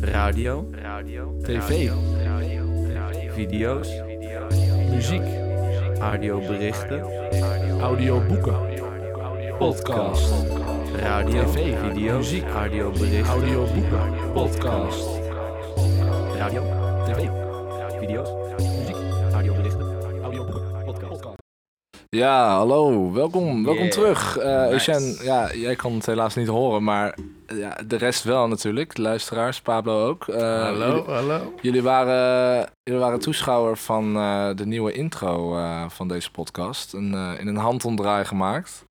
Radio. TV. Video's. Muziek. Audioberichten. Audioboeken. Podcast. Radio. TV. Video's. Muziek. Audioberichten. Audioboeken. Podcast. Radio. TV. Video's. Ja, hallo. Welkom, welkom Yeah. terug. Eh Nice. Eugène, ja, jij kan het helaas niet horen, maar ja, de rest wel natuurlijk. De luisteraars, Pablo ook. Eh, hallo, Jullie, hallo. jullie waren, jullie waren toeschouwer van eh, de nieuwe intro eh, van deze podcast. Een, eh, in een handomdraai gemaakt.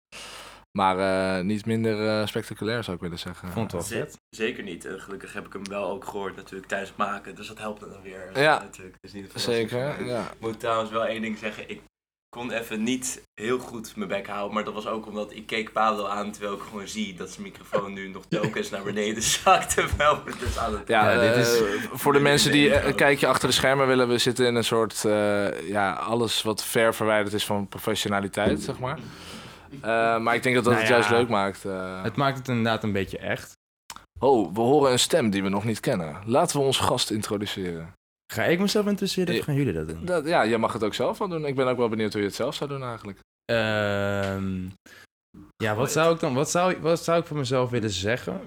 Maar eh, niet minder eh, spectaculair zou ik willen zeggen. Vond het wel vet. Zeker niet. En gelukkig heb ik hem wel ook gehoord natuurlijk tijdens het maken. Dus dat helpt dan weer. Ja. Natuurlijk. Is niet Zeker, ja. Ik moet trouwens wel één ding zeggen. Ik kon even niet heel goed mijn bek houden. Maar dat was ook omdat ik keek Pablo aan terwijl ik gewoon zie dat zijn microfoon nu nog telkens naar beneden zakt. Terwijl we dus aan het... Ja, dit is- eh, voor de mensen die eh, een kijkje achter de schermen willen, we zitten in een soort, eh, ja, alles wat ver verwijderd is van professionaliteit, zeg maar. Eh, maar ik denk dat dat Nou het juist leuk maakt. eh. Het maakt het inderdaad een beetje echt. Oh, we horen een stem die we nog niet kennen. Laten we ons gast introduceren. Ga ik mezelf interesseren of Eh, gaan jullie dat doen? Dat, ja, jij mag het ook zelf wel doen. Ik ben ook wel benieuwd hoe je het zelf zou doen eigenlijk. Ehm, ja, wat zou ik dan, wat zou, wat zou ik voor mezelf willen zeggen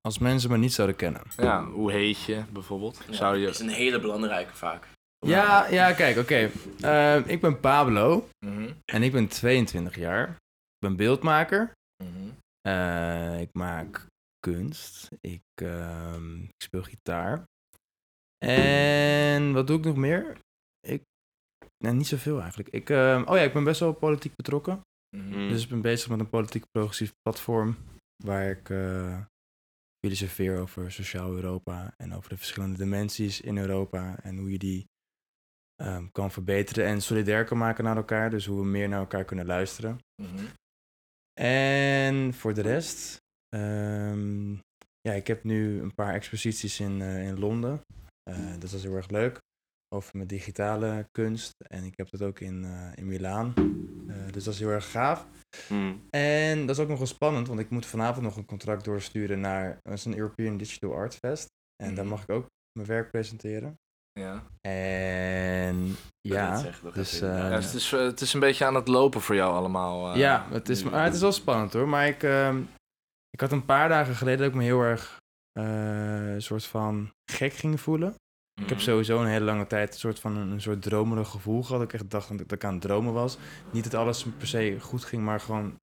als mensen me niet zouden kennen? Ja, hoe heet je bijvoorbeeld? Ja, Zou je... is een hele belangrijke vaak. Ja, ja, kijk, oké. Ehm, ik ben Pablo Mhm, en ik ben 22 jaar. Ik ben beeldmaker. mhm. Eh, ik maak kunst. Ik, ehm, ik speel gitaar. En wat doe ik nog meer? Ik, nee, niet zoveel eigenlijk. Ik, ehm, oh ja, ik ben best wel politiek betrokken. Mhm. Dus ik ben bezig met een politiek progressief platform. Waar ik eh filosofeer over sociaal Europa. En over de verschillende dimensies in Europa. En hoe je die ehm, kan verbeteren en solidair kan maken naar elkaar. Dus hoe we meer naar elkaar kunnen luisteren. Mhm. En voor de rest, ehm, ja, ik heb nu een paar exposities in, eh, in Londen. Eh, dat was heel erg leuk. Over mijn digitale kunst. En ik heb dat ook in, eh in Milaan. Eh, dus dat is heel erg gaaf. Hmm. En dat is ook nog wel spannend, want ik moet vanavond nog een contract doorsturen naar een European Digital Art Fest. En daar Mhm. mag ik ook mijn werk presenteren. Ja. En ja, dus, Ja, het, is, het is een beetje aan het lopen voor jou allemaal. ja, het is, maar het is wel spannend hoor. Maar ik, ehm, ik had een paar dagen geleden dat ik me heel erg een soort van gek ging voelen. Ik heb Mhm. sowieso een hele lange tijd een soort van een, een soort dromerig gevoel gehad. Ik echt dacht dat ik aan het dromen was. Niet dat alles per se goed ging, maar gewoon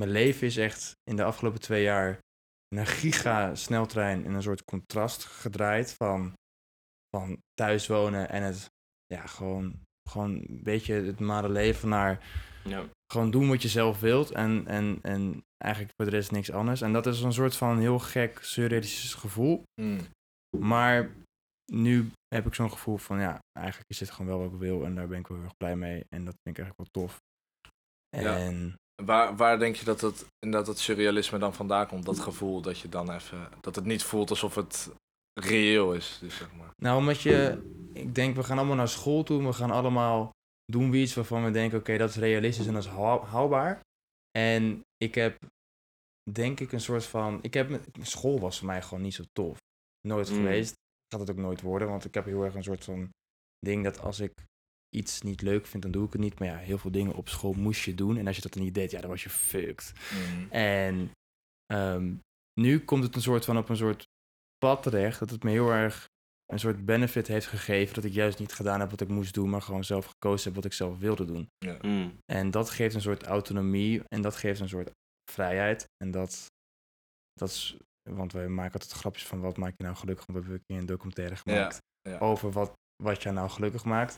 mijn leven is echt in de afgelopen twee jaar in een giga sneltrein in een soort contrast gedraaid van, van thuis wonen en het ja, gewoon, gewoon een beetje het normale leven naar Ja. Gewoon doen wat je zelf wilt en, en, en eigenlijk voor de rest niks anders. En dat is een soort van heel gek surrealistisch gevoel. Mm. Maar nu heb ik zo'n gevoel van ja, eigenlijk is dit gewoon wel wat ik wil en daar ben ik wel heel erg blij mee. En dat vind ik eigenlijk wel tof. Ja. En Waar, waar denk je dat het, dat het surrealisme dan vandaan komt? Dat gevoel dat je dan even... Dat het niet voelt alsof het reëel is, dus zeg maar. nou, omdat je, ik denk, we gaan allemaal naar school toe, we gaan allemaal doen we iets waarvan we denken, oké, dat is realistisch en dat is haal- haalbaar. En ik heb, denk ik, een soort van, ik heb, school was voor mij gewoon niet zo tof. Nooit Mm. geweest. Gaat het ook nooit worden, want ik heb heel erg een soort van ding dat als ik iets niet leuk vind, dan doe ik het niet. Maar ja, heel veel dingen op school moest je doen. En als je dat dan niet deed, ja, dan was je fucked. Mm. En ehm, nu komt het een soort van op een soort pad terecht. Dat het me heel erg een soort benefit heeft gegeven. Dat ik juist niet gedaan heb wat ik moest doen, maar gewoon zelf gekozen heb wat ik zelf wilde doen. Hmm. En dat geeft een soort autonomie en dat geeft een soort vrijheid. En dat, dat is, want wij maken altijd grapjes van wat maakt je nou gelukkig. Want we hebben een keer een documentaire gemaakt ja. over wat, wat je nou gelukkig maakt.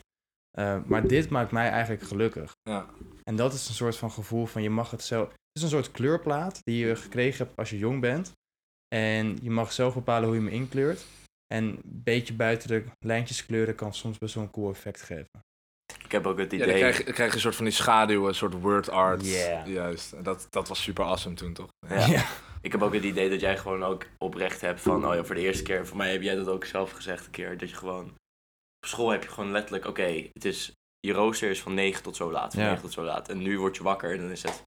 Eh, maar dit maakt mij eigenlijk gelukkig. Ja. En dat is een soort van gevoel van je mag het zelf. Het is een soort kleurplaat die je gekregen hebt als je jong bent. En je mag zelf bepalen hoe je hem inkleurt. En een beetje buiten de lijntjes kleuren kan soms best wel een cool effect geven. Ik heb ook het Ja, idee... dan krijg, je- dan krijg je een soort van die schaduw, een soort word art. Yeah. Juist. En Dat, dat was super awesome toen, toch? Ja. Ik heb ook het idee dat jij gewoon ook oprecht hebt van, oh ja, voor de eerste keer, voor mij heb jij dat ook zelf gezegd een keer, dat je gewoon, op school heb je gewoon letterlijk, oké, het is, je rooster is van 9 tot zo laat, van Ja. 9 tot zo laat. En nu word je wakker en dan is het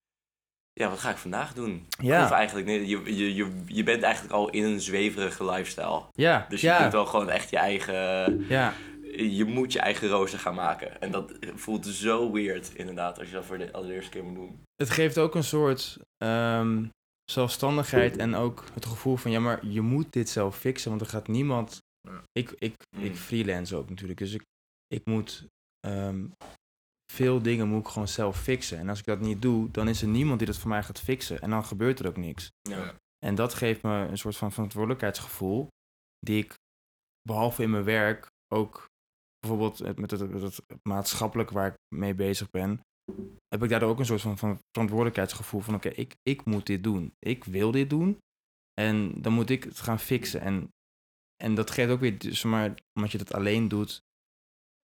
ja, wat ga ik vandaag doen? Ja. Of eigenlijk, nee, je, je, je, je bent eigenlijk al in een zweverige lifestyle. Ja, Dus je ja, kunt wel gewoon echt je eigen... ja. Je moet je eigen rooster gaan maken. En dat voelt zo weird, inderdaad, als je dat voor de allereerste keer moet doen. Het geeft ook een soort ehm, zelfstandigheid en ook het gevoel van, ja, maar je moet dit zelf fixen, want er gaat niemand... Ik, ik, ik Mm. freelance ook natuurlijk, dus ik, ik moet ehm, veel dingen moet ik gewoon zelf fixen. En als ik dat niet doe, dan is er niemand die dat voor mij gaat fixen. En dan gebeurt er ook niks. Ja. En dat geeft me een soort van verantwoordelijkheidsgevoel, die ik behalve in mijn werk ook bijvoorbeeld met het, met het maatschappelijk waar ik mee bezig ben, heb ik daardoor ook een soort van, van verantwoordelijkheidsgevoel van oké, ik, ik moet dit doen. Ik wil dit doen en dan moet ik het gaan fixen. En, en dat geeft ook weer, dus maar, omdat je dat alleen doet,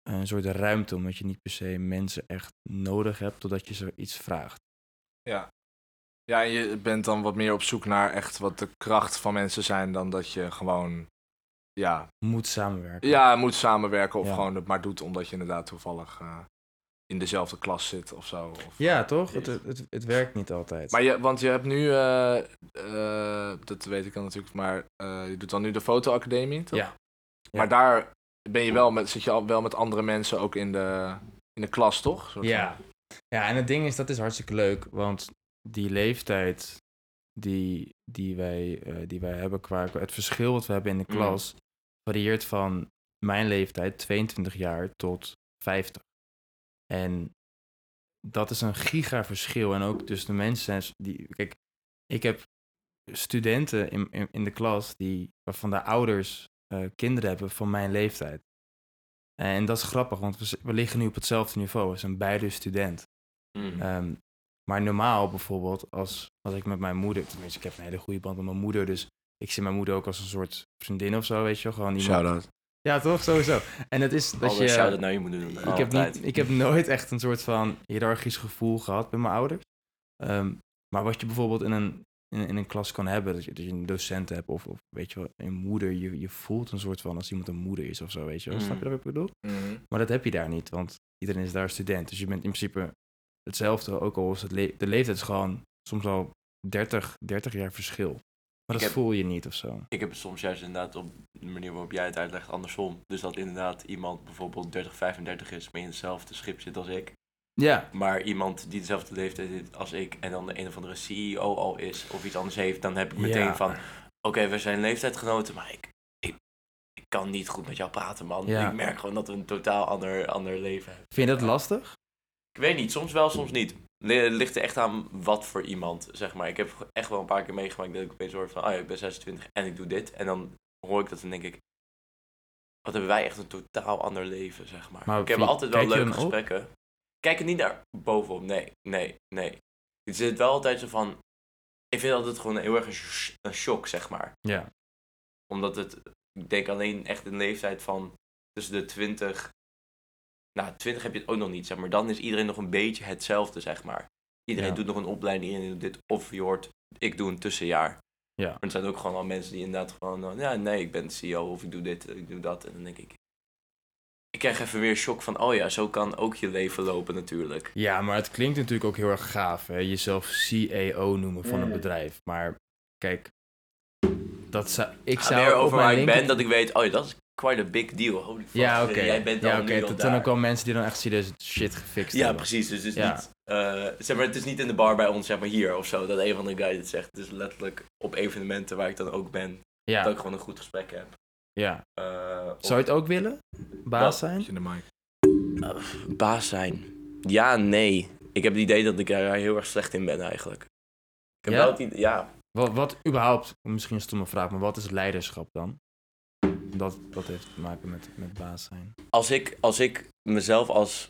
een soort ruimte, omdat je niet per se mensen echt nodig hebt totdat je ze iets vraagt. Ja. Ja, en je bent dan wat meer op zoek naar echt wat de kracht van mensen zijn dan dat je gewoon, ja, Moet samenwerken. ja moet samenwerken of Ja. gewoon het maar doet omdat je inderdaad toevallig eh, in dezelfde klas zit of zo. Of, Ja, toch? Het, het, het, werkt niet altijd. Maar je, want je hebt nu, eh, eh, dat weet ik dan natuurlijk, maar eh, je doet dan nu de fotoacademie, toch? Ja. Maar daar ben je wel met, zit je al wel met andere mensen ook in de, in de klas, toch? Ja. ja, en het ding is, dat is hartstikke leuk, want die leeftijd die, die, wij, eh, die wij hebben qua het verschil wat we hebben in de Mm. klas, varieert van mijn leeftijd, 22 jaar, tot 50. En dat is een giga verschil. En ook dus de mensen zijn, die, kijk, ik heb studenten in, in, in de klas die, waarvan de ouders eh, kinderen hebben van mijn leeftijd. En dat is grappig, want we, liggen nu op hetzelfde niveau. We zijn beide student. Mm. Ehm, maar normaal bijvoorbeeld, als, als ik met mijn moeder... Tenminste, ik heb een hele goede band met mijn moeder. Dus ik zie mijn moeder ook als een soort vriendin of zo, weet je wel. Gewoon iemand... Shout-out. Ja, toch? Sowieso. En het is dat Alle je... shout-out naar je moeten doen. ik, heb niet, ik heb nooit echt een soort van hiërarchisch gevoel gehad met mijn ouders. Ehm, maar wat je bijvoorbeeld in een, in, in een klas kan hebben, dat je, dat je een docent hebt of, of weet je wel, een moeder. Je, je voelt een soort van als iemand een moeder is of zo, weet je wel. Mm. Snap je wat ik bedoel? Mhm. Maar dat heb je daar niet, want iedereen is daar student. Dus je bent in principe hetzelfde, ook al is het le- de leeftijd is gewoon soms al 30, 30 jaar verschil. Maar dat heb- voel je niet of zo. Ik heb het soms juist inderdaad op de manier waarop jij het uitlegt andersom. Dus dat inderdaad iemand bijvoorbeeld 30, 35 is, maar in hetzelfde schip zit als ik. Ja, Maar iemand die dezelfde leeftijd heeft als ik en dan de een of andere CEO al is of iets anders heeft, dan heb ik meteen Ja. van, oké, we zijn leeftijdgenoten, maar ik, ik, ik kan niet goed met jou praten, man. Ja. Ik merk gewoon dat we een totaal ander, ander leven hebben. vind je dat lastig? Ik weet niet, soms wel, soms niet. Li- Ligt er echt aan wat voor iemand, zeg maar. Ik heb echt wel een paar keer meegemaakt dat ik opeens hoor van, oh ja, ik ben 26 en ik doe dit. En dan hoor ik dat en denk ik, wat hebben wij echt een totaal ander leven, zeg maar. Maar ik heb altijd wel leuke op? Kijk er niet naar bovenop, nee, nee, nee. Het zit wel altijd zo van, ik vind altijd gewoon heel erg een, sh- een shock, zeg maar. Ja. Omdat het, ik denk alleen echt een leeftijd van tussen de 20 nou, 20 heb je het ook nog niet, zeg maar. Dan is iedereen nog een beetje hetzelfde, zeg maar. Iedereen Ja. doet nog een opleiding, iedereen doet dit. Of je hoort, ik doe een tussenjaar. Ja. Maar er zijn ook gewoon al mensen die inderdaad gewoon, ja, nee, ik ben CEO of ik doe dit, ik doe dat. En dan denk ik, ik krijg even weer shock van, oh ja, zo kan ook je leven lopen natuurlijk. Ja, maar het klinkt natuurlijk ook heel erg gaaf, hè? Jezelf CEO noemen van een Mm. bedrijf. Maar kijk, dat zou, ik Ga zou meer op over mijn waar ik ben, dat ik weet, oh ja, dat is quite a big deal. Holy fuck, Ja, oké. jij bent dan ja, nu oké. dan Dat zijn ook wel mensen die dan echt serieus shit gefixt Ja, hebben. precies. Dus het is Ja. niet, eh, zeg maar, het is niet in de bar bij ons, zeg maar hier of zo, dat een van de guys het zegt. Het is letterlijk op evenementen waar ik dan ook ben, dat ik gewoon een goed gesprek heb. Ja. Eh, Zou je het ook willen? Baas zijn? In de mic. of baas zijn? Ja, nee. Ik heb het idee dat ik daar heel erg slecht in ben eigenlijk. Ik heb Ja? wel het idee, ja. Wat, wat überhaupt, misschien een stomme vraag, maar wat is leiderschap dan? Dat, dat heeft te maken met, met baas zijn. Als ik, als ik mezelf als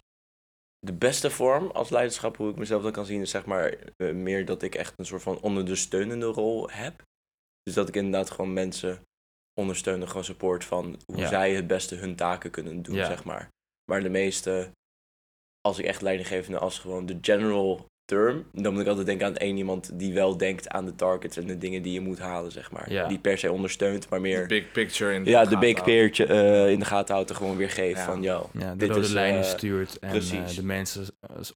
de beste vorm als leiderschap, hoe ik mezelf dan kan zien, is zeg maar eh, meer dat ik echt een soort van ondersteunende rol heb. Dus dat ik inderdaad gewoon mensen ondersteunen, gewoon support van hoe Ja. zij het beste hun taken kunnen doen, Ja. zeg maar. Maar de meeste, als ik echt leidinggevende als gewoon de general term, dan moet ik altijd denken aan één iemand die wel denkt aan de targets en de dingen die je moet halen, zeg maar. Ja. Die per se ondersteunt, maar De meer big picture in ja, de big houden. peertje eh, in de gaten houdt en gewoon weer geeft Ja. van, yo, Ja, de Dit rode is, lijnen eh, stuurt en precies. eh, de mensen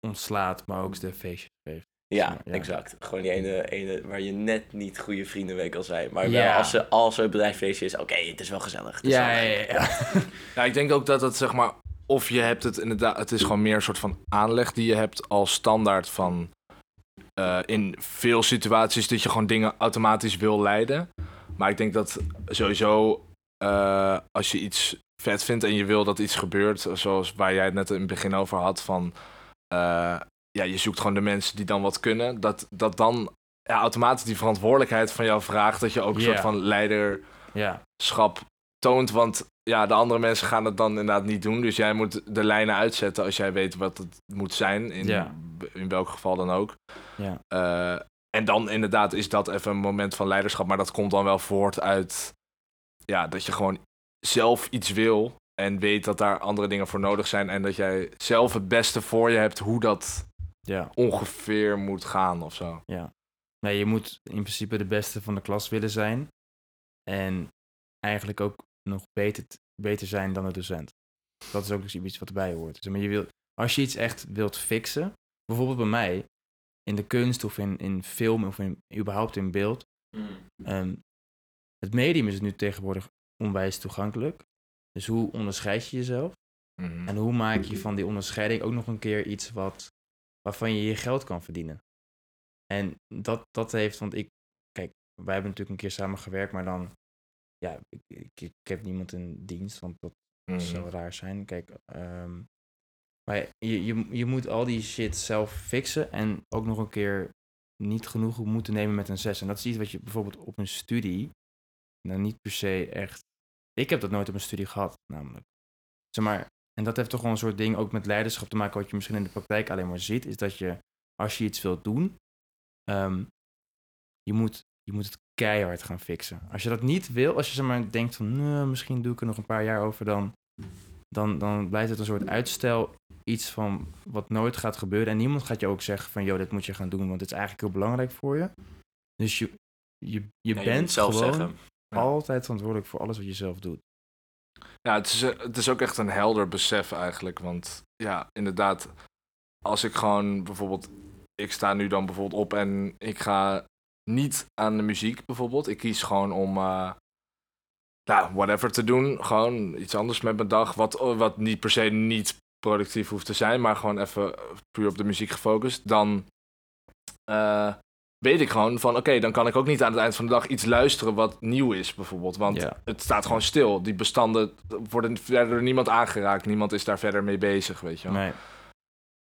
ontslaat, maar ook de feestjes geeft. Ja, Ja. exact. Gewoon die ene, ene waar je net niet goede vriendenweek al zei. Maar Ja. wel als, ze, als er een bedrijfsfeestje is, oké, het is wel gezellig. het is Ja, wel ja, ja, ja. Ja, ik denk ook dat het zeg maar, of je hebt het inderdaad, het is gewoon meer een soort van aanleg die je hebt als standaard van eh, in veel situaties dat je gewoon dingen automatisch wil leiden. Maar ik denk dat sowieso eh, als je iets vet vindt en je wil dat iets gebeurt, zoals waar jij het net in het begin over had, van eh, ja, je zoekt gewoon de mensen die dan wat kunnen, dat, dat dan ja, automatisch die verantwoordelijkheid van jou vraagt dat je ook een soort van leider ja. schap toont. Want ja, de andere mensen gaan het dan inderdaad niet doen. Dus jij moet de lijnen uitzetten als jij weet wat het moet zijn. In, in welk geval dan ook. Ja. Eh, en dan inderdaad is dat even een moment van leiderschap. Maar dat komt dan wel voort uit ja, dat je gewoon zelf iets wil. En weet dat daar andere dingen voor nodig zijn. En dat jij zelf het beste voor je hebt hoe dat ja. ongeveer moet gaan of zo. Nee, je moet in principe de beste van de klas willen zijn. En eigenlijk ook nog beter, beter zijn dan de docent. Dat is ook dus iets wat erbij hoort. Zeg maar, je wil, als je iets echt wilt fixen, bijvoorbeeld bij mij, in de kunst of in, in film of in, überhaupt in beeld. ehm, het medium is nu tegenwoordig onwijs toegankelijk. Dus hoe onderscheid je jezelf? Mhm. En hoe maak je van die onderscheiding ook nog een keer iets wat, waarvan je je geld kan verdienen? En dat, dat heeft, want ik, kijk, wij hebben natuurlijk een keer samen gewerkt, maar dan, ja, ik, ik, ik heb niemand in dienst, want dat Mhm. zou raar zijn. Kijk, ehm, maar je, je, je moet al die shit zelf fixen en ook nog een keer niet genoeg moeten nemen met een 6. En dat is iets wat je bijvoorbeeld op een studie, nou niet per se echt, ik heb dat nooit op een studie gehad, namelijk. Zeg maar, en dat heeft toch wel een soort ding ook met leiderschap te maken, wat je misschien in de praktijk alleen maar ziet, is dat je, als je iets wilt doen, ehm, je, moet, je moet het keihard gaan fixen. Als je dat niet wil, als je zeg maar denkt van, misschien doe ik er nog een paar jaar over, dan, dan, dan blijft het een soort uitstel, iets van wat nooit gaat gebeuren. En niemand gaat je ook zeggen van, joh, dit moet je gaan doen, want het is eigenlijk heel belangrijk voor je. Dus je, je, je bent zelf gewoon zeggen. Altijd verantwoordelijk voor alles wat je zelf doet. Ja, het is, eh, het is ook echt een helder besef eigenlijk. Want ja, inderdaad, als ik gewoon bijvoorbeeld... Ik sta nu dan bijvoorbeeld op en ik ga niet aan de muziek bijvoorbeeld. Ik kies gewoon om, eh nou, whatever te doen. Gewoon iets anders met mijn dag. Wat, wat niet per se niet productief hoeft te zijn, maar gewoon even puur op de muziek gefocust. Dan eh, weet ik gewoon van, oké, dan kan ik ook niet aan het eind van de dag iets luisteren wat nieuw is bijvoorbeeld. Want Ja. het staat gewoon stil. Die bestanden worden verder door niemand aangeraakt. Niemand is daar verder mee bezig, weet je wel. Nee,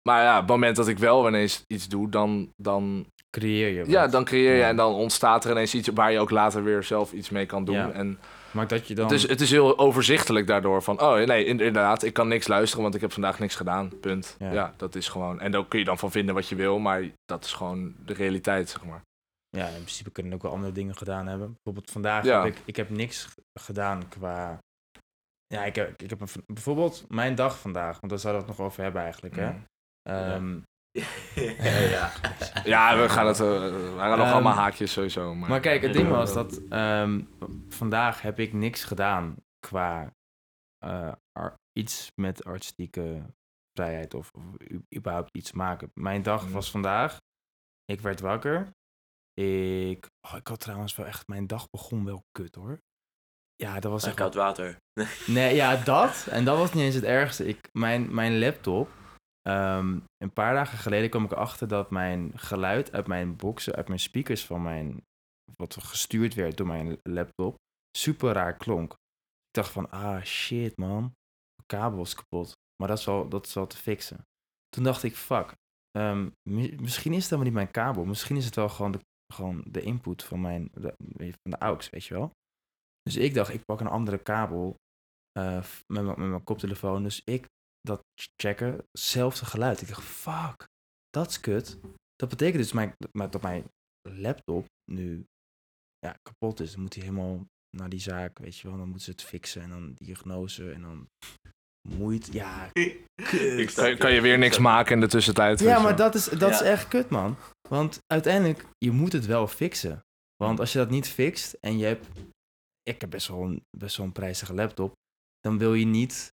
Maar ja, op het moment dat ik wel ineens iets doe, dan, dan, creëer je ja, dan creëer je Ja. en dan ontstaat er ineens iets waar je ook later weer zelf iets mee kan doen. Ja. En Maar dat je dan... het, is, het is heel overzichtelijk daardoor van, oh nee, in- inderdaad, ik kan niks luisteren, want ik heb vandaag niks gedaan. Punt. Ja. Ja, dat is gewoon. En daar kun je dan van vinden wat je wil, maar dat is gewoon de realiteit, zeg maar. Ja, in principe kunnen ook wel andere dingen gedaan hebben. Bijvoorbeeld vandaag Ja. heb ik, ik heb niks gedaan qua... Ja, ik heb, ik heb een, bijvoorbeeld mijn dag vandaag, want daar zouden we het nog over hebben eigenlijk, hè. Mm. Ja. Ja, we gaan het, eh, we gaan nog Ehm, allemaal haakjes sowieso. Maar, Maar kijk, het ding was dat ehm, vandaag heb ik niks gedaan qua eh, ar- iets met artistieke vrijheid of, of überhaupt iets maken. Mijn dag Mhm. was vandaag, ik werd wakker. Ik, oh, ik had trouwens wel echt, mijn dag begon wel kut hoor. Ja, dat was echt koud water. Nee, ja, dat. En dat was niet eens het ergste. Ik, mijn, mijn laptop. Ehm, een paar dagen geleden kwam ik erachter dat mijn geluid uit mijn boxen, uit mijn speakers van mijn. wat gestuurd werd door mijn laptop. super raar klonk. Ik dacht van, ah shit man. Mijn kabel is kapot. Maar dat is wel, dat is te fixen. Toen dacht ik, fuck. ehm, mi- misschien is het helemaal niet mijn kabel. Misschien is het wel gewoon de, gewoon de input van mijn. De, van de AUX, weet je wel. Dus ik dacht, ik pak een andere kabel eh, met mijn koptelefoon. Dus ik dat checken, hetzelfde geluid. Ik dacht, fuck, dat is kut. Dat betekent dus mijn, dat mijn laptop nu ja, kapot is. Dan moet hij helemaal naar die zaak, weet je wel. Dan moeten ze het fixen en dan diagnose en dan moeite. Ja, Ik kut. kan, je weer niks maken in de tussentijd. Ja, maar dat is, dat is echt kut, man. Want uiteindelijk, je moet het wel fixen. Want als je dat niet fixt en je hebt... Ik heb best wel een, best wel een prijzige laptop. Dan wil je niet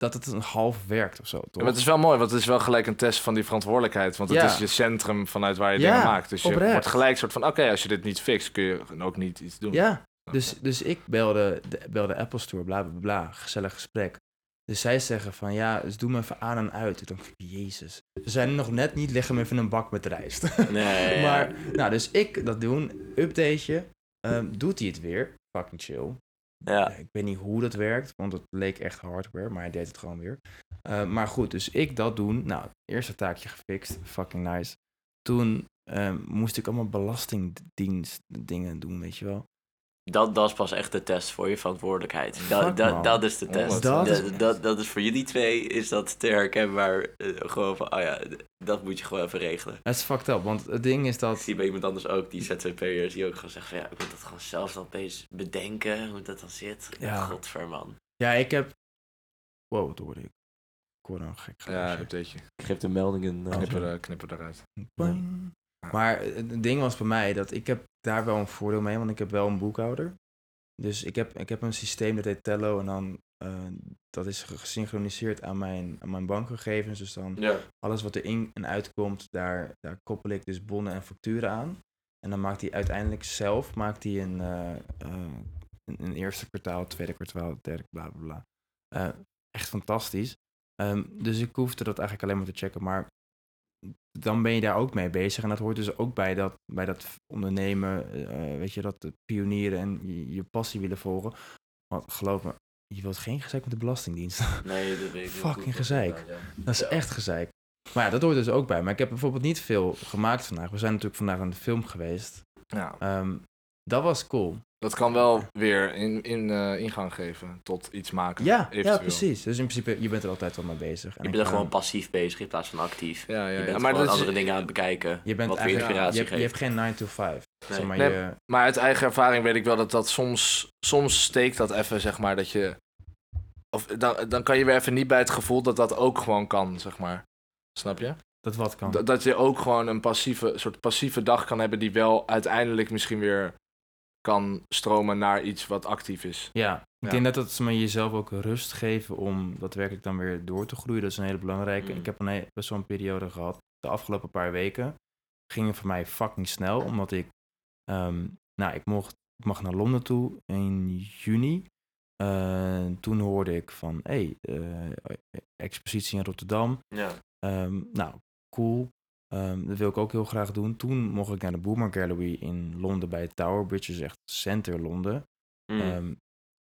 dat het een half werkt of zo, toch? maar het is wel mooi, want het is wel gelijk een test van die verantwoordelijkheid. Want het Ja. is je centrum vanuit waar je Ja, dingen maakt. Dus je oprecht. wordt gelijk soort van, oké, als je dit niet fixt, kun je ook niet iets doen. Ja, dus, dus ik belde de, belde Apple Store, bla bla bla, gezellig gesprek. Dus zij zeggen van ja, dus doe me even aan en uit. Ik jezus. Ze zijn nog net niet, leg hem even in een bak met rijst. Nee, maar, nou, dus ik dat doen, updateje, ehm, doet hij het weer. Fucking chill. Ja. Ik weet niet hoe dat werkt, want het leek echt hardware, maar hij deed het gewoon weer. Eh, maar goed, dus ik dat doen. Nou, eerste taakje gefixt, fucking nice. Toen ehm, moest ik allemaal belastingdienst dingen doen, weet je wel. Dat, dat is pas echt de test voor je verantwoordelijkheid. Dat, man. dat, dat is de test. Dat Dat, is- dat, dat, is voor jullie twee is dat te herkenbaar. eh, gewoon van, oh ja, dat moet je gewoon even regelen. Het is fucked up, want het ding is Ik dat... zie bij iemand anders ook, die ZZP'ers, die ook gewoon zeggen van, ja, ik moet dat gewoon zelf dan opeens bedenken, hoe dat dan zit. Ja. Ja. Godver, man. Ja, ik heb... Wow, wat hoorde ik? Ik hoorde een gek Ja, geluidje. updateje. Geef de meldingen. Oh, Knipper, zo. eh, knipper eruit. Maar het ding was bij mij dat ik heb daar wel een voordeel mee, want ik heb wel een boekhouder. Dus ik heb, ik heb een systeem dat heet Tello en dan eh, dat is ge- gesynchroniseerd aan mijn, aan mijn bankgegevens. Dus dan Ja. alles wat er in en uitkomt, daar, daar koppel ik dus bonnen en facturen aan. En dan maakt hij uiteindelijk zelf maakt hij een, eh, eh, een, eerste kwartaal, tweede kwartaal, derde, bla bla bla. Echt fantastisch. Ehm, dus ik hoefde dat eigenlijk alleen maar te checken. Maar dan ben je daar ook mee bezig. En dat hoort dus ook bij dat, bij dat ondernemen, eh, weet je, dat pionieren en je, je passie willen volgen. Want geloof me, je wilt geen gezeik met de Belastingdienst. Nee, dat weet ik Fucking gezeik. Ja. Dat is Ja. echt gezeik. Maar ja, dat hoort dus ook bij. Maar ik heb bijvoorbeeld niet veel gemaakt vandaag. We zijn natuurlijk vandaag aan de film geweest. Ja, Ehm, dat was cool. dat kan wel weer in, in, eh, ingang geven tot iets maken. Ja, ja, precies. Dus in principe, je bent er altijd wel mee bezig. En Je ik, bent er gewoon ehm, passief bezig in plaats van actief. Ja, ja, je ja. bent maar, gewoon dat is- andere dingen aan het bekijken. je bent wat weer eigenlijk, je, inspiratie hebt, je hebt geen 9 to 5. Nee. Zeg maar, Nee, je, maar uit eigen ervaring weet ik wel dat dat soms, soms steekt dat even, zeg maar, dat je... Of dan, dan kan je weer even niet bij het gevoel dat dat ook gewoon kan, zeg maar. Snap je? dat wat kan. Dat, dat je ook gewoon een passieve, soort passieve dag kan hebben die wel uiteindelijk misschien weer kan stromen naar iets wat actief is. Ja, ik Ja. denk dat dat ze maar jezelf ook rust geven om daadwerkelijk dan weer door te groeien. Dat is een hele belangrijke. Mm. Ik heb een best wel een periode gehad. De afgelopen paar weken gingen voor mij fucking snel. Omdat ik, ehm, nou, ik mocht, ik mag naar Londen toe in juni. Eh, toen hoorde ik van, hé, hey, eh, expositie in Rotterdam. Ja. Ehm, nou, cool. Ehm, dat wil ik ook heel graag doen. Toen mocht ik naar de Boomer Gallery in Londen bij Tower Bridge, dus echt center Londen. Mm. Ehm,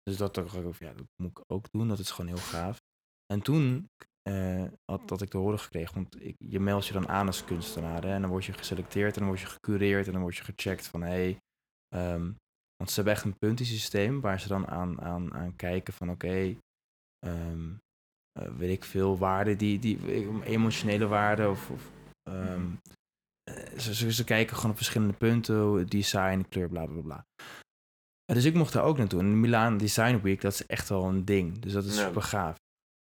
dus dat dacht ik, ja, dat moet ik ook doen. Dat is gewoon heel gaaf. En toen eh, had dat ik te horen gekregen, want ik, je meldt je dan aan als kunstenaar. Hè, en dan word je geselecteerd en dan word je gecureerd en dan word je gecheckt van hé. Hey, ehm, want ze hebben echt een puntensysteem waar ze dan aan, aan, aan kijken van oké, eh, weet ik veel, waarden, die, die emotionele waarden of, of ehm, eh, ze, ze, ze kijken gewoon op verschillende punten, design, kleur, bla bla bla. Dus ik mocht daar ook naartoe. En Milaan Design Week, dat is echt wel een ding. Dus dat is super gaaf.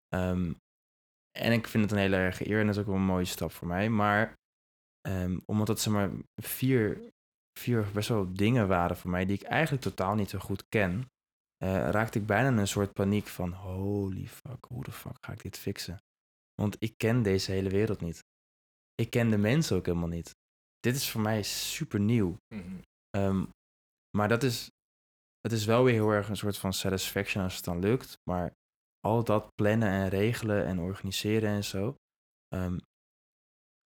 Ehm, en ik vind het een hele erge eer en dat is ook wel een mooie stap voor mij. Maar ehm, omdat het zeg maar vier, vier best wel dingen waren voor mij die ik eigenlijk totaal niet zo goed ken, eh, raakte ik bijna in een soort paniek van holy fuck, hoe de fuck ga ik dit fixen? Want ik ken deze hele wereld niet. Ik ken de mensen ook helemaal niet. Dit is voor mij super nieuw. Ehm, maar dat is, het is wel weer heel erg een soort van satisfaction als het dan lukt. Maar al dat plannen en regelen en organiseren en zo. ehm,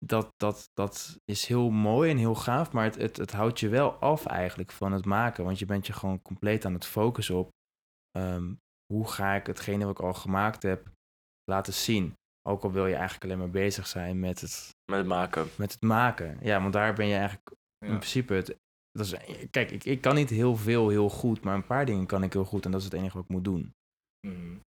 dat, dat, dat is heel mooi en heel gaaf. Maar het, het, het houdt je wel af eigenlijk van het maken. Want je bent je gewoon compleet aan het focussen op. ehm, hoe ga ik hetgene wat ik al gemaakt heb laten zien. Ook al wil je eigenlijk alleen maar bezig zijn met het, Met het maken. met het maken. Ja, want daar ben je eigenlijk in principe het. Dat is, kijk, ik, ik kan niet heel veel heel goed, maar een paar dingen kan ik heel goed en dat is het enige wat ik moet doen. Mhm.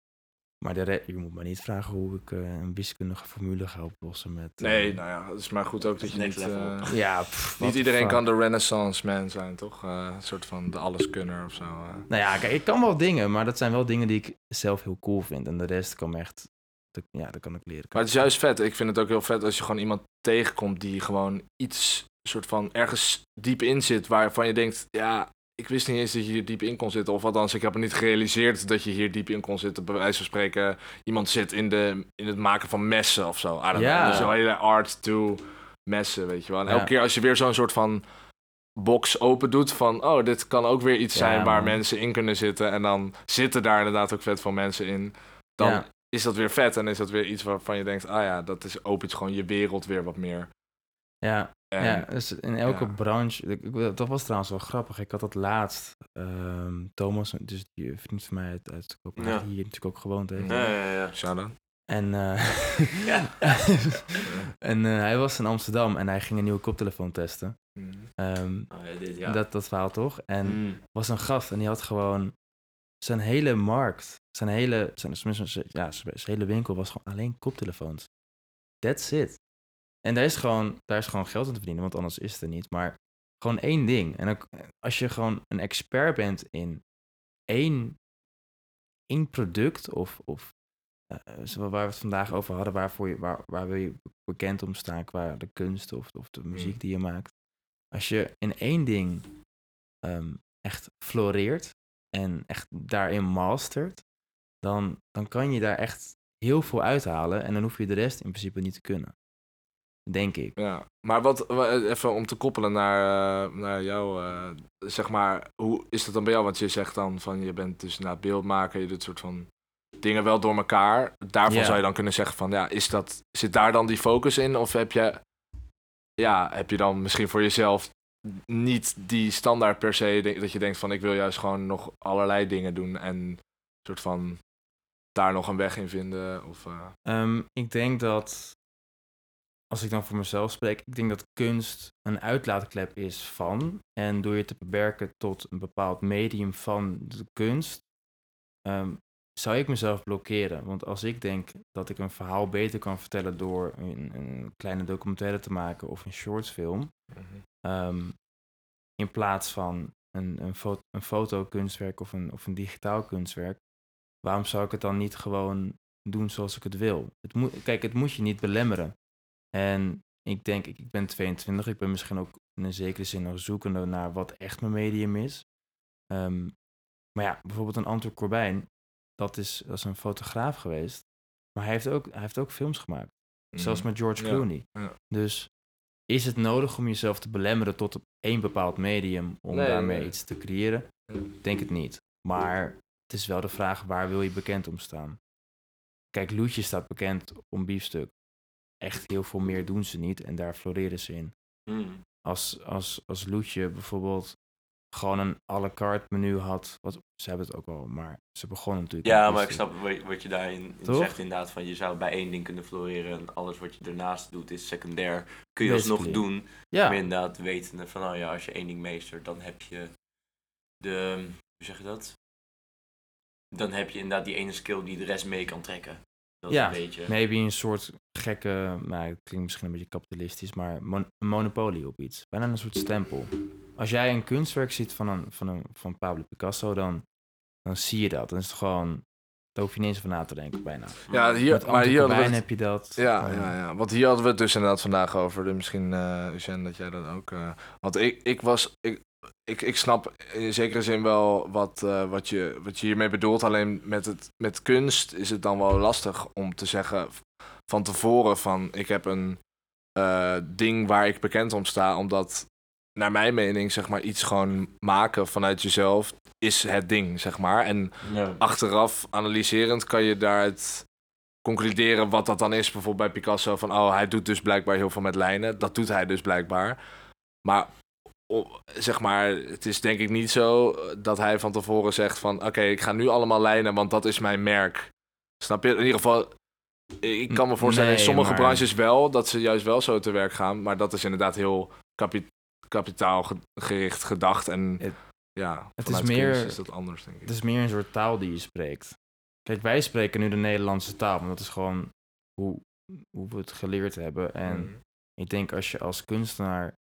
Maar de je moet me niet vragen hoe ik eh, een wiskundige formule ga oplossen met. eh, Nee, nou ja, het is maar goed ook dat je niet... level. eh, Ja, pff, niet iedereen fuck. kan de renaissance man zijn, toch? Eh, een soort van de alleskunner of zo. eh. Nou ja, kijk, ik kan wel dingen, maar dat zijn wel dingen die ik zelf heel cool vind. En de rest kan me echt. Dat- Ja, dat kan ik leren. Maar het is juist vet. Ik vind het ook heel vet als je gewoon iemand tegenkomt die gewoon iets soort van ergens diep in zit waarvan je denkt, ja, ik wist niet eens dat je hier diep in kon zitten. Of althans, ik heb er niet gerealiseerd dat je hier diep in kon zitten. Bij wijze van spreken, iemand zit in, de, in het maken van messen of zo. Ja. Dus Zo'n hele art to messen, weet je wel. En Ja. elke keer als je weer zo'n soort van box open doet van... oh, dit kan ook weer iets Ja, zijn waar man. mensen in kunnen zitten. En dan zitten daar inderdaad ook vet veel mensen in. Dan Ja. Is dat weer vet en is dat weer iets waarvan je denkt... ah ja, dat is, opent gewoon je wereld weer wat meer. Ja, En, ja, dus in elke ja. branche, dat was trouwens wel grappig. Ik had dat laatst, ehm, Thomas, dus die vriend van mij uit, uit Kopenhagen, Ja. die hier natuurlijk ook gewoond heeft. Ja, ja, ja. Shout-out. En, eh, Ja. en eh, hij was in Amsterdam en hij ging een nieuwe koptelefoon testen. Ehm, Oh, ja, dit, ja. dat, dat verhaal toch? En Mm. was een gast en die had gewoon zijn hele markt, zijn hele, zijn, ja, zijn, hele winkel was gewoon alleen koptelefoons. That's it. En daar is, gewoon, daar is gewoon geld aan te verdienen, want anders is het er niet. Maar gewoon één ding. En ook, als je gewoon een expert bent in één, één product of, of zoals waar we het vandaag over hadden, waarvoor je, waar, waar wil je bekend om staan qua de kunst of, of de muziek die je maakt. Als je in één ding ehm, echt floreert en echt daarin mastert, dan, dan kan je daar echt heel veel uithalen en dan hoef je de rest in principe niet te kunnen. Denk ik. Ja, maar wat, wa- even om te koppelen naar, eh, naar jou, eh, zeg maar, hoe is dat dan bij jou? Want je zegt dan van, je bent dus na beeldmaker, je doet soort van dingen wel door elkaar. Daarvan zou je dan kunnen zeggen van, ja, is dat, zit daar dan die focus in? Of heb je, ja, heb je dan misschien voor jezelf niet die standaard per se, dat je denkt van, ik wil juist gewoon nog allerlei dingen doen en soort van daar nog een weg in vinden? Of, eh, Ehm, ik denk dat, als ik dan voor mezelf spreek, ik denk dat kunst een uitlaatklep is van. En door je te beperken tot een bepaald medium van de kunst, ehm, zou ik mezelf blokkeren. Want als ik denk dat ik een verhaal beter kan vertellen door een, een kleine documentaire te maken of een shortsfilm, ehm, in plaats van een, een, fo een fotokunstwerk of een, of een digitaal kunstwerk, waarom zou ik het dan niet gewoon doen zoals ik het wil? Het moet, kijk, het moet je niet belemmeren. En ik denk, ik, ik ben 22, ik ben misschien ook in een zekere zin nog zoekende naar wat echt mijn medium is. Ehm, maar ja, bijvoorbeeld een Anton Corbijn, dat is, dat is een fotograaf geweest. Maar hij heeft ook, hij heeft ook films gemaakt. Zelfs met George Clooney. ja. Dus is het nodig om jezelf te belemmeren tot op één bepaald medium om Nee, daarmee nee. iets te creëren? Ik denk het niet. Maar het is wel de vraag, waar wil je bekend om staan? Kijk, Loetje staat bekend om biefstuk. Echt heel veel meer doen ze niet en daar floreren ze in. Mm. Als, als, als Loetje bijvoorbeeld gewoon een à la carte menu had, wat, ze hebben het ook wel, maar ze begonnen natuurlijk Ja, maar ik snap wat- je daarin Toch? zegt inderdaad. Van je zou bij één ding kunnen floreren en alles wat je ernaast doet is secundair. Kun je alsnog doen. Ja, Maar inderdaad wetende van, nou ja, als je één ding meestert, dan heb je de, hoe zeg je dat? Dan heb je inderdaad die ene skill die de rest mee kan trekken. Dat Ja, is een beetje. maybe een soort gekke, nou, het klinkt misschien een beetje kapitalistisch, maar mon- een monopolie op iets. Bijna een soort stempel. Als jij een kunstwerk ziet van, een, van, een, van Pablo Picasso, dan, dan zie je dat. Dan is het gewoon, daar hoef je niet eens van na te denken, bijna. Ja, hier, Met maar hier hadden we Corbijn het- heb je dat. Ja, ja, ja, want hier hadden we het dus inderdaad vandaag over. Dus misschien, eh Eugène, dat jij dat ook... eh, want ik, ik was... Ik, ik, ik snap in zekere zin wel wat, eh, wat, je, wat je hiermee bedoelt. Alleen met, het, met kunst is het dan wel lastig om te zeggen van tevoren van... Ik heb een eh, ding waar ik bekend om sta. Omdat, naar mijn mening, zeg maar, iets gewoon maken vanuit jezelf is het ding, zeg maar. En Ja. achteraf analyserend kan je daaruit concluderen wat dat dan is. Bijvoorbeeld bij Picasso van, oh, hij doet dus blijkbaar heel veel met lijnen. Dat doet hij dus blijkbaar. Maar zeg maar, het is denk ik niet zo dat hij van tevoren zegt van, oké, ik ga nu allemaal lijnen, want dat is mijn merk. Snap je? In ieder geval, ik kan me voorstellen in sommige maar- branches wel, dat ze juist wel zo te werk gaan. Maar dat is inderdaad heel kapi kapitaalgericht gedacht. En Het- ja, het is meer- is dat anders, denk ik. Het is meer een soort taal die je spreekt. Kijk, wij spreken nu de Nederlandse taal, want dat is gewoon hoe, hoe we het geleerd hebben. En Mhm. ik denk als je als kunstenaar.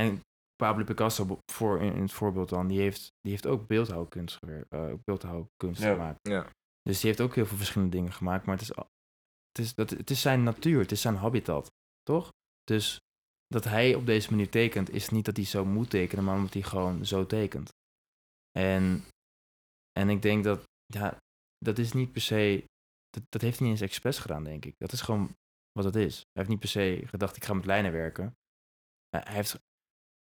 En Pablo Picasso, voor, in, in het voorbeeld dan, die heeft, die heeft ook beeldhouwkunst, eh, beeldhouwkunst Ja. gemaakt. Ja. Dus die heeft ook heel veel verschillende dingen gemaakt. Maar het is, het is, dat, het is zijn natuur, het is zijn habitat, toch? Dus dat hij op deze manier tekent, is niet dat hij zo moet tekenen, maar omdat hij gewoon zo tekent. En, en ik denk dat, ja, dat is niet per se, dat, dat heeft hij niet eens expres gedaan, denk ik. Dat is gewoon wat het is. Hij heeft niet per se gedacht, ik ga met lijnen werken. Hij heeft,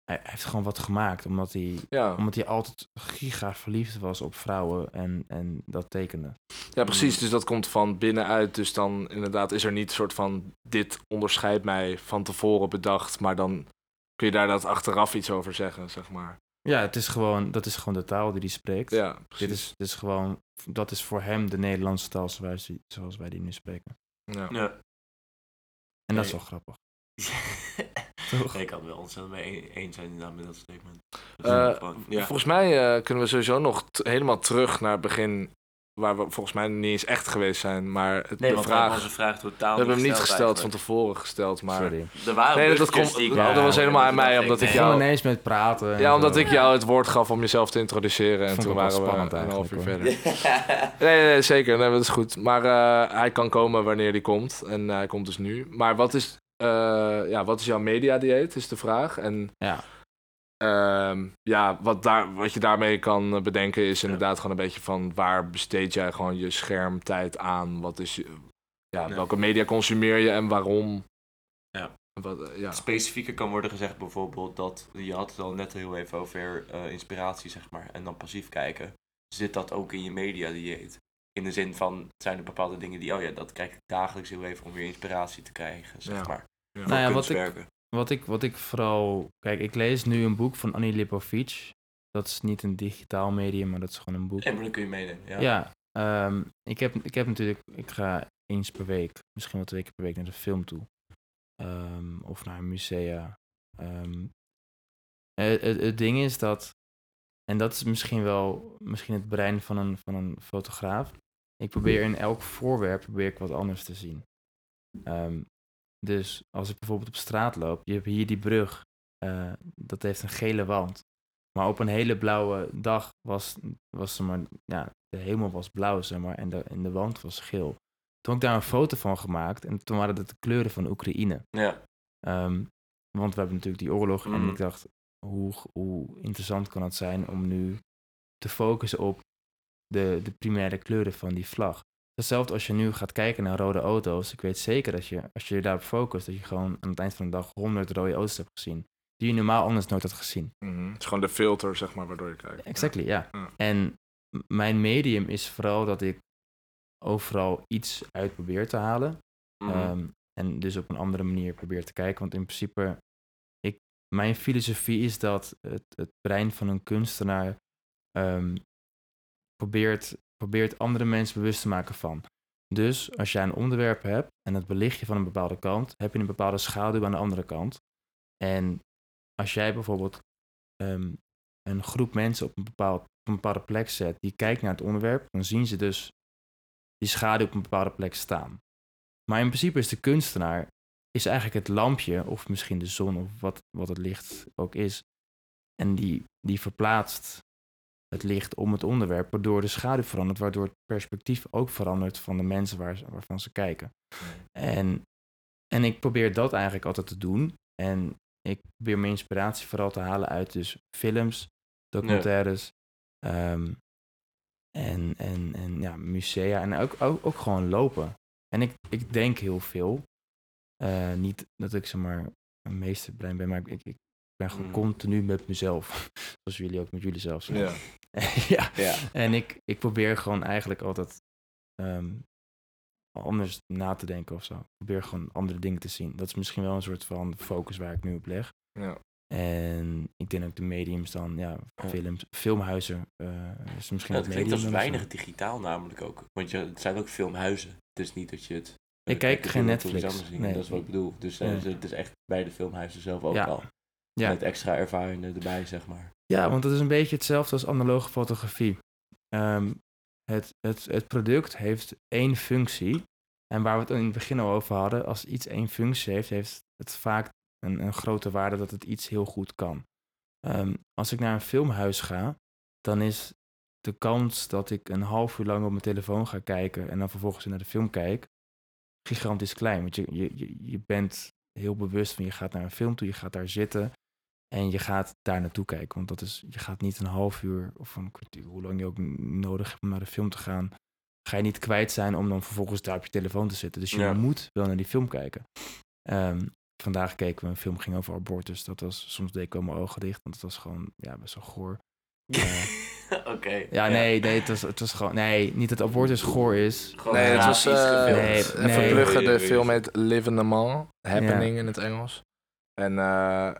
hij, heeft gewoon wat gemaakt, omdat hij, Ja. omdat hij altijd giga verliefd was op vrouwen en, en dat tekende. ja, precies. Dus dat komt van binnenuit. Dus dan inderdaad is er niet een soort van... dit onderscheidt mij van tevoren bedacht. Maar dan kun je daar dat achteraf iets over zeggen, zeg maar. Ja, het is gewoon, dat is gewoon de taal die hij spreekt. Ja, Dit precies. is, dit is gewoon, dat is voor hem de Nederlandse taal zoals, die- zoals wij die nu spreken. Ja. Ja. En dat is wel grappig. Toch? Ik kan het wel ontzettend mee e- eens zijn met dat statement. Eh, ja. Volgens mij eh, kunnen we sowieso nog helemaal terug naar het begin... waar we volgens mij niet eens echt geweest zijn. Maar het, Nee, de vraag... onze vraag totaal We hebben hem niet gesteld van tevoren gesteld, maar... Sorry. Er waren Nee, dat komt- dat was helemaal aan mij, omdat ik nee, jou- ineens met praten. en Ja, omdat zo. ik jou het woord gaf om jezelf te introduceren. En toen waren we spannend een half uur verder. Nee, nee, nee, zeker. Nee, dat is goed. Maar eh, hij kan komen wanneer hij komt. En hij komt dus nu. Maar wat is, eh, ja, wat is jouw mediadieet, is de vraag. En Ja. ehm, ja, wat, daar, wat je daarmee kan bedenken is inderdaad gewoon een beetje van... waar besteed jij gewoon je schermtijd aan? Wat is je, ja, Ja. welke media consumeer je en waarom? Ja. Wat, eh, ja. Specifieker kan worden gezegd bijvoorbeeld dat, je had het al net heel even over eh, inspiratie zeg maar, en dan passief kijken. Zit dat ook in je mediadieet? In de zin van, zijn er bepaalde dingen die, oh ja, dat krijg ik dagelijks heel even om weer inspiratie te krijgen, zeg maar. Ja. Nou ja, wat ik, wat, ik, wat ik vooral... Kijk, ik lees nu een boek van Annie Lipovic. Dat is niet een digitaal medium, maar dat is gewoon een boek. En maar dan kun je meenemen, ja. Ja, ehm, ik, heb, ik heb natuurlijk... Ik ga eens per week, misschien wel twee keer per week naar de film toe. Ehm, of naar een musea. Ehm, het, het, het ding is dat... En dat is misschien wel misschien het brein van een, van een fotograaf. Ik probeer in elk voorwerp probeer ik wat anders te zien. Ehm, dus als ik bijvoorbeeld op straat loop, je hebt hier die brug, eh, dat heeft een gele wand. Maar op een hele blauwe dag was, was er maar, ja, de hemel was blauw, zeg maar, en de, en de wand was geel. Toen heb ik daar een foto van gemaakt en toen waren dat de kleuren van Oekraïne. Ja. Ehm, want we hebben natuurlijk die oorlog. En Mhm. ik dacht, hoe, hoe interessant kan het zijn om nu te focussen op de, de primaire kleuren van die vlag. Hetzelfde als je nu gaat kijken naar rode auto's. Ik weet zeker dat je, als je je daarop focust, dat je gewoon aan het eind van de dag honderd rode auto's hebt gezien. Die je normaal anders nooit had gezien. Mhm. Het is gewoon de filter, zeg maar, waardoor je kijkt. Exactly, ja. Ja. En mijn medium is vooral dat ik overal iets uit probeer te halen. Mhm. Ehm, en dus op een andere manier probeer te kijken. Want in principe, ik, mijn filosofie is dat het, het brein van een kunstenaar ehm, probeert, probeert andere mensen bewust te maken van. Dus als jij een onderwerp hebt en dat belicht je van een bepaalde kant, heb je een bepaalde schaduw aan de andere kant. En als jij bijvoorbeeld ehm, een groep mensen op een, bepaald, op een bepaalde plek zet die kijkt naar het onderwerp, dan zien ze dus die schaduw op een bepaalde plek staan. Maar in principe is de kunstenaar is eigenlijk het lampje, of misschien de zon, of wat, wat het licht ook is. En die, die verplaatst het licht om het onderwerp, waardoor de schaduw verandert, waardoor het perspectief ook verandert van de mensen waar, waarvan ze kijken. En, en ik probeer dat eigenlijk altijd te doen. En ik probeer mijn inspiratie vooral te halen uit dus films, documentaires ehm, en, en, en ja, musea en ook, ook, ook gewoon lopen. En ik, ik denk heel veel. Eh, niet dat ik zeg maar een meesterbrein ben, maar ik, ik, ik ben gewoon Mm. continu met mezelf. Zoals jullie ook met jullie zelf zijn. Ja. ja. Ja. En ik, ik probeer gewoon eigenlijk altijd ehm, anders na te denken of zo. Ik probeer gewoon andere dingen te zien. Dat is misschien wel een soort van focus waar ik nu op leg. Ja. En ik denk ook de mediums dan, ja, films, filmhuizen. eh is misschien Ja, het klinkt als weinig digitaal namelijk ook. Want je, het zijn ook filmhuizen. Het is niet dat je het... Ik eh, kijk geen Netflix. Nee. Dat is wat ik bedoel. Dus eh, Nee. het is echt bij de filmhuizen zelf ook Ja. al. Ja. Met extra ervaringen erbij, zeg maar. Ja, want het is een beetje hetzelfde als analoge fotografie. Ehm, het, het, het product heeft één functie. En waar we het in het begin al over hadden, als iets één functie heeft, heeft het vaak een, een grote waarde dat het iets heel goed kan. Ehm, als ik naar een filmhuis ga, dan is de kans dat ik een half uur lang op mijn telefoon ga kijken en dan vervolgens naar de film kijk, gigantisch klein. Want je, je, je bent heel bewust van je gaat naar een film toe, je gaat daar zitten. En je gaat daar naartoe kijken. Want dat is, je gaat niet een half uur of een kwartier, hoe lang je ook nodig hebt om naar de film te gaan. Ga je niet kwijt zijn om dan vervolgens daar op je telefoon te zitten. Dus je Ja. moet wel naar die film kijken. Ehm, vandaag keken we een film ging over abortus. Dat was, soms deed ik wel mijn ogen dicht, want het was gewoon ja, best wel goor. Oké. Ja, nee, nee, het was, het was gewoon, nee, niet dat abortus goor is. Gewoon Nee, het was eh gefilmd. Nee, je- De film heet Live in the Mall. Happening in het Engels. En eh, eh,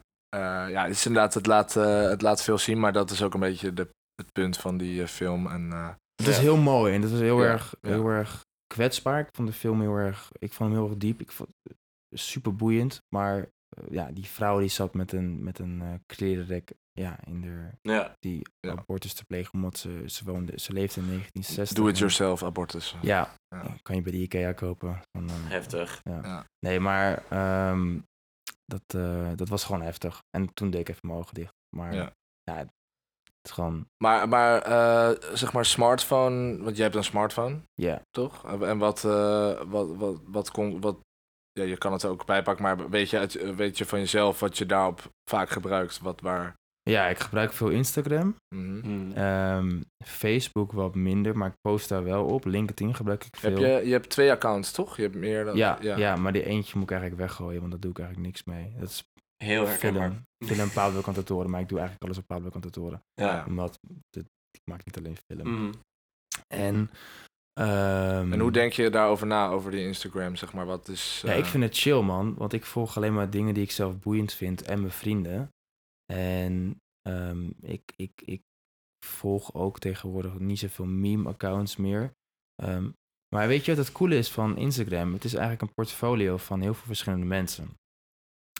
ja, het is inderdaad, het laat, eh, het laat veel zien, maar dat is ook een beetje de, het punt van die eh, film. En eh, Het is Ja. heel mooi en het was heel Ja, erg, ja. heel erg kwetsbaar. Ik vond de film heel erg, ik vond hem heel erg diep. Ik vond het super boeiend, maar eh, ja, die vrouw die zat met een, met een eh klerenrek ja, in de, Ja. die Ja. abortus te plegen, omdat ze, ze woonde, ze leefde in 1960. do it en- yourself abortus. Ja, Ja. kan je bij de Ikea kopen. Van, eh, Heftig. Nee, maar ehm, dat, eh, dat was gewoon heftig. En toen deed ik even mijn ogen dicht. Maar Ja. ja, het is gewoon, Maar, maar eh, zeg maar smartphone, want jij hebt een smartphone, ja. toch? En- wat, eh, wat, wat, wat, kon, wat ja, je kan het ook bijpakken, maar weet je, uit- weet je van jezelf wat je daarop vaak gebruikt? Wat waar? Ja, ik gebruik veel Instagram. Mhm. Hmm. Ehm, Facebook wat minder, maar ik post daar wel op. LinkedIn gebruik ik veel. Heb je, je hebt twee accounts, toch? Je hebt meer dan... ja, ja. maar die eentje moet ik eigenlijk weggooien, want daar doe ik eigenlijk niks mee. Dat is Heel herkenbaar. film. Film Pablo Cantatoren, maar ik doe eigenlijk alles op Pablo Cantatoren. Ja. Omdat het, ik maak niet alleen film. Mhm. En, ehm, En hoe denk je daarover na, over die Instagram, zeg maar? Wat is... Ja, ik eh, vind het chill, man. Want ik volg alleen maar dingen die ik zelf boeiend vind en mijn vrienden. En ehm, ik, ik, ik volg ook tegenwoordig niet zoveel meme-accounts meer. Ehm, maar weet je wat het coole is van Instagram? Het is eigenlijk een portfolio van heel veel verschillende mensen.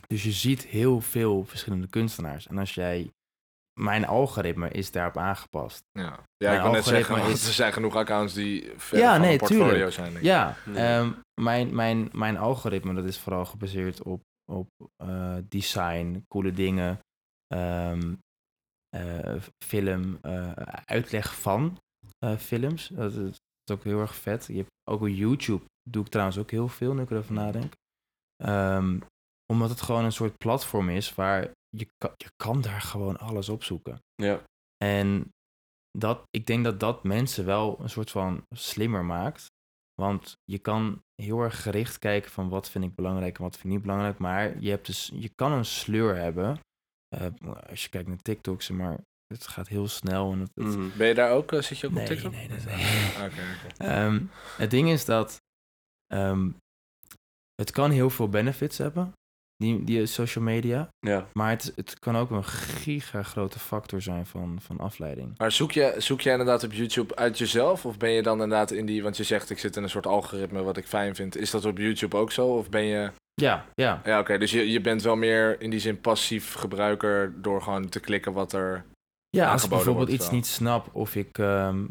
Dus je ziet heel veel verschillende kunstenaars. En als jij... Mijn algoritme is daarop aangepast. Ja, ja Mijn ik wil net zeggen, is- er zijn genoeg accounts die ver Ja, van nee, portfolio tuurlijk. zijn. denk ik. Ja, Ja. ehm, mijn, mijn, mijn algoritme dat is vooral gebaseerd op, op eh, design, coole dingen, ehm, eh, film, eh, uitleg van eh, films. Dat is, dat is ook heel erg vet. Je hebt ook op YouTube doe ik trouwens ook heel veel, nu ik erover nadenk. Ehm, omdat het gewoon een soort platform is waar je kan, je kan daar gewoon alles opzoeken. Ja. En dat, ik denk dat dat mensen wel een soort van slimmer maakt. Want je kan heel erg gericht kijken van wat vind ik belangrijk en wat vind ik niet belangrijk. Maar je, hebt dus, je kan een sleur hebben. Eh, als je kijkt naar TikTok, zeg maar, het gaat heel snel. En het, het- Mhm. Ben je daar ook, eh, zit je ook Nee, op TikTok? nee, nee, nee. Oké. Ehm, het ding is dat ehm, het kan heel veel benefits hebben, die, die social media. Ja. Maar het, het kan ook een giga grote factor zijn van, van afleiding. Maar zoek je, zoek je inderdaad op YouTube uit jezelf? Of ben je dan inderdaad in die... Want je zegt, ik zit in een soort algoritme wat ik fijn vind. Is dat op YouTube ook zo? Of ben je... Ja, ja. Ja, oké. dus je, je bent wel meer in die zin passief gebruiker... door gewoon te klikken wat er... Ja, als ik bijvoorbeeld wordt iets wel. niet snap of ik... ehm,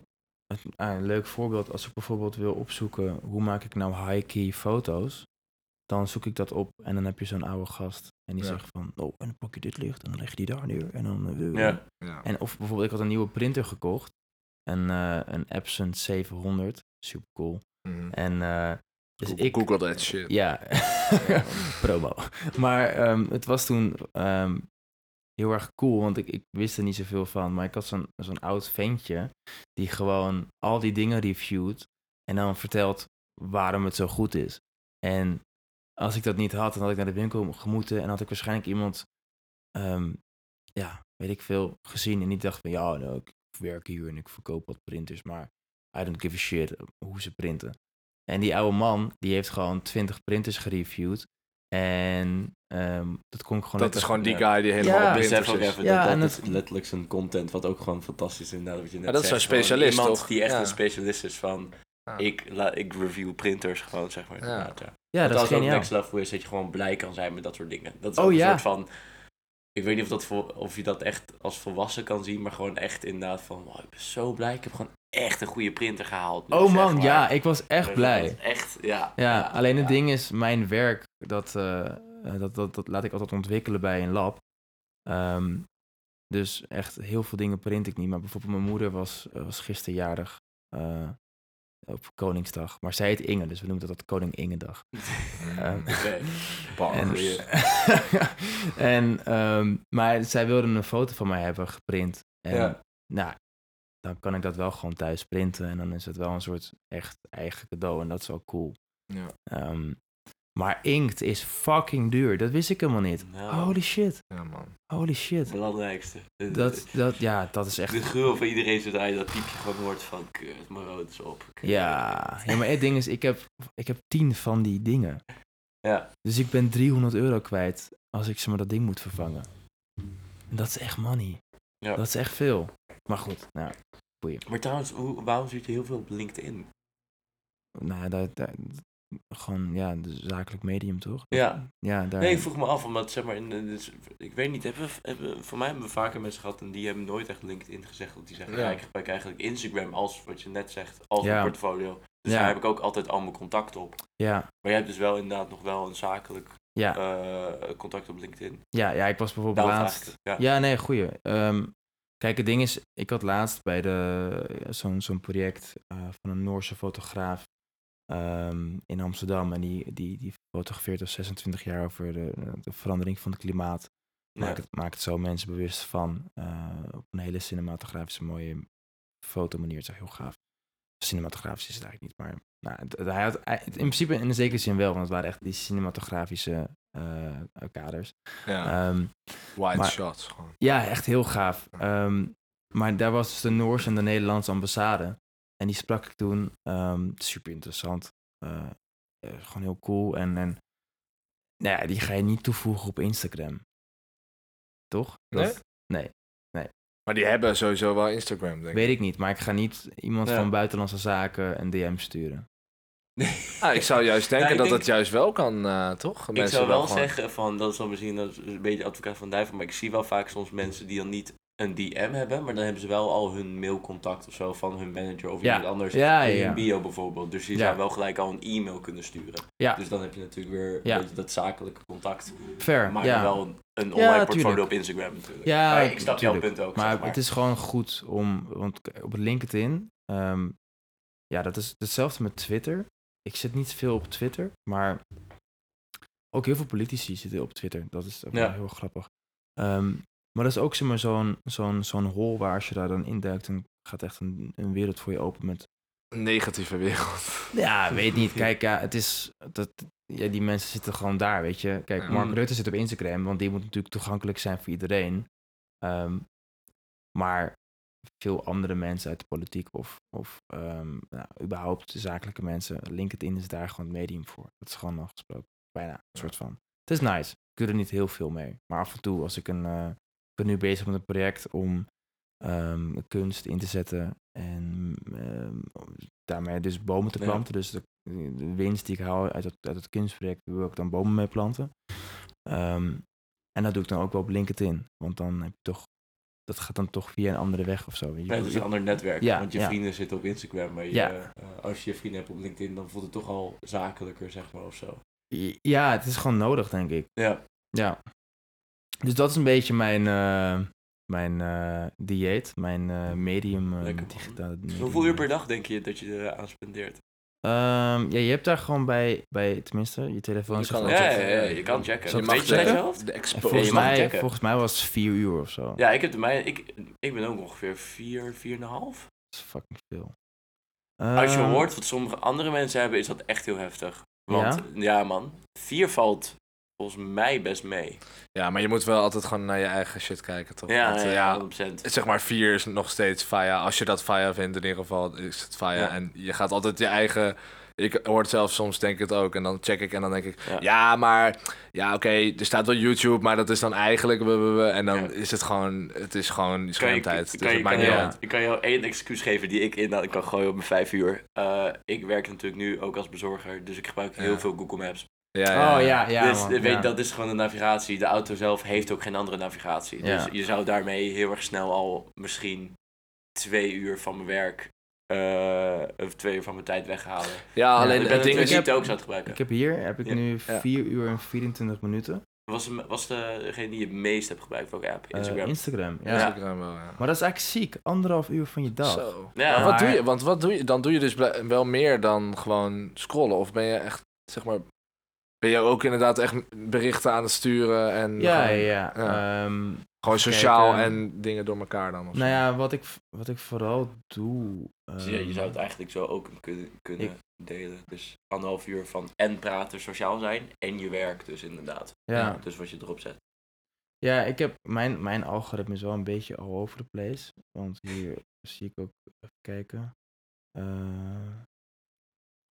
het- ah, een leuk voorbeeld, als ik bijvoorbeeld wil opzoeken... hoe maak ik nou high-key foto's... dan zoek ik dat op en dan heb je zo'n oude gast... en die Ja. zegt van... oh, en dan pak je dit licht en dan leg je die daar neer... en dan... eh, Ja. Ja. En of bijvoorbeeld, ik had een nieuwe printer gekocht. Een, eh, een Epson 700. Super cool. En eh, dus Google, ik... Google that shit. Ja, promo. Maar ehm, het was toen ehm, heel erg cool, want ik, ik wist er niet zoveel van. Maar ik had zo'n zo'n oud ventje die gewoon al die dingen reviewt en dan vertelt waarom het zo goed is. En als ik dat niet had, dan had ik naar de winkel gemoeten en had ik waarschijnlijk iemand, ehm, ja, weet ik veel, gezien en niet dacht van ja, nou, ik werk hier en ik verkoop wat printers, maar I don't give a shit hoe ze printen. En die oude man, die heeft gewoon 20 printers gereviewd. En ehm, dat kon ik gewoon... Dat is gewoon die guy die helemaal Ja. op Besef printers ook is. even Ja, dat en dat het- is letterlijk zijn content, wat ook gewoon fantastisch is inderdaad, wat je net Maar dat is zo'n specialist, Iemand toch? die echt Ja. een specialist is van, Ja. ik, la, ik review printers gewoon, zeg maar. Ja. inderdaad, ja. Dat is als het ook geniaal. next level is, dat je gewoon blij kan zijn met dat soort dingen. Dat is Oh, ook een ja. soort van... Ik weet niet of, dat voor, of je dat echt als volwassen kan zien, maar gewoon echt inderdaad van... "Wow, ik ben zo blij, ik heb gewoon echt een goede printer gehaald. nu," Oh zeg man, maar. ja, ik was echt Dus blij. Echt, ja. Ja, alleen het ding is, mijn werk, dat, eh, eh, dat, dat, dat laat ik altijd ontwikkelen bij een lab. Ehm, dus echt heel veel dingen print ik niet. Maar bijvoorbeeld mijn moeder was, eh, was gisteren jarig. Eh, op Koningsdag. Maar zij heet Inge, dus we noemen dat, dat Koning Ingedag. Ehm, en, goeie. en, ehm, maar zij wilde een foto van mij hebben geprint. En Ja. nou, dan kan ik dat wel gewoon thuis printen. En dan is het wel een soort echt eigen cadeau. En dat is wel cool. Ja. Ehm, maar inkt is fucking duur. Dat wist ik helemaal niet. Nou. Holy shit. ja, man. Holy Het shit. belangrijkste. De- Dat, dat, ja, dat is echt... de geur van iedereen zodra je dat piepje gewoon hoort van kut, mijn rood is op. Kut. Ja, ja, maar het ding is, ik heb, ik heb tien van die dingen. Ja. Dus ik ben 300 euro kwijt als ik zeg maar dat ding moet vervangen. En dat is echt money. Ja. Dat is echt veel. Maar goed, nou, Maar trouwens, hoe, waarom zit je heel veel op LinkedIn? nou ja, daar, daar- gewoon, ja, de zakelijk medium toch? Ja. Ja, daar... Nee, ik vroeg me af, omdat zeg maar, in, dus, ik weet niet, hebben, we- hebben, voor mij hebben we vaker mensen gehad en die hebben nooit echt LinkedIn gezegd. Dat die zeggen, ja, Ja. ik gebruik eigenlijk Instagram als, wat je net zegt, als Ja. een portfolio. Dus Ja. daar heb ik ook altijd al mijn contact op. ja, Maar jij hebt dus wel inderdaad nog wel een zakelijk ja, eh, contact op LinkedIn. ja, ja, ik was bijvoorbeeld Daarom laatst... Ja, nee, goeie. Ehm, kijk, het ding is, ik had laatst bij de, zo'n zo'n project eh, van een Noorse fotograaf ehm, in Amsterdam. En die, die, die fotografeert al 26 jaar over de, de verandering van het klimaat. Ja. Maakt, het, maakt zo mensen bewust van. eh, op een hele cinematografische, mooie fotomanier. Het is heel gaaf. Cinematografisch is het eigenlijk niet, maar nou, het- hij had, hij- in principe in een zekere zin wel, want het waren echt die cinematografische eh, kaders. Ja. Ehm, maar- shots gewoon. ja, echt heel gaaf. Ehm, maar daar was dus de Noorse en de Nederlandse ambassade. En die sprak ik toen. ehm, super interessant. Eh, eh, gewoon heel cool. En, en nou ja, die ga je niet toevoegen op Instagram. Toch? Dat- nee, Maar die hebben sowieso wel Instagram, denk ik. weet ik niet. Maar ik ga niet iemand Ja. van buitenlandse zaken een DM sturen. Ah, ik zou juist denken Ja, dat denk- dat juist wel kan, eh, toch? Ik zou wel gewoon- zeggen van, dat is dan misschien dat is een beetje advocaat van duivel, maar ik zie wel vaak soms mensen die dan niet een DM hebben, maar dan hebben ze wel al hun mailcontact of zo van hun manager of Ja. iemand anders Ja, in ja, hun bio bijvoorbeeld. Dus Ja. zou wel gelijk al een e-mail kunnen sturen. Dus dan heb je natuurlijk weer dat zakelijke contact, Fair. maar wel een, online portfolio op Instagram natuurlijk. Ja, ik snap jouw punt ook, Maar, zeg maar. het is gewoon goed om, want op LinkedIn, ehm, ja, dat is hetzelfde met Twitter. Ik zit niet veel op Twitter, maar ook heel veel politici zitten op Twitter. Dat is ook wel heel grappig. Ehm, maar dat is ook zeg maar zo'n zo'n zo'n hol waar als je daar dan induikt, dan gaat echt een, een wereld voor je open met... Een negatieve wereld. Ja, weet niet. Kijk, ja, het is... Dat, ja, die mensen zitten gewoon daar, weet je. Kijk. Mark Mm. Rutte zit op Instagram, want die moet natuurlijk toegankelijk zijn voor iedereen. Ehm, maar veel andere mensen uit de politiek of, of ehm, nou, überhaupt zakelijke mensen, LinkedIn is daar gewoon het medium voor. Dat is gewoon afgesproken. Bijna een soort van. Het is nice. Ik doe er niet heel veel mee. Maar af en toe, als ik een. eh, ben nu bezig met een project om ehm, kunst in te zetten. En ehm, daarmee dus bomen te Ja. planten. Dus de, de winst die ik haal uit het, uit het kunstproject, wil ik dan bomen mee planten. Ehm, en dat doe ik dan ook wel op LinkedIn. Want dan heb je toch. Dat gaat dan toch via een andere weg of zo. weet je. Nee, het is een ander netwerk. Ja, want je ja. vrienden zitten op Instagram. Maar je, Ja. eh, als je je vrienden hebt op LinkedIn, dan voelt het toch al zakelijker, zeg maar, of zo. Ja, het is gewoon nodig, denk ik. Ja. Ja. Dus dat is een beetje mijn, eh, mijn eh, dieet, mijn eh, medium. digitale medium. Hoeveel uur per dag denk je dat je eraan spendeert? Ehm, ja, je hebt daar gewoon bij, bij tenminste, je telefoon. Je kan Ja, checken. ja, ja, je kan checken. Je mag checken? de En expo. volgens, mij, checken. volgens mij was het vier uur of zo. Ja, ik heb de mij. Ik, ik ben ook ongeveer 4, 4,5. Dat is fucking veel. Als je Ehm, hoort wat sommige andere mensen hebben, is dat echt heel heftig. Want ja, man, 4 valt volgens mij best mee. Ja, maar je moet wel altijd gewoon naar je eigen shit kijken, toch? Ja, Want, ja, eh, ja, ja, 100%. zeg maar vier is nog steeds fire. Als je dat fire vindt, in ieder geval is het fire. Ja. En je gaat altijd je eigen... Ik hoor het zelf soms, denk ik het ook. En dan check ik en dan denk ik... Ja. Ja, maar... Ja, oké, er staat wel YouTube, maar dat is dan eigenlijk... En dan Ja. is het gewoon... Het is gewoon Kan je, schermtijd. kan, dus je, kan, ik kan jou één excuus geven die ik in kan gooien op mijn 5 uur. Eh, ik werk natuurlijk nu ook als bezorger, dus ik gebruik heel veel Google Maps. Oh ja, ja. dus man, weet, ja. dat is gewoon de navigatie. De auto zelf heeft ook geen andere navigatie. Ja. Dus je zou daarmee heel erg snel al misschien twee uur van mijn werk eh, of twee uur van mijn tijd weghalen. Ja, alleen ik ben het ding niet ook zou gebruiken. Ik heb hier heb ik Ja. nu Ja. 4 uur en 24 minuten. Was, was de, degene die je het meest hebt gebruikt, welke app? Eh, Instagram? Instagram, ja. Instagram wel, ja. Maar dat is eigenlijk ziek. Anderhalf uur van je dag. Zo. Ja, Maar wat doe je? Want wat doe je? Dan doe je dus wel meer dan gewoon scrollen. Of ben je echt, zeg maar, ben je ook inderdaad echt berichten aan het sturen en Ja, gewoon, ja. Ehm, gewoon sociaal en dingen door elkaar dan? Of nou zo? ja, wat ik, wat ik vooral doe... Dus ja, je zou het ehm, eigenlijk zo ook kunnen, kunnen Ik- delen. Dus anderhalf uur van en praten, sociaal zijn en je werk dus inderdaad. Ja, Dus wat je erop zet. ja ik heb... Mijn, mijn algoritme is wel een beetje all over the place. Want hier zie ik ook... Even kijken. Eh,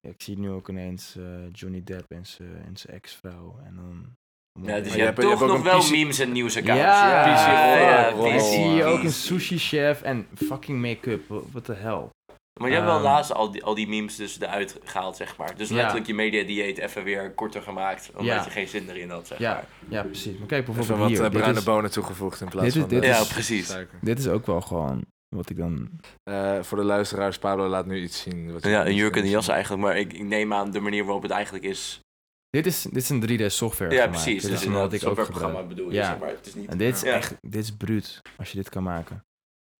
ja, ik zie nu ook ineens eh, Johnny Depp en zijn en zijn ex-vrouw. En dan... Ja, dus je je, hebt je toch nog wel PC memes en nieuwsaccounts. Ja, PC ja, ja, zie hier ook een PC. sushi-chef en fucking make-up. What the hell? Maar je hebt wel Ehm, laatst al die, al die memes dus eruit gehaald, zeg maar. Dus Ja. letterlijk je media-dieet even weer korter gemaakt, omdat Ja. je geen zin erin had, zeg Ja, maar. ja, precies. Maar kijk Even bijvoorbeeld wat hier. eh, bruine is, bonen toegevoegd in plaats dit is- van... dit eh, Ja, is- precies. suiker. dit is ook wel gewoon wat ik dan... Eh, voor de luisteraars, Pablo laat nu iets zien. wat Ja, een jurk en een jas eigenlijk, maar ik, ik neem aan de manier waarop het eigenlijk is. Dit is, dit is een 3D software Ja, precies. Dit Dus is inderdaad, wat ik ook softwareprogramma bedoel je, Ja. zeg maar. Het is niet... En dit is Ja. echt, dit is bruut, als je dit kan maken.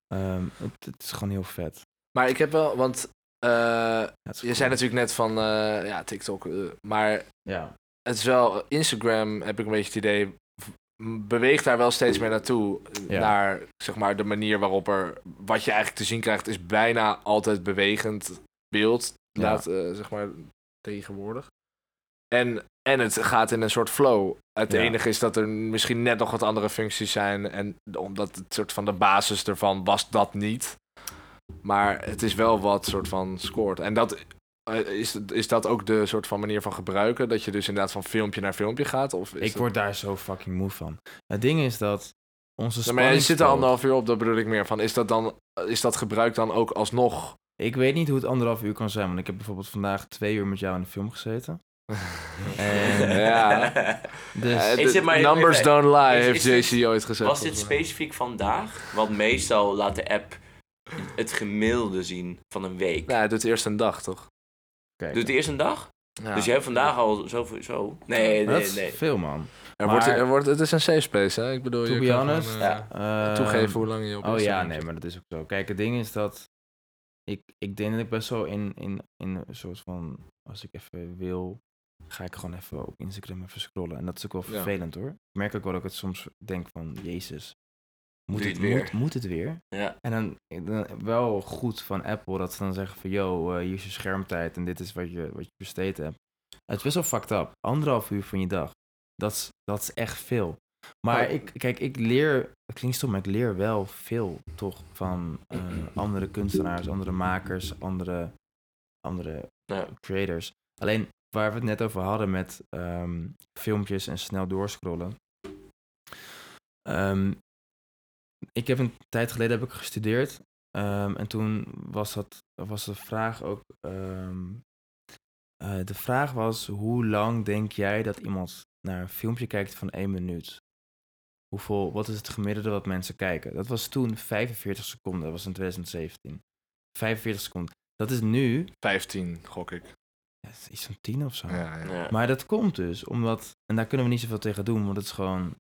Ehm, het, het is gewoon heel vet. Maar ik heb wel, want eh, Ja, is je zei natuurlijk net van eh, ja, TikTok, maar Ja, het is wel, Instagram heb ik een beetje het idee, beweegt daar wel steeds meer naartoe. Ja. Naar, zeg maar, de manier waarop er, wat je eigenlijk te zien krijgt, is bijna altijd bewegend beeld, Ja. laat, eh, zeg maar, tegenwoordig. En, en het gaat in een soort flow. Het Ja. enige is dat er misschien net nog wat andere functies zijn. En omdat het soort van de basis ervan was dat niet. Maar het is wel wat soort van scoort. En dat, is, is dat ook de soort van manier van gebruiken? Dat je dus inderdaad van filmpje naar filmpje gaat? Of is ik dat- word daar zo fucking moe van. Het ding is dat onze Ja, maar je zit er anderhalf uur op, dat bedoel ik meer van. Is dat, dan, is dat gebruik dan ook alsnog? Ik weet niet hoe het anderhalf uur kan zijn, want ik heb bijvoorbeeld vandaag twee uur met jou in de film gezeten. En- ja. Dus Eh, maar even- numbers don't lie, is- heeft is JC ooit gezegd. Was dit specifiek vandaag? Want meestal laat de app het gemiddelde zien van een week. Ja, hij doet eerst een dag, toch? Kijk, Doet het eerst een dag? Ja. Dus jij hebt vandaag al zoveel... Zo. Nee, nee, is nee. veel man. Er wordt, er wordt, het is een safe space, hè? Ik bedoel, To je be kan honest, gewoon, eh, Ja. Ehm, toegeven hoe lang je op Oh ja, nee, maar dat is ook zo. Kijk, het ding is dat ik, ik denk dat ik best wel in, in, in een soort van, als ik even wil, ga ik gewoon even op Instagram even scrollen. En dat is ook wel Ja. vervelend hoor. Ik merk ook wel dat ik het soms denk van, jezus, moet, het, moet, weer? moet het weer? Ja. En dan, dan wel goed van Apple dat ze dan zeggen van, yo, eh, hier is je schermtijd en dit is wat je, wat je besteed hebt. Het is best wel fucked up. Anderhalf uur van je dag. Dat is, dat is echt veel. Maar Oh. ik, kijk, ik leer, het klinkt stom, maar ik leer wel veel toch van eh, andere kunstenaars, andere makers, andere, andere Ja. creators. Alleen waar we het net over hadden met ehm, filmpjes en snel doorscrollen. Ehm, ik heb een tijd geleden heb ik gestudeerd. ehm, en toen was, dat, was de vraag ook. ehm, eh, de vraag was: hoe lang denk jij dat iemand naar een filmpje kijkt van één minuut? Hoeveel, wat is het gemiddelde wat mensen kijken? Dat was toen 45 seconden, dat was in 2017. 45 seconden. Dat is nu Vijftien, gok ik. ja, is iets van 10 of zo. Ja, ja. Ja. Maar dat komt dus omdat, en daar kunnen we niet zoveel tegen doen, want het is gewoon,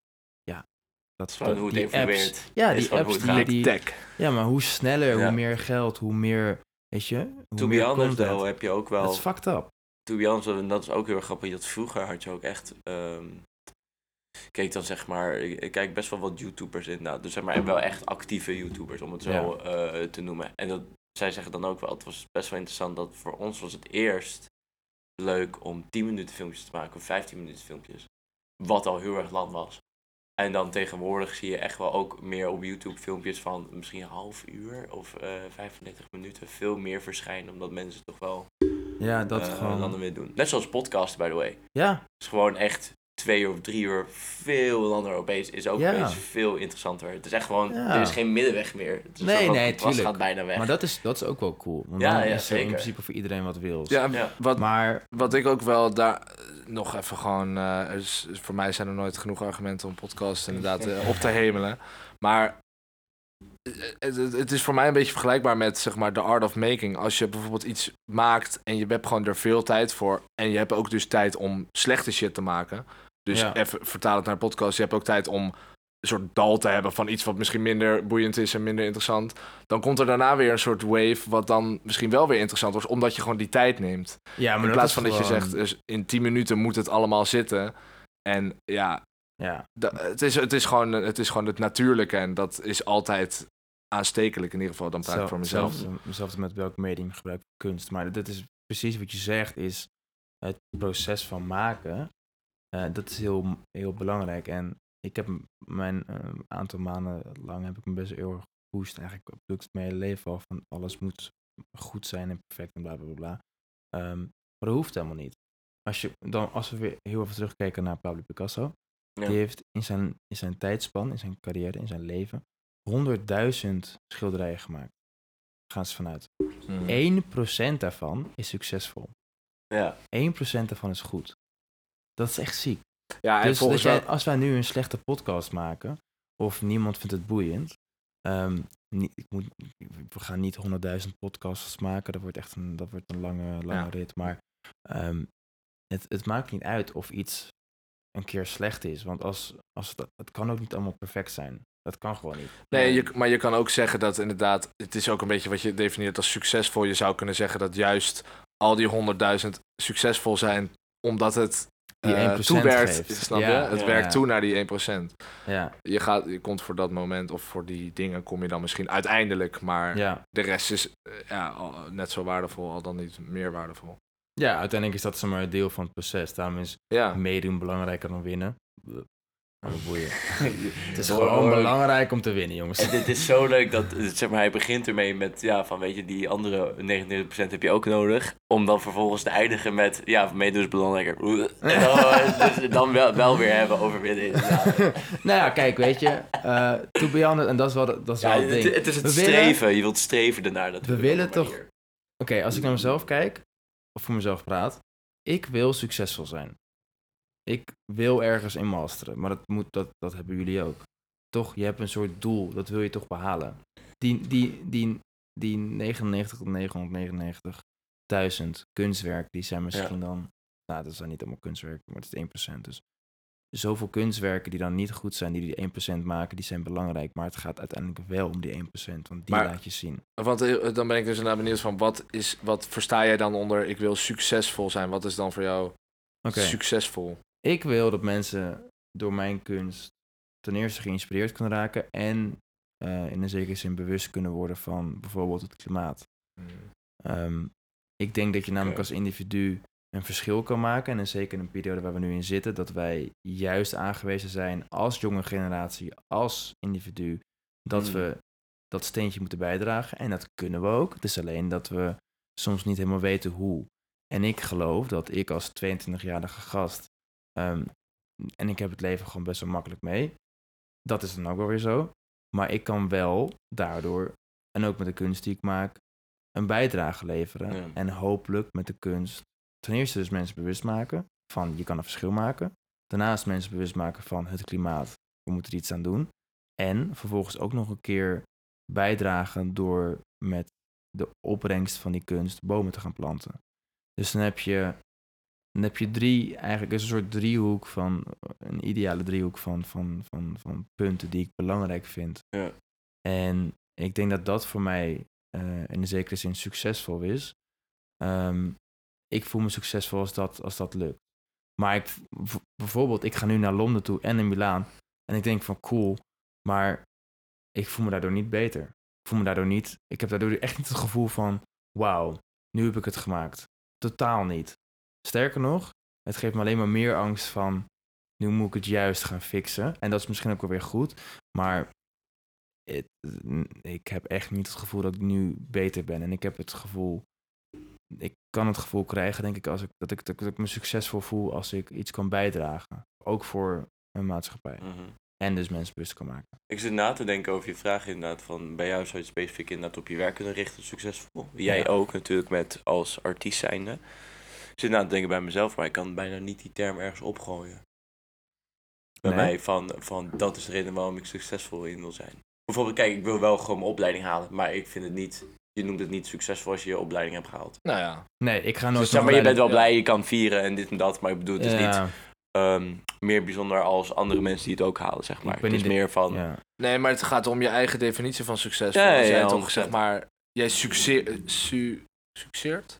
dat is dat- hoe het die apps, evolueert. ja, die apps die, Tech. ja, maar hoe sneller, Ja. hoe meer geld, hoe meer, weet je, hoe To meer be honest though, heb je ook wel... Dat is fucked up. to be honest, en dat is ook heel erg grappig. Dat vroeger had je ook echt. ehm keek dan zeg maar. Ik, kijk best wel wat YouTubers inderdaad. Dus zeg maar wel echt actieve YouTubers, om het zo Ja. eh, te noemen. En dat, zij zeggen dan ook wel. Het was best wel interessant dat voor ons was het eerst leuk om 10 minuten filmpjes te maken of 15 minuten filmpjes. Wat al heel erg lang was. En dan tegenwoordig zie je echt wel ook meer op YouTube filmpjes van misschien een half uur of eh 35 minuten veel meer verschijnen. Omdat mensen toch wel Ja, dat eh, gewoon, landen weer doen. Net zoals podcast, by the way. Het ja, is gewoon echt twee of drie uur veel langer opeens. Is ook Ja. opeens veel interessanter. Het is echt gewoon, Ja. er is geen middenweg meer. Het is Nee, contrast tuurlijk. gaat bijna weg. maar dat is, dat is ook wel cool. Want Ja, dan ja, is er in zeker. principe voor iedereen wat wil. Ja, Ja. Wat, Maar, wat ik ook wel daar eh, nog even gewoon... eh, is, voor mij zijn er nooit genoeg argumenten om podcasts inderdaad eh, op te hemelen. Maar het, is voor mij een beetje vergelijkbaar met zeg maar de art of making. Als je bijvoorbeeld iets maakt en je hebt gewoon er veel tijd voor... en je hebt ook dus tijd om slechte shit te maken... Dus Ja. even vertaal het naar podcast. Je hebt ook tijd om een soort dal te hebben van iets wat misschien minder boeiend is en minder interessant. Dan komt er daarna weer een soort wave wat dan misschien wel weer interessant wordt, omdat je gewoon die tijd neemt. Ja, maar In plaats van dat je zegt, dus in 10 minuten moet het allemaal zitten. En ja, Ja, da- het, is, het, is gewoon, het is gewoon het natuurlijke en dat is altijd aanstekelijk in ieder geval. Dan praat ik voor mezelf. Hetzelfde, met welk medium je gebruikt voor kunst. Maar dat is precies wat je zegt, is het proces van maken. eh, dat is heel, heel belangrijk. En ik heb mijn eh, aantal maanden lang heb ik me best heel erg gepusht. Eigenlijk doe ik het mijn hele leven al van alles moet goed zijn en perfect en bla bla bla. Ehm, maar dat hoeft helemaal niet. Als, je, dan, als we weer heel even terugkijken naar Pablo Picasso. Ja. Die heeft in zijn, in zijn tijdspan, in zijn carrière, in zijn leven, 100.000 schilderijen gemaakt. Gaan ze vanuit. Mm. 1% daarvan is succesvol. Ja. 1% daarvan is goed. Dat is echt ziek. Ja, en Dus dat jij, als wij nu een slechte podcast maken, of niemand vindt het boeiend, ehm, niet, ik moet, we gaan niet 100.000 podcasts maken, dat wordt echt een, dat wordt een lange, lange Ja. rit. Maar ehm, het, het maakt niet uit of iets een keer slecht is, want als, als het, het kan ook niet allemaal perfect zijn. Dat kan gewoon niet. Nee, je, maar je kan ook zeggen dat inderdaad, het is ook een beetje wat je definieert als succesvol. Je zou kunnen zeggen dat juist al die 100.000 succesvol zijn, omdat het Die eh, 1% toewerkt. geeft. Snap je? Het ja, werkt ja. toe naar die 1%. Ja, Je, gaat, je komt voor dat moment of voor die dingen kom je dan misschien uiteindelijk, maar ja. de rest is eh, ja, al- net zo waardevol, al dan niet meer waardevol. ja, uiteindelijk is dat zomaar een deel van het proces. Daarom is Ja, meedoen belangrijker dan winnen. Boeien. Het is gewoon hoor- belangrijk om te winnen, jongens. En dit is zo leuk dat, zeg maar, hij begint ermee met, ja, van weet je, die andere 99% heb je ook nodig. Om dan vervolgens te eindigen met, ja, meedoen is belangrijker. En dan, eh, dus dan wel, wel weer hebben over winnen. nou ja, kijk, weet je. eh to be honest, en dat is wel, dat is Ja, wel het het, ding. het is het We willen- streven. Je wilt streven ernaar. natuurlijk We willen toch-. Oké, als ik naar mezelf kijk, of voor mezelf praat, ik wil succesvol zijn. Ik wil ergens in masteren, maar dat, moet, dat, dat hebben jullie ook. Toch, je hebt een soort doel, dat wil je toch behalen. Die, die, die, die 99 tot 999.000 kunstwerken, die zijn misschien dan, nou dat zijn niet allemaal kunstwerken, maar het is 1%. Dus zoveel kunstwerken die dan niet goed zijn, die die 1% maken, die zijn belangrijk. Maar het gaat uiteindelijk wel om die 1%, want die Maar- laat je zien. want eh, dan ben ik dus inderdaad benieuwd van wat, is, wat versta jij dan onder ik wil succesvol zijn? Wat is dan voor jou Oké. succesvol? Ik wil dat mensen door mijn kunst ten eerste geïnspireerd kunnen raken en eh, in een zekere zin bewust kunnen worden van bijvoorbeeld het klimaat. Ehm, ik denk dat je namelijk als individu een verschil kan maken. En in zeker in een periode waar we nu in zitten, dat wij juist aangewezen zijn als jonge generatie, als individu, dat Mm. we dat steentje moeten bijdragen. En dat kunnen we ook. Het is alleen dat we soms niet helemaal weten hoe. En ik geloof dat ik als 22-jarige gast, ehm, en ik heb het leven gewoon best wel makkelijk mee, dat is dan ook wel weer zo. Maar ik kan wel daardoor, en ook met de kunst die ik maak, een bijdrage leveren. Ja. En hopelijk met de kunst ten eerste dus mensen bewust maken van je kan een verschil maken. Daarnaast mensen bewust maken van het klimaat, we moeten er iets aan doen. En vervolgens ook nog een keer bijdragen door met de opbrengst van die kunst bomen te gaan planten. Dus dan heb je, dan heb je drie, eigenlijk is een soort driehoek van, een ideale driehoek van, van, van, van punten die ik belangrijk vind. Ja. En ik denk dat dat voor mij eh, in een zekere zin succesvol is. Ehm, ik voel me succesvol als dat, als dat lukt. Maar ik, bijvoorbeeld, ik ga nu naar Londen toe en in Milaan. En ik denk van cool, maar ik voel me daardoor niet beter. Ik voel me daardoor niet, ik heb daardoor echt niet het gevoel van wauw, nu heb ik het gemaakt. Totaal niet. Sterker nog, het geeft me alleen maar meer angst van nu moet ik het juist gaan fixen. En dat is misschien ook wel weer goed, maar het- ik heb echt niet het gevoel dat ik nu beter ben. En ik heb het gevoel, ik kan het gevoel krijgen, denk ik, als ik, dat, ik, dat ik me succesvol voel als ik iets kan bijdragen. Ook voor een maatschappij. Mhm. En dus mensen bewust kan maken. Ik zit na te denken over je vraag inderdaad van bij jou zou je specifiek inderdaad op je werk kunnen richten succesvol. Jij Ja. ook natuurlijk met als artiest zijnde. Ik zit na te denken bij mezelf, maar ik kan bijna niet die term ergens opgooien. Bij Nee? mij van, van dat is de reden waarom ik succesvol in wil zijn. Bijvoorbeeld, kijk, ik wil wel gewoon mijn opleiding halen, maar ik vind het niet, je noemt het niet succesvol als je je opleiding hebt gehaald. Nou ja, Nee, ik ga nooit Dus zeg maar, je bent wel blij, je kan vieren en dit en dat, maar ik bedoel, het is niet, ehm, meer bijzonder als andere mensen die het ook halen, zeg maar. ben Het is de- meer van... Ja. Nee, maar het gaat om je eigen definitie van succesvol. Ja, ja, toch 100%. zeg maar, jij succeert, su, succeert?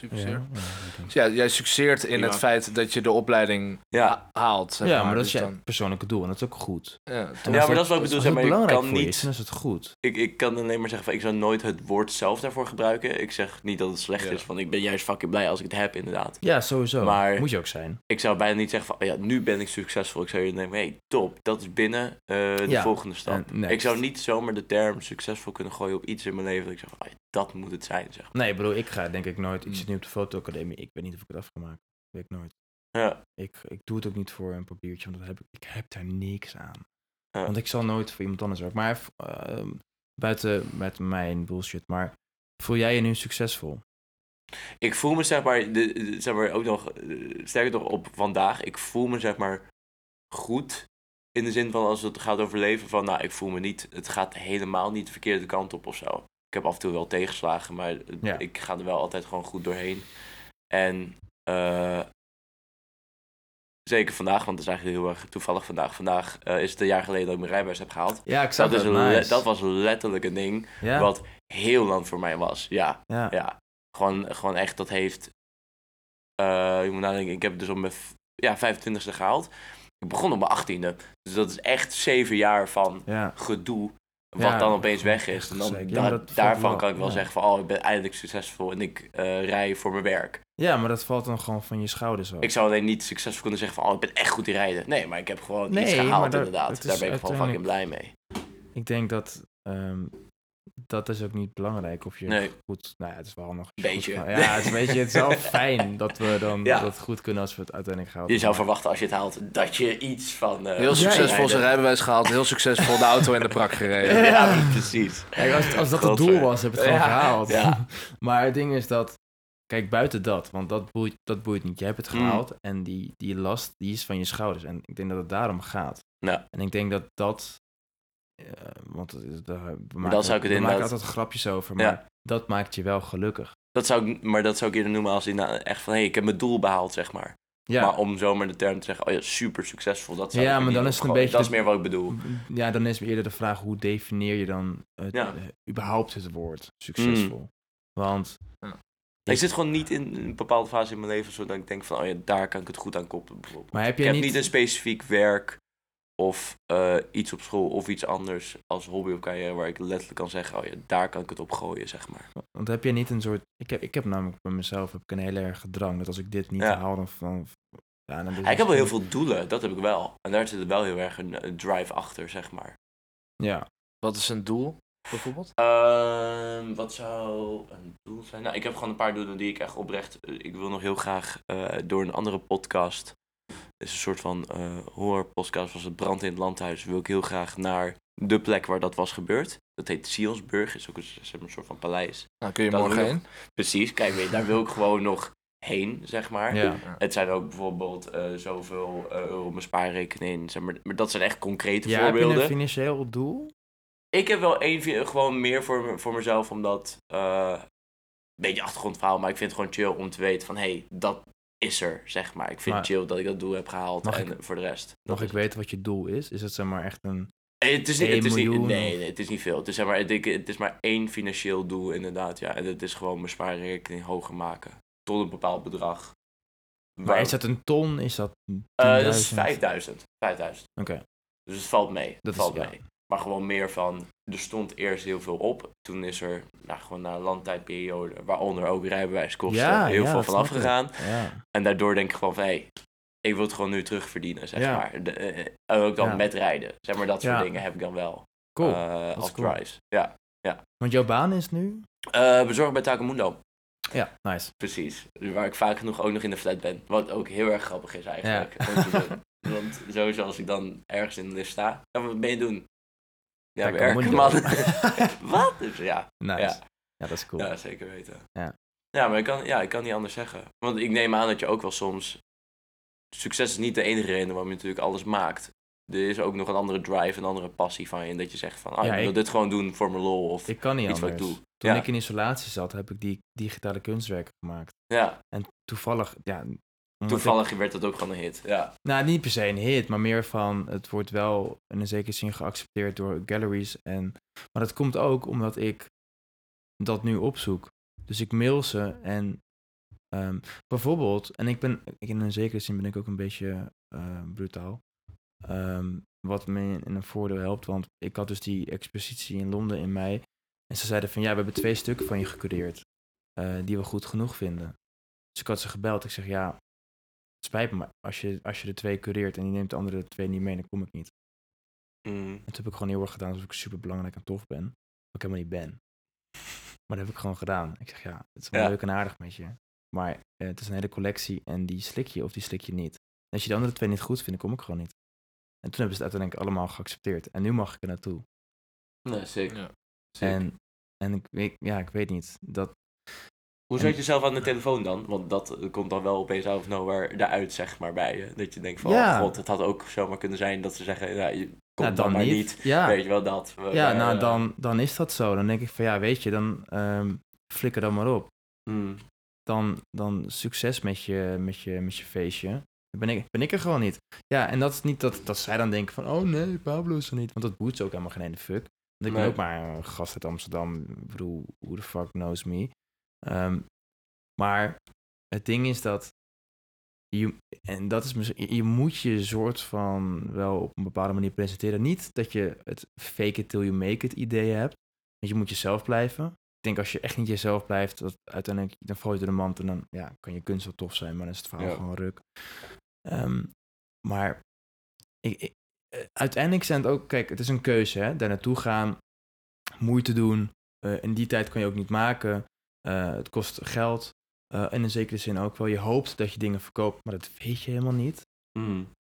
Ja, Succeert? ja, ik Dus ja, jij succeert in het feit dat je de opleiding Ja. ha- haalt. Zeg ja, maar dat is Dus je dan- persoonlijke doel en dat is ook goed. ja, Ja, maar dat is wat ik bedoel, zeg maar, belangrijk kan voor je niet- is, het goed. Ik, ik kan alleen maar zeggen van, ik zou nooit het woord zelf daarvoor gebruiken. Ik zeg niet dat het slecht Ja. is, want ik ben juist fucking blij als ik het heb, inderdaad. Ja, sowieso. Maar- Moet je ook zijn. Ik zou bijna niet zeggen van, oh ja, nu ben ik succesvol. Ik zou je denken, hey, top, dat is binnen eh, de Ja, volgende stap. Ik zou niet zomaar de term succesvol kunnen gooien op iets in mijn leven. Dat ik zeg van, oh ja, dat moet het zijn, zeg maar. Nee, ik bedoel, ik ga denk ik nooit. Ik zit nu op de fotoacademie. Ik weet niet of ik het afgemaakt. Weet ik nooit. Ja, Ik, ik doe het ook niet voor een papiertje, want dat heb ik, ik heb daar niks aan. Ja. Want ik zal nooit voor iemand anders werken. Maar ehm, buiten, buiten mijn bullshit. Maar voel jij je nu succesvol? ik voel me zeg maar, de, de- zeg maar ook nog, eh, sterker nog op vandaag, ik voel me zeg maar goed. In de zin van als het gaat over leven, van nou, ik voel me niet, het gaat helemaal niet de verkeerde kant op of zo. Ik heb af en toe wel tegenslagen, maar Ja. ik ga er wel altijd gewoon goed doorheen. En eh, zeker vandaag, want het is eigenlijk heel erg toevallig vandaag. Vandaag eh, is het een jaar geleden dat ik mijn rijbewijs heb gehaald. Ja, ik zag Dat, dat. le- Nice. dat was letterlijk een ding ja? wat heel lang voor mij was. Ja, Ja. ja. Gewoon, gewoon echt, dat heeft... eh je moet nadenken, ik heb het dus op mijn ja, 25e gehaald. Ik begon op mijn 18e. Dus dat is echt zeven jaar van ja. gedoe. Wat Ja, dan opeens weg is. En dan. Ja, da- daarvan wel- kan ik wel ja. zeggen van... Oh, ik ben eindelijk succesvol en ik eh, rij voor mijn werk. Ja, maar dat valt dan gewoon van je schouders af. Ik zou alleen niet succesvol kunnen zeggen van... Oh, ik ben echt goed in rijden. Nee, maar ik heb gewoon iets Nee, maar gehaald inderdaad. Daar ben ik gewoon fucking blij mee. Ik denk dat ehm, dat is ook niet belangrijk of je Nee. goed. Nou ja, het is wel als je Beetje. goed ja, het is, weet je, het is wel fijn dat we dan Ja. dat goed kunnen als we het uiteindelijk gaan. Je zou verwachten als je het haalt dat je iets van... eh, Heel succesvol zijn rijbewijs gehaald, heel succesvol de auto in de prak gereden. Ja, precies. Kijk, als, als dat het doel was, heb je het gewoon Ja, gehaald. ja. maar het ding is dat, kijk, buiten dat, want dat boeit, dat boeit niet. Je hebt het Mm. gehaald en die, die last, die is van je schouders. En ik denk dat het daarom gaat. Ja. En ik denk dat dat, want het is- daar, maken, zou ik het inderdaad- altijd grapjes over, maar Ja. dat maakt je wel gelukkig. Dat zou ik, maar dat zou ik eerder noemen als in echt van... Hé, hey, ik heb mijn doel behaald, zeg maar. Ja, Maar om zomaar de term te zeggen... Oh ja, super succesvol. Dat zou Ja, ik maar dan is het een beetje Dat is meer wat ik bedoel. ja, dan is eerder de vraag, hoe definieer je dan het, Ja. eh, überhaupt het woord succesvol? Want Ik zit gewoon niet in een bepaalde fase in mijn leven... zodat ik denk van... Oh ja, daar kan ik het goed aan koppelen, bijvoorbeeld. Maar heb ik jij heb niet... niet een specifiek werk... of eh, iets op school of iets anders als hobby of carrière... waar ik letterlijk kan zeggen... Oh ja, daar kan ik het op gooien, zeg maar. Want heb je niet een soort... Ik heb, ik heb namelijk bij mezelf heb ik een hele erg gedrang. Dat als ik dit niet Ja. haal, dan... dan ja, dan ik heb wel heel veel doelen, dat heb ik wel. En daar zit wel heel erg een, een drive achter, zeg maar. Ja. Wat is een doel, bijvoorbeeld? Ehm, wat zou een doel zijn? Nou, ik heb gewoon een paar doelen die ik echt oprecht... eh, Ik wil nog heel graag eh, door een andere podcast... Het is een soort van eh horrorpodcast, was het Brand in het Landhuis. Wil ik heel graag naar de plek waar dat was gebeurd. Dat heet Sionsburg, is ook een, zeg maar, een soort van paleis. Nou, kun je morgen heen. Precies, kijk, weet daar wil ik gewoon nog heen, zeg maar. ja. Het zijn ook bijvoorbeeld eh, zoveel eh, euro op mijn spaarrekening. Zeg maar, maar dat zijn echt concrete Ja, heb je voorbeelden. een financieel doel? Ik heb wel één, gewoon meer voor, voor mezelf, omdat... een beetje achtergrondverhaal, maar ik vind het gewoon chill om te weten van... Hé, hey, dat is er, zeg maar. Ik vind Maar- het chill dat ik dat doel heb gehaald en voor de rest. Mag ik weten wat je doel is? Is het zeg maar echt een... Eh, Het is niet, het 1 is niet, nee, het is niet veel. Het is, zeg maar, het, het is maar één financieel doel, inderdaad. Ja. En dat is gewoon mijn spaarrekening hoger maken. Tot een bepaald bedrag. Maar Waar- is dat een ton? Is dat 10.000? Eh, dat is 5000. 5000. Oké. Dus het valt mee. Dat is- valt ja. Maar gewoon meer van, er stond eerst heel veel op. Toen is er, nou, gewoon na een landtijdperiode, waaronder ook rijbewijskosten, Ja, heel ja, veel van afgegaan. Ja. En daardoor denk ik gewoon van, hé, hey, ik wil het gewoon nu terugverdienen, zeg Ja. maar. De, eh, en ook dan Ja. met rijden. Zeg maar, dat soort Ja. dingen heb ik dan wel. Cool. eh, als cool. drives. Ja. Want jouw baan is nu? Eh bezorgd bij Takemundo. Ja, nice. Precies. Waar ik vaak genoeg ook nog in de flat ben. Wat ook heel erg grappig is eigenlijk. Want, want sowieso als ik dan ergens in de lift sta, dan wat ben je doen? Ja, werken man. wat? Dus ja, Nice. Ja. Ja, dat is cool. ja, zeker weten. Ja. Ja, maar ik kan, ja, ik kan niet anders zeggen. Want ik neem aan dat je ook wel soms... Succes is niet de enige reden waarom je natuurlijk alles maakt. Er is ook nog een andere drive, een andere passie van je. En dat je zegt van, ah, Ja, ik wil ik- dit gewoon doen voor mijn lol. Of, Ik kan niet Iets wat anders. ik doe. Toen ik in isolatie zat, heb ik die digitale kunstwerken gemaakt. ja, En toevallig, ja, ik- Toevallig werd het ook gewoon een hit. Ja. nou, niet per se een hit, maar meer van het wordt wel in een zekere zin geaccepteerd door galleries. En, maar dat komt ook omdat ik dat nu opzoek. Dus ik mail ze en ehm, bijvoorbeeld, en ik ben in een zekere zin ben ik ook een beetje eh, brutaal. Ehm, wat me in een voordeel helpt, want ik had dus die expositie in Londen in mei. En ze zeiden van ja, we hebben twee stukken van je gecureerd. eh, die we goed genoeg vinden. Dus ik had ze gebeld. Ik zeg ja, spijt me, maar als je, als je de twee cureert en je neemt de andere twee niet mee, dan kom ik niet. Mm. En toen heb ik gewoon heel erg gedaan alsof ik super belangrijk en tof ben. Wat ik helemaal niet ben. Maar dat heb ik gewoon gedaan. Ik zeg, ja, het is wel Ja. leuk en aardig met je. Maar eh, het is een hele collectie en die slik je of die slik je niet. En als je de andere twee niet goed vindt, dan kom ik gewoon niet. En toen hebben ze het uiteindelijk allemaal geaccepteerd. En nu mag ik er naartoe. Nee, zeker. Ja. En, en ik, weet, ja, ik weet niet. Dat, Hoe zat je zelf aan de telefoon dan? Want dat eh, komt dan wel opeens out of nowhere eruit, zeg maar, bij je. Dat je denkt van, Ja. oh god, het had ook zomaar kunnen zijn dat ze zeggen, ja, je komt nou, dan, maar niet. Ja, Weet je wel, dat. We- ja we- nou eh, dan, dan is dat zo. Dan denk ik van ja, weet je, dan ehm, flikker dan maar op. mm, dan, dan succes met je, met je, met je feestje. Ben ik, ben ik er gewoon niet. Ja, en dat is niet dat, dat zij dan denken van, oh nee, Pablo is er niet. Want dat boeit ze ook helemaal geen ene fuck. Want ik ben ook maar een gast uit Amsterdam. Ik bedoel, who the fuck knows me? Ehm, maar het ding is dat je, en dat is misschien, je moet je soort van wel op een bepaalde manier presenteren. Niet dat je het fake it till you make it idee hebt. Want je moet jezelf blijven. Ik denk als je echt niet jezelf blijft, dat uiteindelijk dan val je door de mand en dan ja, kan je kunst wel tof zijn, maar dan is het verhaal Ja. gewoon ruk. Ehm, maar ik, ik- eh, uiteindelijk zijn het ook, kijk, het is een keuze, hè? daar naartoe gaan, moeite doen. eh, in die tijd kan je ook niet maken. Eh, het kost geld. eh, en in zekere zin ook wel. Je hoopt dat je dingen verkoopt, maar dat weet je helemaal niet. mm.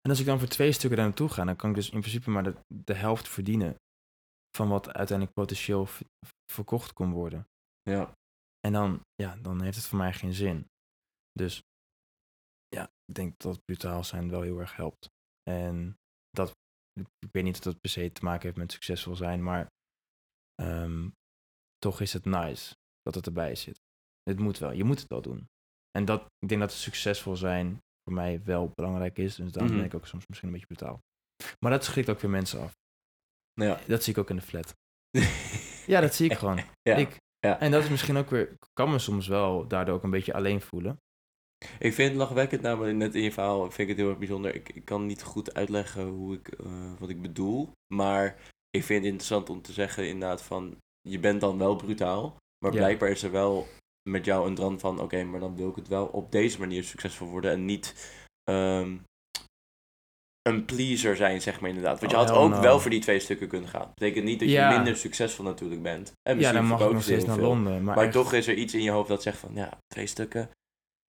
En als ik dan voor twee stukken daar naartoe ga, dan kan ik dus in principe maar de, de helft verdienen van wat uiteindelijk potentieel verkocht kon worden. Ja. En dan, ja, dan heeft het voor mij geen zin. Dus ja, ik denk dat brutaal zijn wel heel erg helpt. En dat, ik weet niet of dat per se te maken heeft met succesvol zijn, maar ehm, toch is het nice dat het erbij zit. Het moet wel, je moet het wel doen. En dat, ik denk dat succesvol zijn voor mij wel belangrijk is. Dus daarom Mhm. ben ik ook soms misschien een beetje brutaal. Maar dat schrikt ook weer mensen af. Ja. Dat zie ik ook in de flat. Ja, dat zie ik gewoon. Ja. Ik, Ja. En dat is misschien ook weer, kan me soms wel daardoor ook een beetje alleen voelen. Ik vind het lachwekkend, namelijk net in je verhaal, vind ik het heel erg bijzonder. Ik, ik kan niet goed uitleggen hoe ik, eh, wat ik bedoel, maar ik vind het interessant om te zeggen inderdaad van, je bent dan wel brutaal, maar Ja. blijkbaar is er wel met jou een drang van, oké, maar dan wil ik het wel op deze manier succesvol worden en niet ehm, een pleaser zijn, zeg maar inderdaad. Want je Oh, had ook no. wel voor die twee stukken kunnen gaan. Dat betekent niet dat je Ja. minder succesvol natuurlijk bent. En Ja, misschien dan mag ik nog steeds naar veel. Londen. Maar, Maar echt- toch is er iets in je hoofd dat zegt van, ja, twee stukken.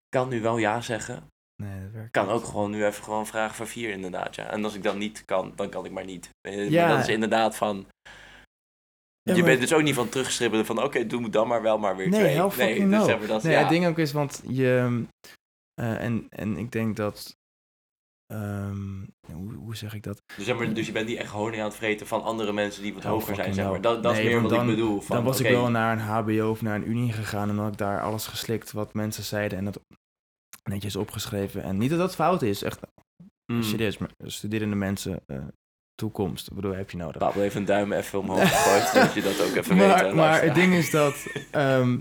Kan nu wel ja zeggen. Nee, dat werkt kan ook gewoon nu even gewoon vragen voor vier inderdaad, ja. En als ik dan niet kan, dan kan ik maar niet. Eh, Ja. Maar dat is inderdaad van... Ja, je maar- bent dus ook niet van terugschribbelen van... Oké, doe dan maar wel maar weer Nee, twee. hell nee, dus no. zeg maar, dat Nee, ja. het ding ook is, want je... eh, en, en ik denk dat... ehm, hoe, hoe zeg ik dat? dus, zeg maar, dus je bent niet echt honing aan het vreten van andere mensen die wat Hell hoger zijn, zeg maar. Dat, dat Nee, is meer wat dan- ik bedoel. Van, dan was ik wel naar een hbo of naar een unie gegaan... en dan had ik daar alles geslikt wat mensen zeiden... en dat netjes opgeschreven. En niet dat dat fout is, echt mm, serieus. Maar studerende mensen, eh, toekomst, ik bedoel, heb je nodig. Pablo even een duim even omhoog gegooid, dat je dat ook even weet. maar, hè, maar het ding is dat. ehm,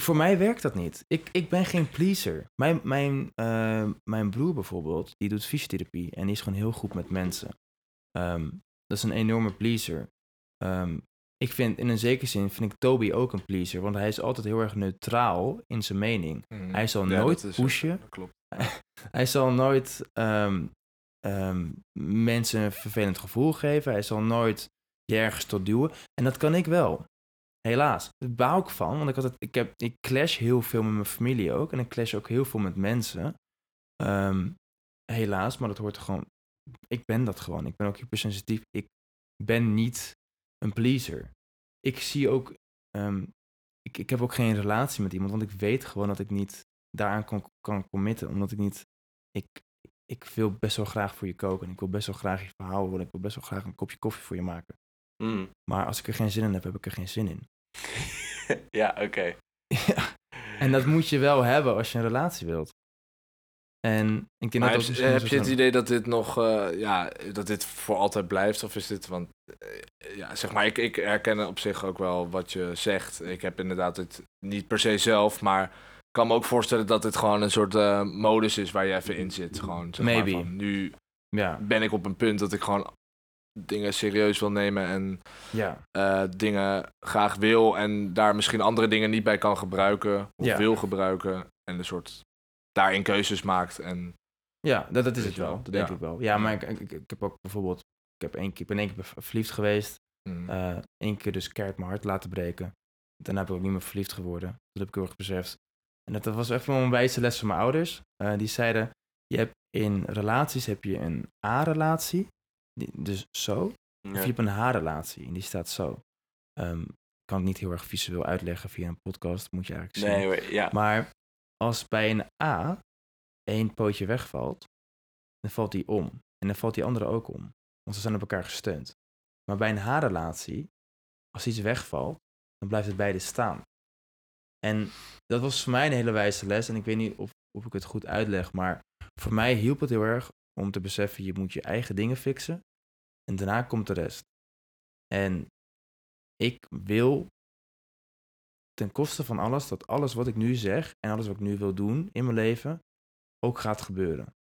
voor mij werkt dat niet. Ik, ik ben geen pleaser. Mijn, mijn, eh, mijn broer bijvoorbeeld, die doet fysiotherapie en die is gewoon heel goed met mensen. Ehm, dat is een enorme pleaser. Ehm, ik vind, in een zekere zin, vind ik Toby ook een pleaser, want hij is altijd heel erg neutraal in zijn mening. Hij zal Ja, nooit dat is- pushen. dat klopt. Hij zal nooit ehm, ehm, mensen een vervelend gevoel geven. Hij zal nooit ergens tot duwen. En dat kan ik wel. Helaas. Daar baal ik van. Want ik, had het, ik, heb, ik clash heel veel met mijn familie ook. En ik clash ook heel veel met mensen. Ehm, helaas, maar dat hoort gewoon... Ik ben dat gewoon. Ik ben ook hypersensitief. Ik ben niet een pleaser. Ik zie ook... ehm, ik, ik heb ook geen relatie met iemand. Want ik weet gewoon dat ik niet daaraan kan, kan committen. Omdat ik niet... Ik, ik wil best wel graag voor je koken. En ik wil best wel graag je verhaal horen. Ik wil best wel graag een kopje koffie voor je maken. Mm. Maar als ik er geen zin in heb, heb ik er geen zin in. ja, oké. ja. En dat moet je wel hebben als je een relatie wilt. En ik denk Maar dat heb, je- heb het idee dat dit nog, eh, ja, dat dit voor altijd blijft? Of is dit, want, eh, ja, zeg maar, ik, ik herken op zich ook wel wat je zegt. Ik heb inderdaad het niet per se zelf, maar kan me ook voorstellen dat dit gewoon een soort eh, modus is waar je even in zit. Gewoon, zeg Maybe. Maar, van, nu Ja, ben ik op een punt dat ik gewoon dingen serieus wil nemen en ja, eh, dingen graag wil en daar misschien andere dingen niet bij kan gebruiken of Ja. wil gebruiken en een soort daarin keuzes maakt en ja dat, dat is het wel, wel. Dat denk ja. ik wel. Ja, maar ik, ik, ik heb ook bijvoorbeeld... Ik, heb één keer, ik ben één keer verliefd geweest. mm, eh één keer dus keihard mijn hart laten breken. Daarna heb ik ook niet meer verliefd geworden. Dat heb ik heel erg beseft. En dat, was even een wijze les van mijn ouders. Eh, die zeiden, je hebt in relaties heb je een A-relatie, dus zo. Of je hebt een H-relatie en die staat zo. Ehm, ik kan het niet heel erg visueel uitleggen via een podcast, moet je eigenlijk zien. Nee, maar ja. Maar als bij een A één pootje wegvalt, dan valt die om. En dan valt die andere ook om. Want ze zijn op elkaar gesteund. Maar bij een H-relatie, als iets wegvalt, dan blijft het beide staan. En dat was voor mij een hele wijze les. En ik weet niet of, of ik het goed uitleg, maar voor mij hielp het heel erg om te beseffen, je moet je eigen dingen fixen. En daarna komt de rest. En ik wil ten koste van alles dat alles wat ik nu zeg en alles wat ik nu wil doen in mijn leven ook gaat gebeuren.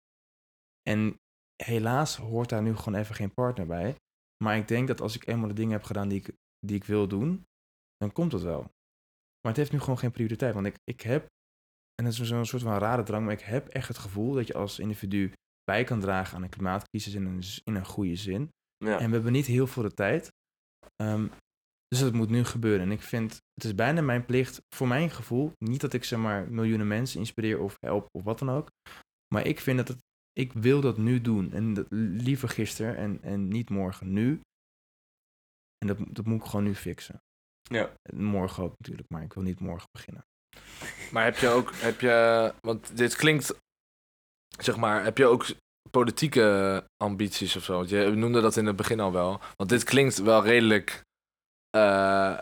En helaas hoort daar nu gewoon even geen partner bij. Maar ik denk dat als ik eenmaal de dingen heb gedaan die ik, die ik wil doen, dan komt het wel. Maar het heeft nu gewoon geen prioriteit. Want ik, ik heb, en dat is zo'n soort van rare drang, maar ik heb echt het gevoel dat je als individu bij kan dragen aan een klimaatcrisis in een, in een goede zin. ja. En we hebben niet heel veel de tijd. Ehm, dus het moet nu gebeuren. En ik vind, het is bijna mijn plicht, voor mijn gevoel, niet dat ik zeg maar miljoenen mensen inspireer of help of wat dan ook. Maar ik vind dat het, ik wil dat nu doen. En dat, liever gisteren en, en niet morgen, nu. En dat, dat moet ik gewoon nu fixen. Ja. Morgen ook natuurlijk, maar ik wil niet morgen beginnen. Maar heb je ook, heb je, want dit klinkt, zeg maar, heb je ook politieke ambities of zo? Want je noemde dat in het begin al wel. Want dit klinkt wel redelijk eh,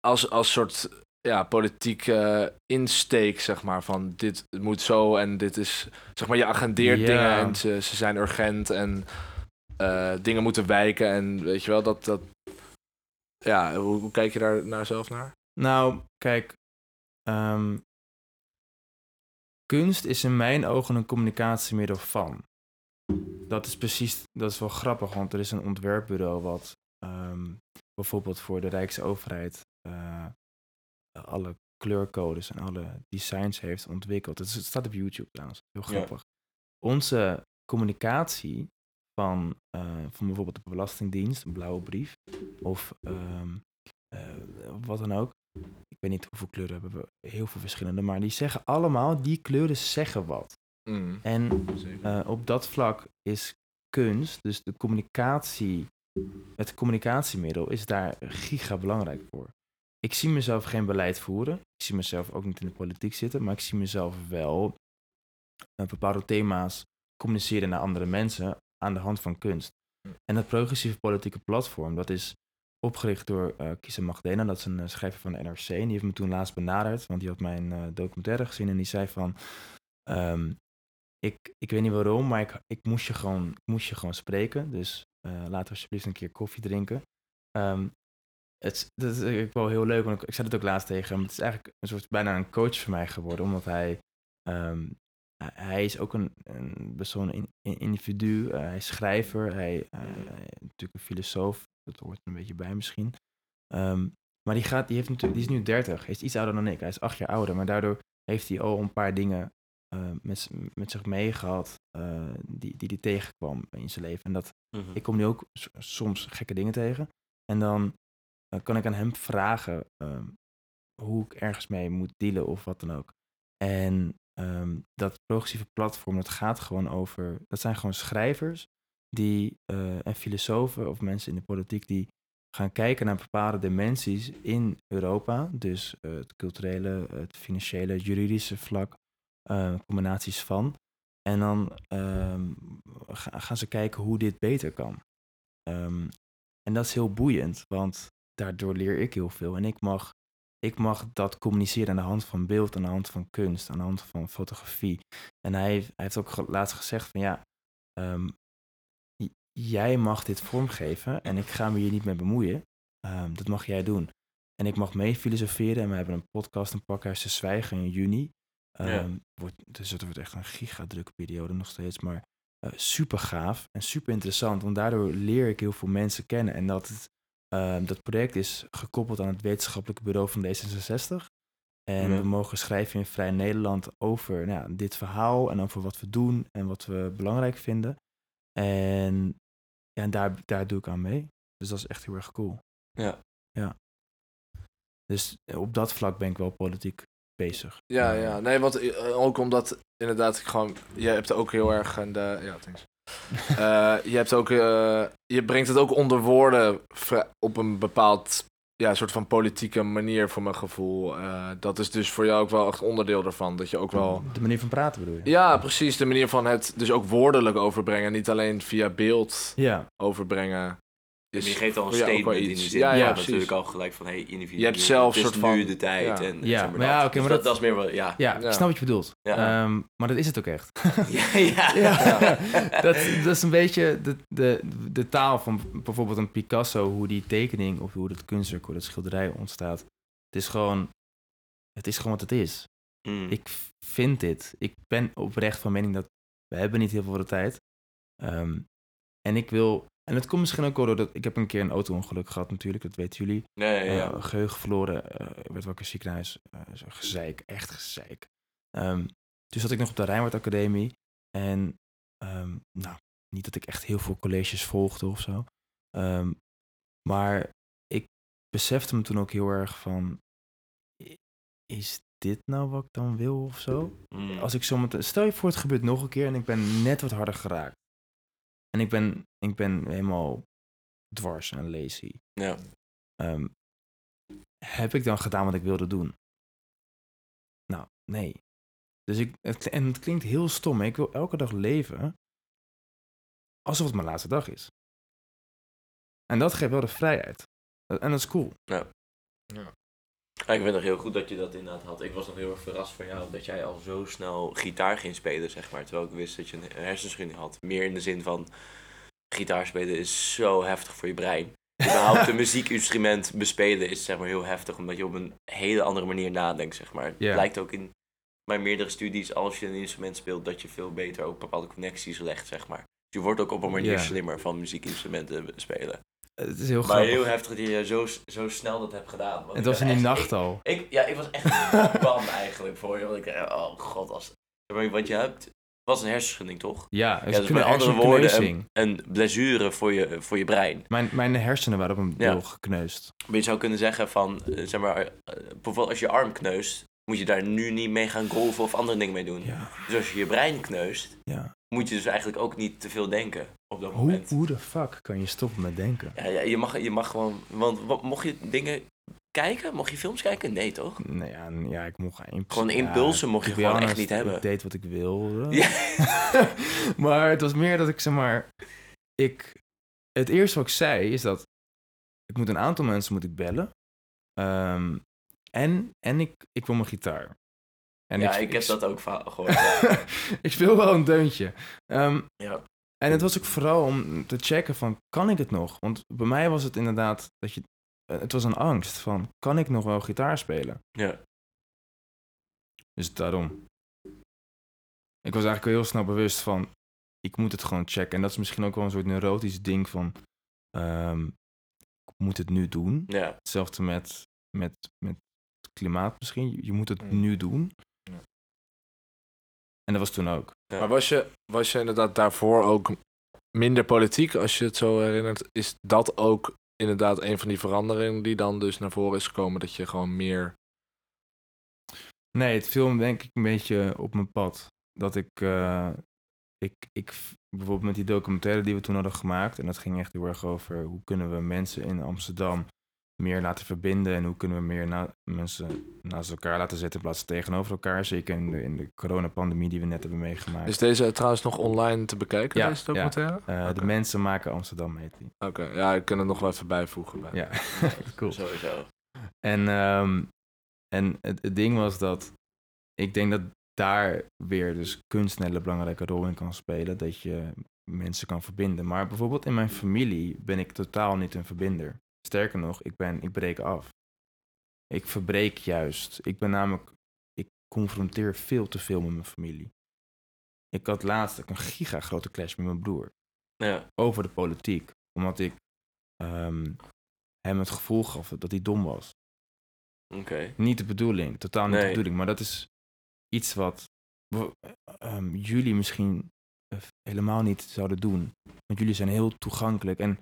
als, als soort ja, politieke insteek, zeg maar, van dit moet zo en dit is, zeg maar, je agendeert dingen en ze, ze zijn urgent en eh, dingen moeten wijken en weet je wel, dat, dat ja, hoe, hoe kijk je daar naar zelf naar? Nou, kijk. ehm, kunst is in mijn ogen een communicatiemiddel van. Dat is precies, dat is wel grappig, want er is een ontwerpbureau wat ehm, bijvoorbeeld voor de Rijksoverheid eh, alle kleurcodes en alle designs heeft ontwikkeld. Het, staat op YouTube trouwens, heel Ja. grappig. Onze communicatie van, eh, van bijvoorbeeld de Belastingdienst, een blauwe brief, of ehm, eh, wat dan ook. Ik weet niet hoeveel kleuren hebben we, heel veel verschillende, maar die zeggen allemaal, die kleuren zeggen wat. Mm, En eh, op dat vlak is kunst, dus de communicatie, het communicatiemiddel, is daar giga belangrijk voor. Ik zie mezelf geen beleid voeren. Ik zie mezelf ook niet in de politiek zitten, maar ik zie mezelf wel bepaalde thema's communiceren naar andere mensen aan de hand van kunst. En dat progressieve politieke platform, dat is opgericht door uh, Kisa Magdena, dat is een eh, schrijver van de NRC. En die heeft me toen laatst benaderd, want die had mijn eh, documentaire gezien en die zei van... ehm, ik, ik weet niet waarom, maar ik, ik, moest, je gewoon, ik moest je gewoon spreken. Dus eh laten we alsjeblieft een keer koffie drinken. Ehm, het, dat is eigenlijk wel heel leuk, want ik, ik zei het ook laatst tegen hem. Het is eigenlijk een soort bijna een coach voor mij geworden, omdat hij... ehm, hij- is ook een, een persoon, een, individu. eh, hij is schrijver, hij, is natuurlijk een filosoof. Dat hoort er een beetje bij misschien. Ehm, maar die, gaat, die, heeft natuurlijk, die is nu 30. Hij is iets ouder dan ik. Hij is acht jaar ouder. Maar daardoor heeft hij al een paar dingen eh, met, met zich meegehad eh, die, die hij tegenkwam in zijn leven. En dat, Mhm. ik kom nu ook soms gekke dingen tegen. En dan eh, kan ik aan hem vragen ehm, hoe ik ergens mee moet dealen of wat dan ook. En ehm, dat progressieve platform, dat gaat gewoon over... Dat zijn gewoon schrijvers die, eh, en filosofen of mensen in de politiek die gaan kijken naar bepaalde dimensies in Europa. Dus eh, het culturele, het financiële, juridische vlak, eh, combinaties van. En dan ehm, ga- gaan ze kijken hoe dit beter kan. Ehm, en dat is heel boeiend, want daardoor leer ik heel veel. En ik mag ik mag dat communiceren aan de hand van beeld, aan de hand van kunst, aan de hand van fotografie. En hij, heeft- hij heeft ook laatst gezegd van ja, ehm, jij mag dit vormgeven en ik ga me hier niet mee bemoeien. Ehm, dat mag jij doen. En ik mag mee filosoferen en we hebben een podcast, een pakhuis te zwijgen in juni. Ja. Ehm, wordt, dus het wordt echt een gigadrukke periode nog steeds, maar eh, super gaaf en super interessant, want daardoor leer ik heel veel mensen kennen. En dat, het, dat project is gekoppeld aan het wetenschappelijke bureau van D66. En Ja. we mogen schrijven in Vrij Nederland over nou, ja, dit verhaal en over wat we doen en wat we belangrijk vinden. En, ja, en daar, daar doe ik aan mee. Dus dat is echt heel erg cool. Ja. Dus eh, op dat vlak ben ik wel politiek bezig. Ja, ja. Nee, want eh, ook omdat inderdaad ik gewoon... Je hebt ook heel erg een... De, ja, thanks. Eh, je hebt ook... eh, je brengt het ook onder woorden op een bepaald... Ja, soort van politieke manier voor mijn gevoel. Eh, dat is dus voor jou ook wel echt onderdeel daarvan. Dat je ook wel... De manier van praten bedoel je? Ja, precies. De manier van het dus ook woordelijk overbrengen. Niet alleen via beeld Ja, overbrengen. Dus je geeft al een statement in die zin. Ja, ja, Ja, precies. natuurlijk al gelijk van, hey, individu. Je hebt zelf het is soort van- nu de tijd. ja. En, Ja, zeg maar ja, oké, maar Dus dat- dat is meer wel, ja. ja, Ja. ik snap wat je bedoelt. Ja. Ehm, maar dat is het ook echt. ja, ja. Ja, dat, dat is een beetje de, de, de taal van bijvoorbeeld een Picasso, hoe die tekening of hoe dat kunstwerk, hoe dat schilderij ontstaat. Het is gewoon, het is gewoon wat het is. Mm. Ik vind dit. Ik ben oprecht van mening dat we hebben niet heel veel voor de tijd. Ehm, en ik wil, en het komt misschien ook wel doordat ik heb een keer een auto-ongeluk gehad natuurlijk, dat weten jullie. Nee, ja, ja. Eh, geheugen verloren, eh, werd wakker ziekenhuis, eh, gezeik, echt gezeik. Ehm, toen zat ik nog op de Rijnwaard Academie en ehm, nou, niet dat ik echt heel veel colleges volgde of zo. Ehm, maar ik besefte me toen ook heel erg van, is dit nou wat ik dan wil of zo? Mm. Als ik zo meteen, stel je voor het gebeurt nog een keer en ik ben net wat harder geraakt. En ik ben, ik ben helemaal dwars en lazy. ja. Ehm, heb ik dan gedaan wat ik wilde doen? Nou, nee. Dus ik, het, en het klinkt heel stom, maar ik wil elke dag leven alsof het mijn laatste dag is. En dat geeft wel de vrijheid. En dat is cool. Ja, ik weet nog heel goed dat je dat inderdaad had. Ik was nog heel erg verrast van jou dat jij al zo snel gitaar ging spelen, zeg maar. Terwijl ik wist dat je een hersenschudding had. Meer in de zin van, gitaar spelen is zo heftig voor je brein. Überhaupt een muziekinstrument bespelen is zeg maar heel heftig, omdat je op een hele andere manier nadenkt, zeg maar. Het Ja. blijkt ook in mijn meerdere studies, als je een instrument speelt, dat je veel beter ook bepaalde connecties legt, zeg maar. Dus je wordt ook op een manier slimmer van muziekinstrumenten spelen. Het is heel Maar grappig. heel heftig dat je zo, zo snel dat hebt gedaan. Want het was in die echt- nacht al. ik, ja, ik was echt bang eigenlijk voor je. Want ik dacht, oh god, als... Wat je hebt, het was een hersenschudding toch? Ja, dus Ja, dus met andere woorden, een blessure voor je, voor je brein. Mijn, mijn hersenen waren op een Ja. deel gekneusd. Maar je zou kunnen zeggen van, eh, zeg maar, eh, bijvoorbeeld als je arm kneust, moet je daar nu niet mee gaan golfen of andere dingen mee doen. Ja, Dus als je je brein kneust, ja. moet je dus eigenlijk ook niet te veel denken op dat Hoe, moment. hoe de fuck kan je stoppen met denken? Ja, ja, je, mag, je mag gewoon, want wat, mocht je dingen kijken, mocht je films kijken? Nee toch? Nee, ja, ik mocht imp- Gewoon ja, impulsen mocht je gewoon echt niet hebben. Ik deed wat ik wilde. Ja. maar het was meer dat ik zeg maar, ik, het eerste wat ik zei is dat ik moet een aantal mensen moet ik bellen. Ehm, en en ik, ik wil mijn gitaar. En ja, ik, heb dat ook gehoord. ik speel wel een deuntje. Ehm, ja. En het was ook vooral om te checken van, kan ik het nog? Want bij mij was het inderdaad dat je, eh, het was een angst van, kan ik nog wel gitaar spelen? ja. Dus daarom. Ik was eigenlijk heel snel bewust van, ik moet het gewoon checken. En dat is misschien ook wel een soort neurotisch ding van, ehm, ik moet het nu doen. ja. Hetzelfde met, met, met het klimaat misschien. Je- Je moet het Mm. nu doen. Ja. En dat was toen ook. Ja. Maar was je, was je inderdaad daarvoor ook minder politiek, als je het zo herinnert? Is dat ook inderdaad een van die veranderingen die dan dus naar voren is gekomen? Dat je gewoon meer... Nee, het viel denk ik een beetje op mijn pad. Dat ik, eh, ik, ik, bijvoorbeeld met die documentaire die we toen hadden gemaakt, en dat ging echt heel erg over hoe kunnen we mensen in Amsterdam meer laten verbinden en hoe kunnen we meer na, mensen naast elkaar laten zetten in plaats van tegenover elkaar. Zeker in de, in de coronapandemie die we net hebben meegemaakt. Is deze trouwens nog online te bekijken, Ja, deze documentaire? Eh, Oké. De mensen maken Amsterdam, heet die. Oké, ja, ik kan het nog wel even bijvoegen. Bij. Ja, cool. Sowieso. En, ehm, En het, het ding was dat ik denk dat daar weer dus kunst een hele belangrijke rol in kan spelen. Dat je mensen kan verbinden. Maar bijvoorbeeld in mijn familie ben ik totaal niet een verbinder. Sterker nog, ik, ben, ik breek af. Ik verbreek juist. Ik ben namelijk, ik confronteer veel te veel met mijn familie. Ik had laatst een giga grote clash met mijn broer Ja. over de politiek. Omdat ik ehm, hem het gevoel gaf dat hij dom was. Oké. Niet de bedoeling, totaal niet de bedoeling. Maar dat is iets wat ehm, jullie misschien eh, helemaal niet zouden doen. Want jullie zijn heel toegankelijk. En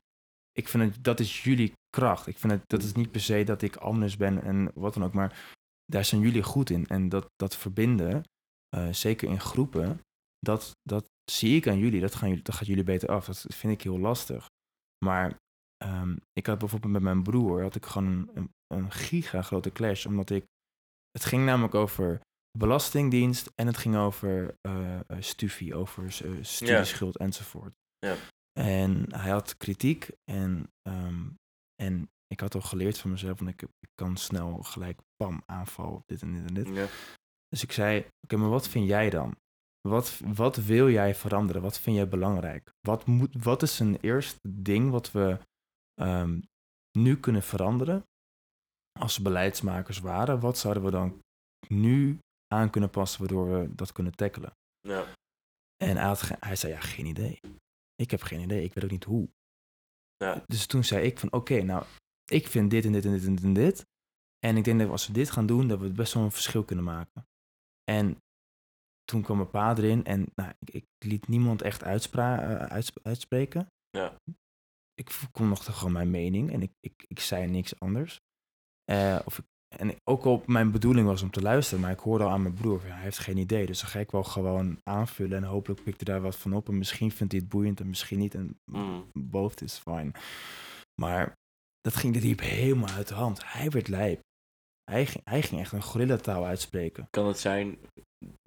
ik vind het, dat is jullie kracht. Ik vind het, dat is niet per se dat ik anders ben en wat dan ook. Maar daar zijn jullie goed in. En dat, dat verbinden, eh, zeker in groepen, dat, dat zie ik aan jullie. Dat, gaan dat gaat jullie beter af. Dat vind ik heel lastig. Maar ehm, ik had bijvoorbeeld met mijn broer had ik gewoon een, een, giga grote clash. Omdat ik. Het ging namelijk over belastingdienst en het ging over eh, stufie, over eh, studieschuld enzovoort. Ja. En hij had kritiek en, ehm, en ik had al geleerd van mezelf, want ik, ik kan snel gelijk pam aanvallen op dit en dit en dit. Ja. Dus ik zei, oké, maar wat vind jij dan? Wat, wat wil jij veranderen? Wat vind jij belangrijk? Wat, moet, wat is een eerste ding wat we ehm, nu kunnen veranderen? Als beleidsmakers waren, wat zouden we dan nu aan kunnen passen waardoor we dat kunnen tackelen? Ja. En hij, had ge- hij zei, ja, geen idee. Ik heb geen idee, ik weet ook niet hoe. Ja. Dus toen zei ik van, oké, nou, ik vind dit en dit en dit en dit en dit. En ik denk dat als we dit gaan doen, dat we best wel een verschil kunnen maken. En toen kwam mijn pa erin en nou, ik, ik liet niemand echt uitspra- eh, uits- uitspreken. Ja. Ik kon nog gewoon mijn mening en ik, ik, ik zei niks anders. Eh, of ik, en ook op mijn bedoeling was om te luisteren, maar ik hoorde al aan mijn broer, ja, hij heeft geen idee. Dus dan ga ik wel gewoon aanvullen en hopelijk pikt hij daar wat van op. En misschien vindt hij het boeiend en misschien niet. En Mm. both is fine. Maar dat ging, dat liep helemaal uit de hand. Hij werd lijp. Hij ging, hij ging echt een gorillataal uitspreken. Kan het zijn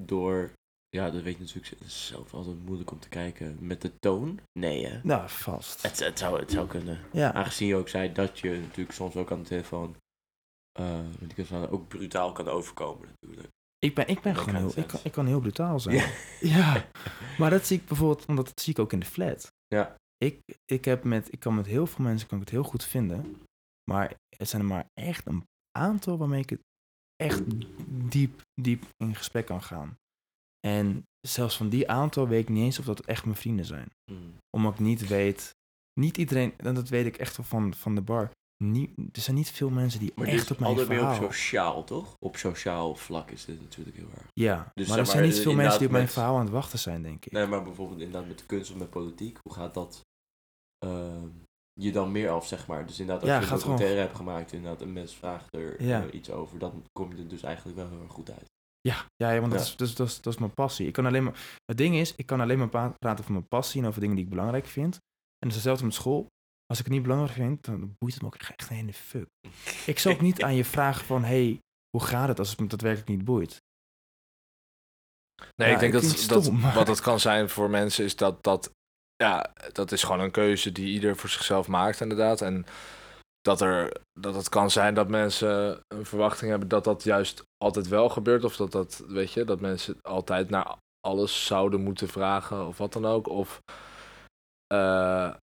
door... Ja, dat weet je natuurlijk het is zelf altijd moeilijk om te kijken. Met de toon? Nee, hè? Nou, vast. Het, het, zou, het zou kunnen. Ja, Aangezien je ook zei dat je natuurlijk soms ook aan de telefoon... eh, met die ook brutaal kan overkomen natuurlijk. ik ben, ik ben Dat gewoon heel, ik, kan, ik kan heel brutaal zijn. Ja. Ja, maar dat zie ik bijvoorbeeld, omdat dat zie ik ook in de flat. Ja. Ik, ik, heb met, ik kan met heel veel mensen kan ik het heel goed vinden, maar het zijn er maar echt een aantal waarmee ik het echt diep, diep in gesprek kan gaan. En zelfs van die aantal weet ik niet eens of dat echt mijn vrienden zijn. Mm. Omdat ik niet weet, niet iedereen, en dat weet ik echt wel van, van de bar, niet, er zijn niet veel mensen die Maar echt op mijn altijd meer op verhaal... sociaal, toch? Op sociaal vlak is dit natuurlijk heel erg. Ja, Dus maar er zijn maar, niet veel inderdaad mensen die op mijn met- verhaal aan het wachten zijn, denk ik. Nee, maar bijvoorbeeld inderdaad met de kunst of met politiek, hoe gaat dat ehm, je dan meer af, zeg maar? Dus inderdaad, als Ja, je een gewoon- documentaire hebt gemaakt, inderdaad, een mens vraagt er Ja. eh, iets over, dan kom je er dus eigenlijk wel heel erg goed uit. Ja, ja, ja want dat, Ja. is, dat, is, dat, is, dat is mijn passie. Ik kan alleen maar, het ding is, ik kan alleen maar praten over mijn passie en over dingen die ik belangrijk vind. En dat is hetzelfde met school. Als ik het niet belangrijk vind, dan boeit het me ook echt een hele fuck. Ik zou ook niet aan je vragen van, hey, hoe gaat het als het me daadwerkelijk niet boeit? Nee, Ja, ik denk dat, dat wat het kan zijn voor mensen is dat dat, ja, dat is gewoon een keuze die ieder voor zichzelf maakt inderdaad. En dat, er, dat het kan zijn dat mensen een verwachting hebben dat dat juist altijd wel gebeurt. Of dat dat, weet je, dat mensen altijd naar alles zouden moeten vragen of wat dan ook. Of eh,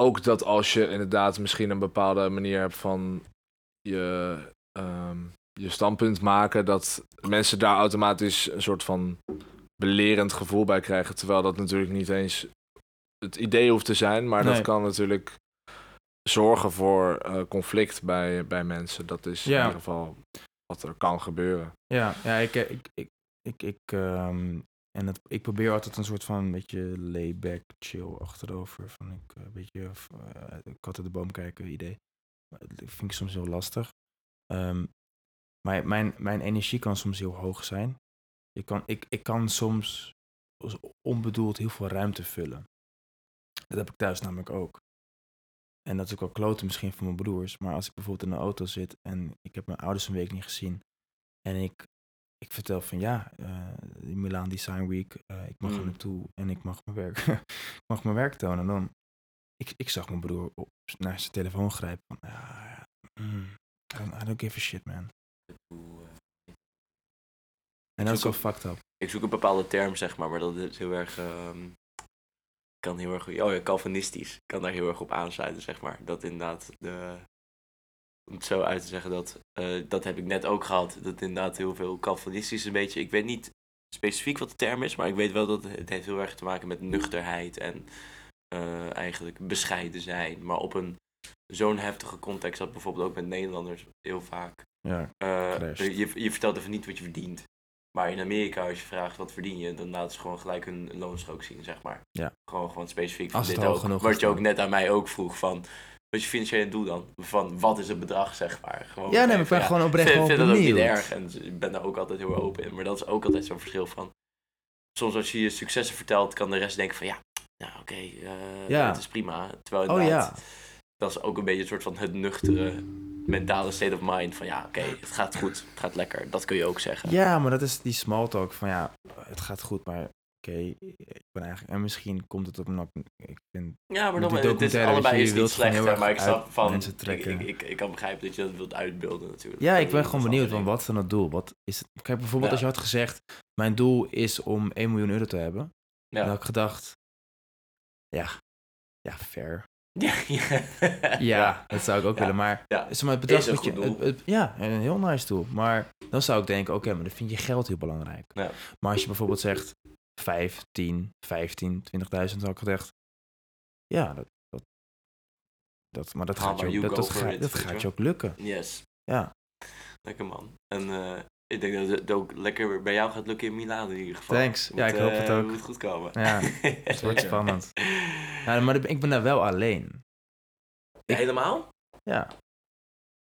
ook dat als je inderdaad misschien een bepaalde manier hebt van je, ehm, je standpunt maken, dat mensen daar automatisch een soort van belerend gevoel bij krijgen. Terwijl dat natuurlijk niet eens het idee hoeft te zijn, maar Nee. dat kan natuurlijk zorgen voor eh, conflict bij, bij mensen. Dat is in Ja. ieder geval wat er kan gebeuren. Ja, ja ik, ik, ik, ik, ik, ehm, en het, ik probeer altijd een soort van beetje layback, chill achterover. Van ik, eh, een beetje uh, kat uit de boom kijken idee. Dat vind ik soms heel lastig. Ehm, maar mijn, mijn energie kan soms heel hoog zijn. Ik kan, ik, ik kan soms onbedoeld heel veel ruimte vullen. Dat heb ik thuis namelijk ook. En dat is ook wel kloten misschien voor mijn broers. Maar als ik bijvoorbeeld in de auto zit en ik heb mijn ouders een week niet gezien. En ik, ik vertel van ja, eh die Milaan Design Week, eh, ik mag er Mm. naartoe en ik mag mijn werk, ik mag mijn werk tonen. En dan, ik, ik zag mijn broer op, naar zijn telefoon grijpen van ja, ja, mm, I, don't, I don't give a shit man. En dat is zoek fucked up. Ik zoek een bepaalde term, zeg maar, maar dat is heel erg... ehm, kan heel erg... Oh ja, Calvinistisch. Kan daar heel erg op aansluiten, zeg maar. Dat inderdaad de... Om het zo uit te zeggen, dat, eh, dat heb ik net ook gehad. Dat inderdaad heel veel Calvinistisch een beetje... Ik weet niet specifiek wat de term is, maar ik weet wel dat het heeft heel erg te maken met nuchterheid en eh, eigenlijk bescheiden zijn. Maar op een zo'n heftige context dat bijvoorbeeld ook met Nederlanders heel vaak Ja, eh, je, je vertelt even niet wat je verdient. Maar in Amerika, als je vraagt wat verdien je, dan laten ze gewoon gelijk hun loonstrook zien, zeg maar. Ja. Gewoon, gewoon specifiek van dit hoog ook. genoeg Wat je ook net aan mij ook vroeg van, wat je financiële doel dan? Van, wat is het bedrag, zeg maar. Gewoon ja nee, maar ik ben gewoon oprecht vind, vind dat ook niet erg en ik ben daar ook altijd heel open in. Maar dat is ook altijd zo'n verschil van... Soms als je je successen vertelt, kan de rest denken van ja, nou oké, eh, Ja. het is prima. Terwijl Oh inderdaad, ja. dat is ook een beetje een soort van het nuchtere mentale state of mind. Van ja, oké, het gaat goed, het gaat lekker. Dat kun je ook zeggen. Ja, maar dat is die small talk van ja, het gaat goed, maar oké, ik ben eigenlijk... En misschien komt het op een... Ik ben, Ja, maar dan, het is allebei is niet slecht, hè, maar ik snap van, mensen ik, trekken. ik, ik, kan begrijpen dat je dat wilt uitbeelden natuurlijk. ja, ik ben gewoon benieuwd van wat is dan het doel? Wat is het? Kijk, bijvoorbeeld Ja. als je had gezegd, mijn doel is om 1 miljoen euro te hebben. Dan had ik gedacht, ja, ja, fair. Ja, ja. Ja, dat zou ik ook Ja. willen, maar Ja. maar, het bedrag wat je, het- het- ja, een heel nice doel. Maar dan zou ik denken, oké, maar dan vind je geld heel belangrijk. Ja. Maar als je bijvoorbeeld zegt 5, 10, 15, 20.000, had ik gedacht, ja, dat, dat, dat maar dat How gaat je ook, you dat, dat, gaat, it, dat weet je gaat je wel? ook lukken. Yes, Ja, lekker man. En eh, ik denk dat het ook lekker bij jou gaat lukken in Milaan in ieder geval. Thanks. Ja, ik hoop het eh, ook. Moet goed komen. Ja, het wordt spannend. Ja, maar ik ben daar wel alleen. Ja, helemaal? Ja.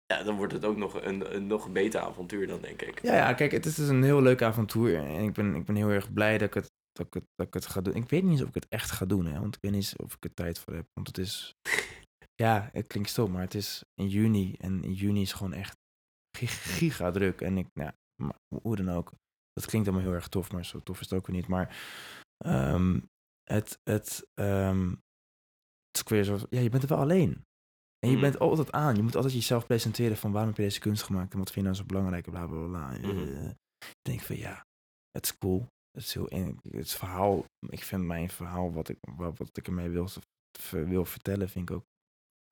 Ja, dan wordt het ook nog een, een nog beter avontuur dan, denk ik. Ja, ja, kijk, het is dus een heel leuk avontuur. En ik ben, ik ben heel erg blij dat ik, het, dat, ik het, dat ik het ga doen. Ik weet niet eens of ik het echt ga doen, hè. Want ik weet niet eens of ik er tijd voor heb. Want het is... Ja, het klinkt stom, maar het is in juni. En in juni is gewoon echt gig- giga druk. En ik, nou, maar hoe dan ook. Dat klinkt allemaal heel erg tof, maar zo tof is het ook weer niet. Maar ehm, het, het, ehm, het is weer zo... Ja, je bent er wel alleen. En je Mhm. bent altijd aan. Je moet altijd jezelf presenteren van waarom heb je deze kunst gemaakt en wat vind je nou zo belangrijk bla bla bla. Mhm. Eh, Ik denk van ja, het is cool. Het is heel en het verhaal. Ik vind mijn verhaal wat ik wat, wat ik ermee wil, wil vertellen, vind ik ook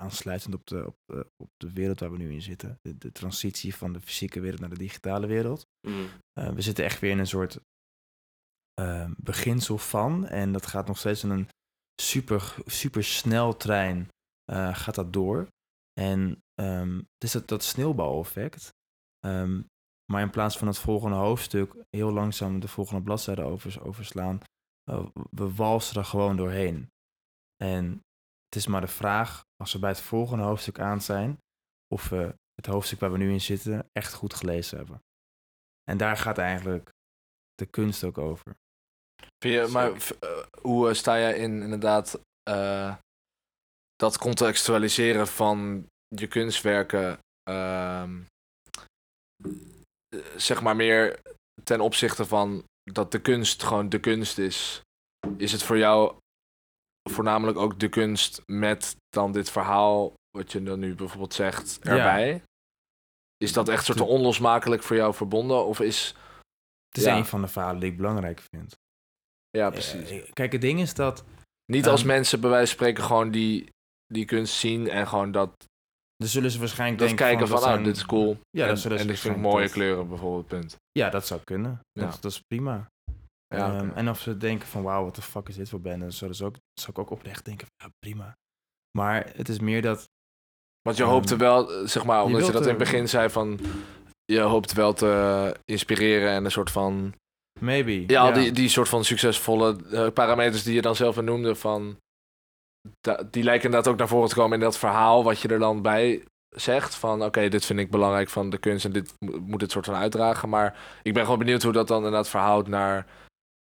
aansluitend op de, op de, op de wereld waar we nu in zitten. De, de transitie van de fysieke wereld naar de digitale wereld. Mm. Eh, we zitten echt weer in een soort eh, beginsel van. En dat gaat nog steeds in een super, super sneltrein eh, gaat dat door. En ehm, het is dat, dat sneeuwbaleffect. Ehm, maar in plaats van het volgende hoofdstuk heel langzaam de volgende bladzijde over, overslaan, eh, we walsen er gewoon doorheen. En het is maar de vraag, als we bij het volgende hoofdstuk aan zijn, of we het hoofdstuk waar we nu in zitten echt goed gelezen hebben. En daar gaat eigenlijk de kunst ook over. Vind je, maar eh, hoe eh, sta jij in inderdaad eh, dat contextualiseren van je kunstwerken, ehm, eh, zeg maar meer ten opzichte van dat de kunst gewoon de kunst is? Is het voor jou voornamelijk ook de kunst met dan dit verhaal, wat je dan nu bijvoorbeeld zegt, Ja. erbij? Is dat echt soort onlosmakelijk voor jou verbonden? Of is. Het is Ja. een van de verhalen die ik belangrijk vind. Ja, precies. Eh, Kijk, het ding is dat Niet als Ehm, mensen bij wijze van spreken gewoon die, die kunst zien en gewoon dat, dan zullen ze waarschijnlijk dat denken kijken van, dat oh, zijn- dit is cool. Ja, en, dat zullen ze en dit vind ik waarschijnlijk mooie kleuren bijvoorbeeld, punt. Ja, dat zou kunnen. Ja. Dat, dat is prima. Ja, Ehm, oké. En of ze denken van, wauw, wat de fuck is dit voor band? Dan zullen ze ook, zou ik ook oprecht denken van, ja, prima. Maar het is meer dat, Want je Ehm, hoopte wel, eh, zeg maar, omdat je, dat in het begin zei van, je hoopt wel te inspireren en een soort van, maybe. ja, Die, die soort van succesvolle eh, parameters die je dan zelf noemde van, die lijken inderdaad ook naar voren te komen in dat verhaal wat je er dan bij zegt van, oké, dit vind ik belangrijk van de kunst en dit mo- moet het soort van uitdragen. Maar ik ben gewoon benieuwd hoe dat dan inderdaad verhoudt naar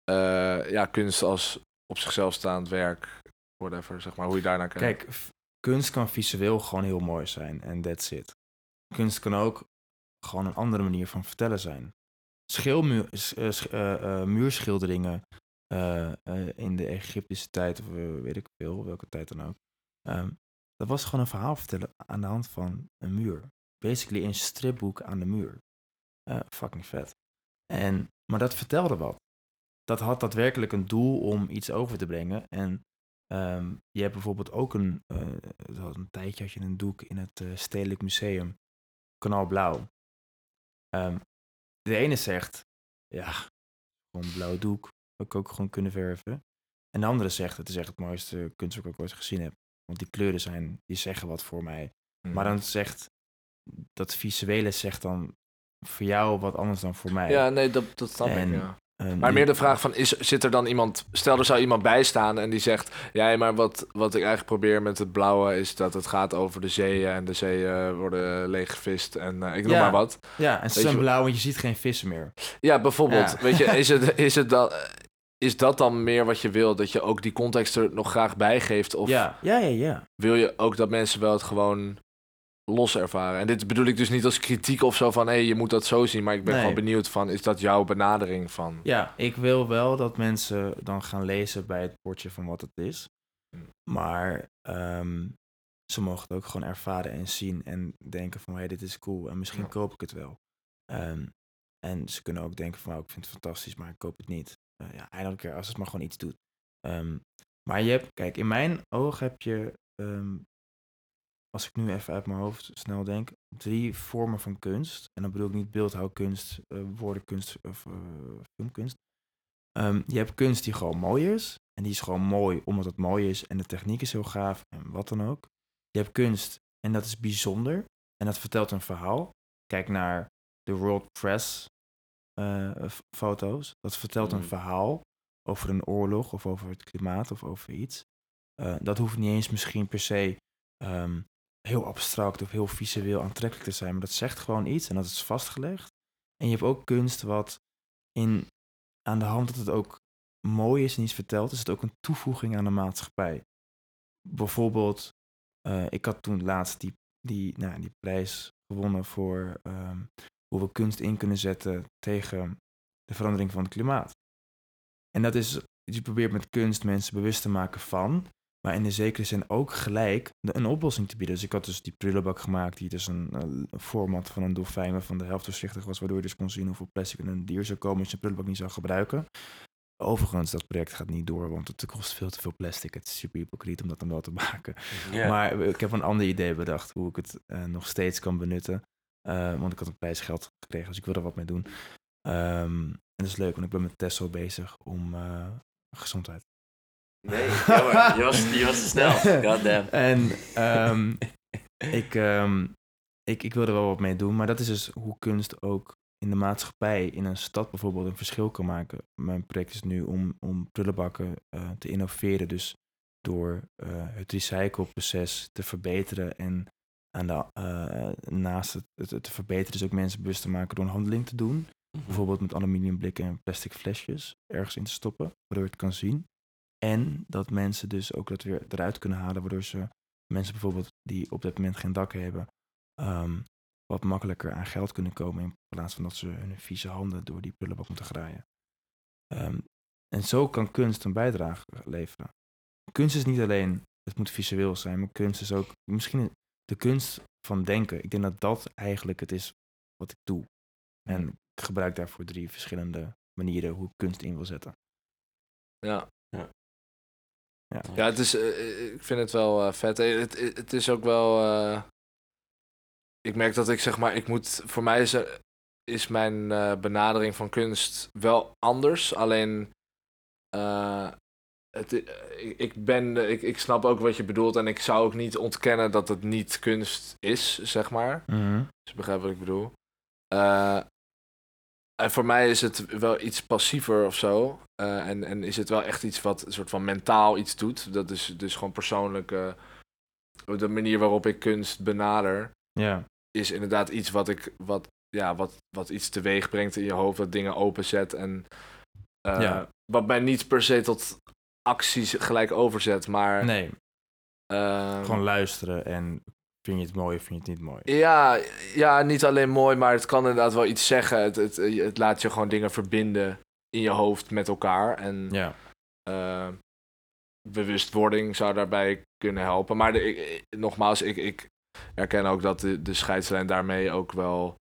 eh, ja, kunst als op zichzelf staand werk, whatever, zeg maar, hoe je daarnaar kijkt. Kijk, kunst kan visueel gewoon heel mooi zijn en that's it. Kunst kan ook gewoon een andere manier van vertellen zijn. Scheelmuur, s- eh, sch- eh, eh, muurschilderingen eh, eh, in de Egyptische tijd, of eh, weet ik veel, welke tijd dan ook. Ehm, dat was gewoon een verhaal vertellen aan de hand van een muur. Basically een stripboek aan de muur. Fucking vet. En, Maar dat vertelde wat. Dat had daadwerkelijk een doel om iets over te brengen. En ehm, je hebt bijvoorbeeld ook een, een tijdje had je een doek in het Stedelijk Museum, Kanaalblauw. Ehm de ene zegt, ja, gewoon blauw doek, ik ook gewoon kunnen verven. En de andere zegt, het is echt het mooiste kunstwerk dat ik ooit gezien heb. Want die kleuren zijn, die zeggen wat voor mij. Mhm. Maar dan zegt, dat visuele zegt dan voor jou wat anders dan voor mij. Ja, nee, dat, dat snap En, ik, ja. Ehm, Maar meer de vraag van, is, zit er dan iemand... Stel, er zou iemand bij staan en die zegt... Ja, maar wat, wat ik eigenlijk probeer met het blauwe... is dat het gaat over de zeeën... en de zeeën worden leeggevist en eh, ik noem Ja. maar wat. Ja, en ze zijn blauw, want je ziet geen vissen meer. Ja, bijvoorbeeld. Ja. Weet je, is het, is, het dan, is dat dan meer wat je wil? Dat je ook die context er nog graag bij geeft? Of Ja, ja, ja, ja. wil je ook dat mensen wel het gewoon los ervaren? En dit bedoel ik dus niet als kritiek of zo van... hé, je moet dat zo zien. Maar ik ben Nee. gewoon benieuwd van... is dat jouw benadering van... Ja, ik wil wel dat mensen dan gaan lezen bij het bordje van wat het is. Maar ehm, ze mogen het ook gewoon ervaren en zien en denken van, hé, hey, dit is cool en misschien Ja. koop ik het wel. Ehm, en ze kunnen ook denken van, oh, ik vind het fantastisch, maar ik koop het niet. Eh, ja, I don't als het maar gewoon iets doet. Ehm, maar je hebt, kijk, in mijn ogen heb je, ehm, als ik nu even uit mijn hoofd snel denk, drie vormen van kunst. En dan bedoel ik niet beeldhouwkunst, eh, woordenkunst of eh, filmkunst. Ehm, je hebt kunst die gewoon mooi is. En die is gewoon mooi omdat het mooi is en de techniek is heel gaaf en wat dan ook. Je hebt kunst en dat is bijzonder en dat vertelt een verhaal. Kijk naar de World Press foto's. Dat vertelt een Mm. verhaal over een oorlog of over het klimaat of over iets. Eh, dat hoeft niet eens misschien per se ehm, heel abstract of heel visueel aantrekkelijk te zijn, maar dat zegt gewoon iets en dat is vastgelegd. En je hebt ook kunst wat in, aan de hand dat het ook mooi is en iets vertelt, is het ook een toevoeging aan de maatschappij. Bijvoorbeeld, eh, ik had toen laatst die, die, nou, die prijs gewonnen voor ehm, hoe we kunst in kunnen zetten tegen de verandering van het klimaat. En dat is, je probeert met kunst mensen bewust te maken van, maar in de zekere zin ook gelijk een oplossing te bieden. Dus ik had dus die prullenbak gemaakt, die dus een, een format van een dolfijn waarvan de helft doorzichtig was, waardoor je dus kon zien hoeveel plastic in een dier zou komen als je een prullenbak niet zou gebruiken. Overigens, dat project gaat niet door, want het kost veel te veel plastic. Het is super hypocriet om dat dan wel te maken. Maar ik heb een ander idee bedacht hoe ik het eh, nog steeds kan benutten. Eh, want ik had een prijsgeld gekregen, dus ik wil er wat mee doen. Ehm, en dat is leuk, want ik ben met Tesla bezig om eh, gezondheid. Nee, jammer. Je was, je was te snel. Goddamn. En ehm, ik, ehm, ik, ik wil er wel wat mee doen, maar dat is dus hoe kunst ook in de maatschappij, in een stad bijvoorbeeld, een verschil kan maken. Mijn project is nu om, om prullenbakken eh, te innoveren, dus door het recycleproces te verbeteren en de, eh, naast het, het, het te verbeteren, dus ook mensen bewust te maken door een handeling te doen. Bijvoorbeeld met aluminiumblikken en plastic flesjes ergens in te stoppen, waardoor je het kan zien. En dat mensen dus ook dat weer eruit kunnen halen, waardoor ze mensen bijvoorbeeld die op dat moment geen dak hebben, ehm, wat makkelijker aan geld kunnen komen in plaats van dat ze hun vieze handen door die prullenbak moeten graaien. Ehm, en zo kan kunst een bijdrage leveren. Kunst is niet alleen, het moet visueel zijn, maar kunst is ook misschien de kunst van denken. Ik denk dat dat eigenlijk het is wat ik doe. En ik gebruik daarvoor drie verschillende manieren hoe ik kunst in wil zetten. Ja. Ja. Ja. Ja, het is, eh, ik vind het wel eh, vet. Eh, Het, het, het is ook wel. eh, ik merk dat ik zeg maar, ik moet. Voor mij is, er- is mijn eh, benadering van kunst wel anders. Alleen. Het, ik, ben, ik, ik snap ook wat je bedoelt. En ik zou ook niet ontkennen dat het niet kunst is, zeg maar. Mhm. Dus je begrijpt wat ik bedoel. Eh, en voor mij is het wel iets passiever of zo. Eh, en, en is het wel echt iets wat een soort van mentaal iets doet. Dat is dus gewoon persoonlijk. de manier waarop ik kunst benader. Ja, Is inderdaad iets wat ik. Wat, ja, wat, wat iets teweeg brengt in je hoofd. Wat dingen openzet. En. eh, Ja. Wat mij niet per se tot acties gelijk overzet. Maar. nee, eh, gewoon luisteren en vind je het mooi of vind je het niet mooi. Ja, ja, niet alleen mooi, maar het kan inderdaad wel iets zeggen. Het, het, het laat je gewoon dingen verbinden in je hoofd met elkaar. En Ja, eh, bewustwording zou daarbij kunnen helpen. Maar de, ik- nogmaals, ik, ik herken ook dat de, de scheidslijn daarmee ook wel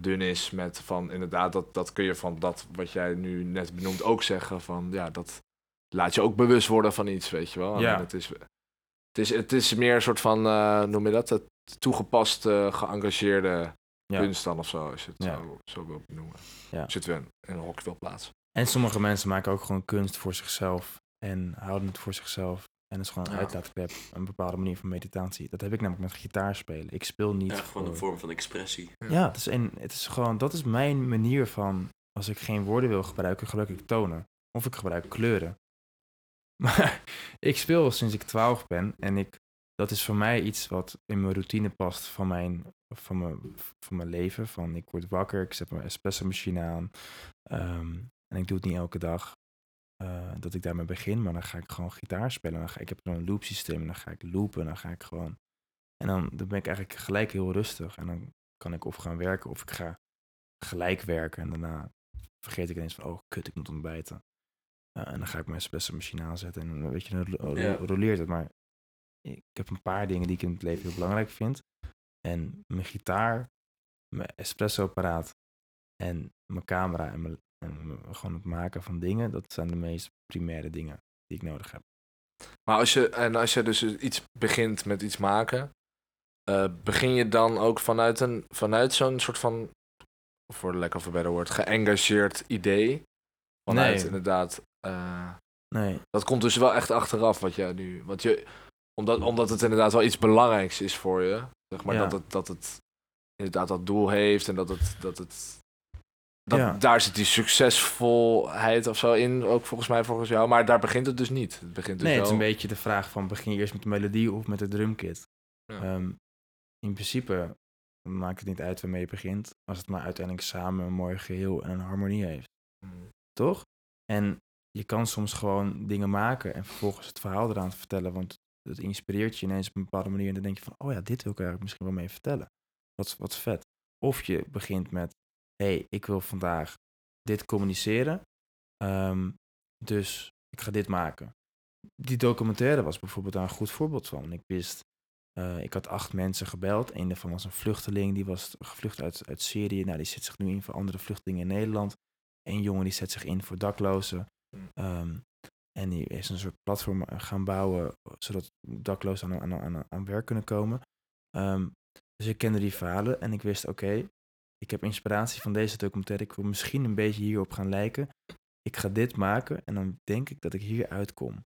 dun is met van inderdaad, dat, dat kun je van dat wat jij nu net benoemt ook zeggen van ja, dat laat je ook bewust worden van iets, weet je wel. Ja. Het, is, het, is, het is meer een soort van, eh, noem je dat, het toegepaste, geëngageerde Ja. kunst dan of zo, als je het Ja. zo, zo wil benoemen. Ja. Als je het wel in een hok wil plaatsen. En sommige mensen maken ook gewoon kunst voor zichzelf en houden het voor zichzelf. En het is gewoon een Ja. uitlaatklep, een bepaalde manier van meditatie. Dat heb ik namelijk met gitaar spelen. Ik speel niet. Ja, gewoon voor- een vorm van expressie. Ja, het is, een, het is gewoon, dat is mijn manier van, als ik geen woorden wil gebruiken, gebruik ik tonen. Of ik gebruik kleuren. Maar ik speel sinds ik 12 ben en ik, dat is voor mij iets wat in mijn routine past van mijn, van mijn, van mijn leven. Van ik word wakker, ik zet mijn espresso machine aan ehm, en ik doe het niet elke dag. eh, dat ik daarmee begin, maar dan ga ik gewoon gitaar spelen. Dan ga, ik heb een loop systeem en dan ga ik loopen en dan ga ik gewoon... En dan, dan ben ik eigenlijk gelijk heel rustig. En dan kan ik of gaan werken of ik ga gelijk werken. En daarna vergeet ik ineens van, oh kut, ik moet ontbijten. Eh, en dan ga ik mijn espresso machine aanzetten en dan, weet je, dan ro- ro- Ja. roleert het. Maar ik heb een paar dingen die ik in het leven heel belangrijk vind. En mijn gitaar, mijn espresso apparaat en mijn camera en, mijn, en gewoon het maken van dingen, dat zijn de meest primaire dingen die ik nodig heb. Maar als je, en als je dus iets begint met iets maken, eh, begin je dan ook vanuit, een, vanuit zo'n soort van, voor de lekker of a better word, geëngageerd idee? Vanuit Nee. inderdaad, eh, Nee, dat komt dus wel echt achteraf wat jij nu, want je, omdat, omdat het inderdaad wel iets belangrijks is voor je, zeg maar, Ja. dat, het, dat het inderdaad dat doel heeft en dat het, dat het, dat, Ja. daar zit die succesvolheid of zo in, ook volgens mij volgens jou, maar daar begint het dus niet. Het begint dus nee het is een beetje de vraag van begin je eerst met de melodie of met de drumkit. Ja. Ehm, in principe maakt het niet uit waarmee je begint, als het maar uiteindelijk samen een mooi geheel en een harmonie heeft. Mm. toch? En je kan soms gewoon dingen maken en vervolgens het verhaal eraan vertellen, want het inspireert je ineens op een bepaalde manier en dan denk je van, oh ja, dit wil ik eigenlijk misschien wel mee vertellen. Wat, wat vet. Of je begint met, hey, ik wil vandaag dit communiceren, ehm, dus ik ga dit maken. Die documentaire was bijvoorbeeld daar een goed voorbeeld van. Ik wist, eh, ik had acht mensen gebeld. Een daarvan was een vluchteling, die was gevlucht uit, uit Syrië. Nou, die zet zich nu in voor andere vluchtelingen in Nederland. Een jongen die zet zich in voor daklozen. Hmm. Ehm, en die is een soort platform eh, gaan bouwen, zodat daklozen aan, aan, aan, aan werk kunnen komen. Ehm, dus ik kende die verhalen en ik wist, oké, ik heb inspiratie van deze documentaire. Ik wil misschien een beetje hierop gaan lijken. Ik ga dit maken en dan denk ik dat ik hier uitkom.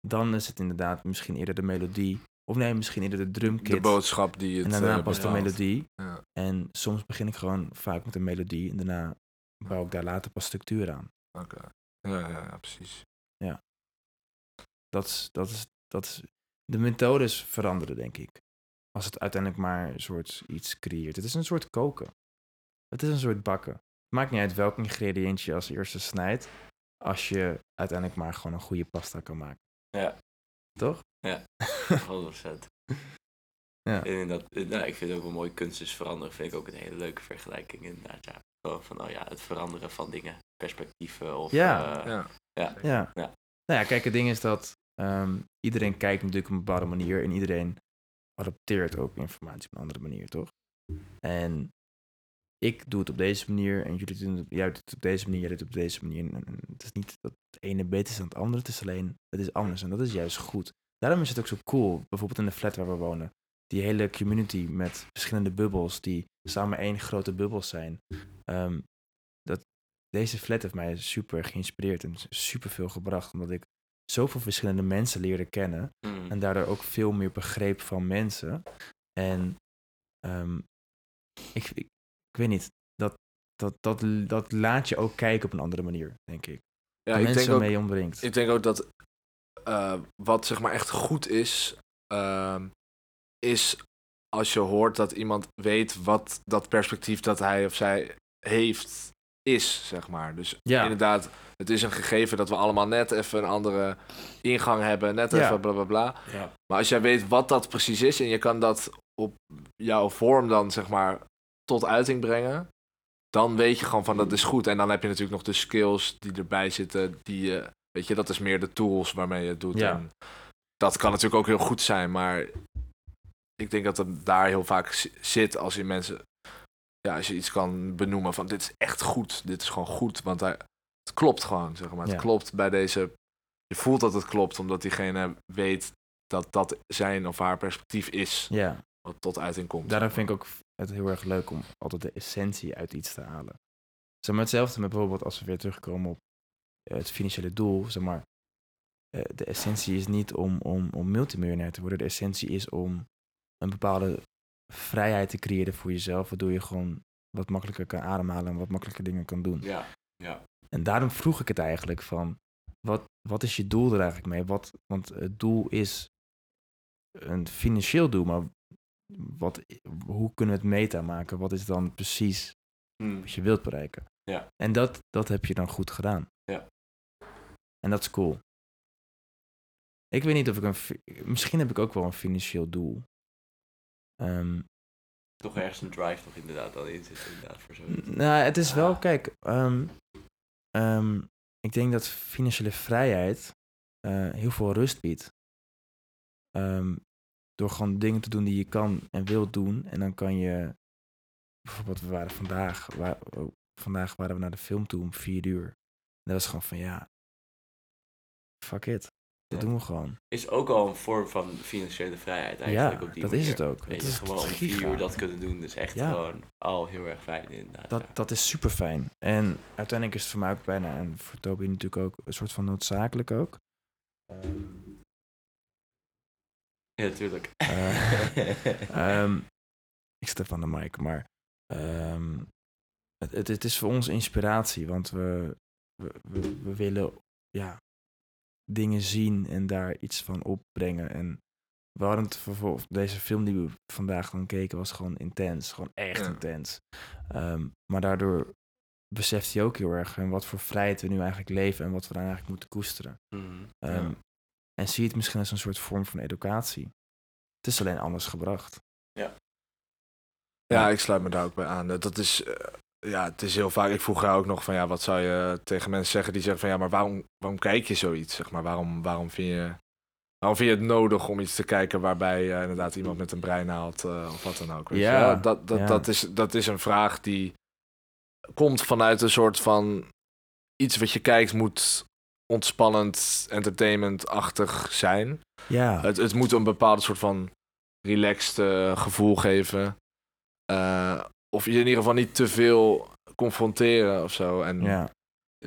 Dan is het inderdaad misschien eerder de melodie. Of nee, misschien eerder de drumkit. De boodschap die het en daarna eh, pas de melodie. Ja. En soms begin ik gewoon vaak met een melodie. En daarna bouw ik daar later pas structuur aan. Oké. Ja, ja, precies. Dat is, dat is, dat is, de methodes veranderen, denk ik. Als het uiteindelijk maar een soort iets creëert. Het is een soort koken. Het is een soort bakken. Het maakt niet uit welk ingrediëntje je als eerste snijdt. Als je uiteindelijk maar gewoon een goede pasta kan maken. Ja. Toch? Ja, 100%. Ja. En dat, nou, ik vind ook wel mooi, kunst is veranderen, vind ik ook een hele leuke vergelijking inderdaad. Ja. Van, oh ja, het veranderen van dingen, perspectieven of... Ja. eh, Ja. ja. Ja. Ja. Nou ja, kijk, het ding is dat ehm, iedereen kijkt natuurlijk op een bepaalde manier en iedereen adopteert ook informatie op een andere manier, toch? En ik doe het op deze manier en jullie doen het, jij doet het op deze manier, jij doet het op deze manier. En, en het is niet dat het ene beter is dan het andere, het is alleen, het is anders en dat is juist goed. Daarom is het ook zo cool, bijvoorbeeld in de flat waar we wonen. Die hele community met verschillende bubbels die samen één grote bubbel zijn. Ehm, dat, deze flat heeft mij super geïnspireerd en super veel gebracht. Omdat ik zoveel verschillende mensen leerde kennen. Mm. En daardoor ook veel meer begreep van mensen. En ehm, ik, ik, ik weet niet, dat, dat, dat, dat laat je ook kijken op een andere manier, denk ik. Ja, ik mensen denk, ook, mee ombrengt. ik denk ook dat eh, wat zeg maar echt goed is, ehm, is als je hoort dat iemand weet wat dat perspectief dat hij of zij heeft, is, zeg maar. Dus Ja. inderdaad, het is een gegeven dat we allemaal net even een andere ingang hebben, net Ja. even bla bla bla. Ja. Maar als jij weet wat dat precies is en je kan dat op jouw vorm dan zeg maar tot uiting brengen, dan weet je gewoon van dat is goed. En dan heb je natuurlijk nog de skills die erbij zitten, die je, weet je, dat is meer de tools waarmee je het doet. En dat kan natuurlijk ook heel goed zijn, maar ik denk dat het daar heel vaak zi- zit als je mensen ja, als je iets kan benoemen van dit is echt goed, dit is gewoon goed, want hij, het klopt gewoon, zeg maar. Het Ja. klopt bij deze, je voelt dat het klopt, omdat diegene weet dat dat zijn of haar perspectief is, Ja, wat tot uiting komt. daarom vind ik ook het heel erg leuk om altijd de essentie uit iets te halen. Zeg maar hetzelfde met bijvoorbeeld als we weer terugkomen op eh, het financiële doel. Zeg maar, eh, de essentie is niet om, om, om multimiljonair te worden. De essentie is om een bepaalde vrijheid te creëren voor jezelf, waardoor je gewoon wat makkelijker kan ademhalen en wat makkelijker dingen kan doen. Ja, ja. En daarom vroeg ik het eigenlijk van, wat, wat is je doel er eigenlijk mee? Wat, want het doel is een financieel doel, maar wat, hoe kunnen we het meta maken? Wat is dan precies Hm. wat je wilt bereiken? Ja. En dat, dat heb je dan goed gedaan. Ja. En dat is cool. Ik weet niet of ik een... Misschien heb ik ook wel een financieel doel. Ehm, Toch ergens een drive toch inderdaad al in zit inderdaad voor zoiets. Nou, het is wel, Ah. kijk, ehm, ehm, ik denk dat financiële vrijheid eh, heel veel rust biedt. Door gewoon dingen te doen die je kan en wilt doen. En dan kan je, bijvoorbeeld, we waren vandaag, wa- oh, vandaag waren we naar de film toe om vier uur. En dat was gewoon van, ja, fuck it. Dat Ja. doen we gewoon. Is ook al een vorm van financiële vrijheid eigenlijk Ja, op die dat manier. is het ook. Weet Het je, is gewoon om giga. vier uur dat kunnen doen, is echt Ja. gewoon al heel erg fijn inderdaad. Dat, ja. dat is super fijn. En uiteindelijk is het voor mij ook bijna, en voor Toby natuurlijk ook, een soort van noodzakelijk ook. Ehm, Ja, tuurlijk. Eh, Ehm, ik zit even aan de mic, maar ehm, het, het, het is voor ons inspiratie, want we, we, we, we willen ja, dingen zien en daar iets van opbrengen. En we hadden het vervol- deze film die we vandaag dan keken was gewoon intens, gewoon echt Ja. intens. Ehm, maar daardoor beseft hij ook heel erg en wat voor vrijheid we nu eigenlijk leven en wat we dan eigenlijk moeten koesteren. Mhm. Ehm, Ja. En zie het misschien als een soort vorm van educatie. Het is alleen anders gebracht. Ja, ik sluit me daar ook bij aan. Dat is, eh, ja, het is heel vaak. Ik vroeg haar ook nog van ja, wat zou je tegen mensen zeggen die zeggen van ja, maar waarom, waarom kijk je zoiets? Zeg maar, waarom, waarom vind je. Waarom vind je het nodig om iets te kijken waarbij eh, inderdaad iemand met een brein uh, of wat dan ook? Weet Ja, wel? Dat, dat, ja. dat, is, dat is een vraag die komt vanuit een soort van iets wat je kijkt moet ontspannend, entertainment-achtig zijn. Ja, Het, het moet een bepaald soort van relaxed eh, gevoel geven. Eh, of je in ieder geval niet te veel confronteren of zo. En ja,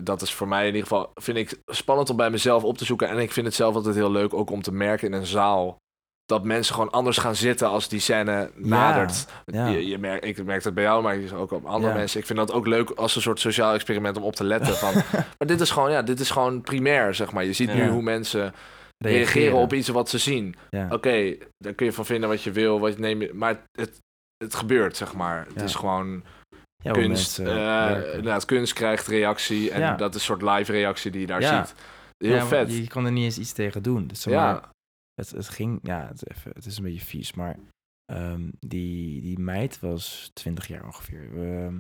dat is voor mij in ieder geval, vind ik spannend om bij mezelf op te zoeken. En ik vind het zelf altijd heel leuk ook om te merken in een zaal. Dat mensen gewoon anders gaan zitten als die scène nadert. ja. Je, je merkt, ik merk dat bij jou, maar ook op andere Ja. mensen. Ik vind dat ook leuk als een soort sociaal experiment om op te letten. Van, maar dit is gewoon, ja, dit is gewoon primair, zeg maar. Je ziet nu hoe mensen reageren op iets wat ze zien. Oké, daar kun je van vinden wat je wil, wat je neem je, maar het, het gebeurt, zeg maar. Het Ja. is gewoon kunst. mensen eh, inderdaad, kunst krijgt reactie en Ja. dat is een soort live reactie die je daar Ja. ziet. Heel Ja, vet. Je kon er niet eens iets tegen doen. Dus zeg maar, ja, het, het ging, ja, het, even, het is een beetje vies, maar ehm, die, die meid was 20 jaar ongeveer. Ehm,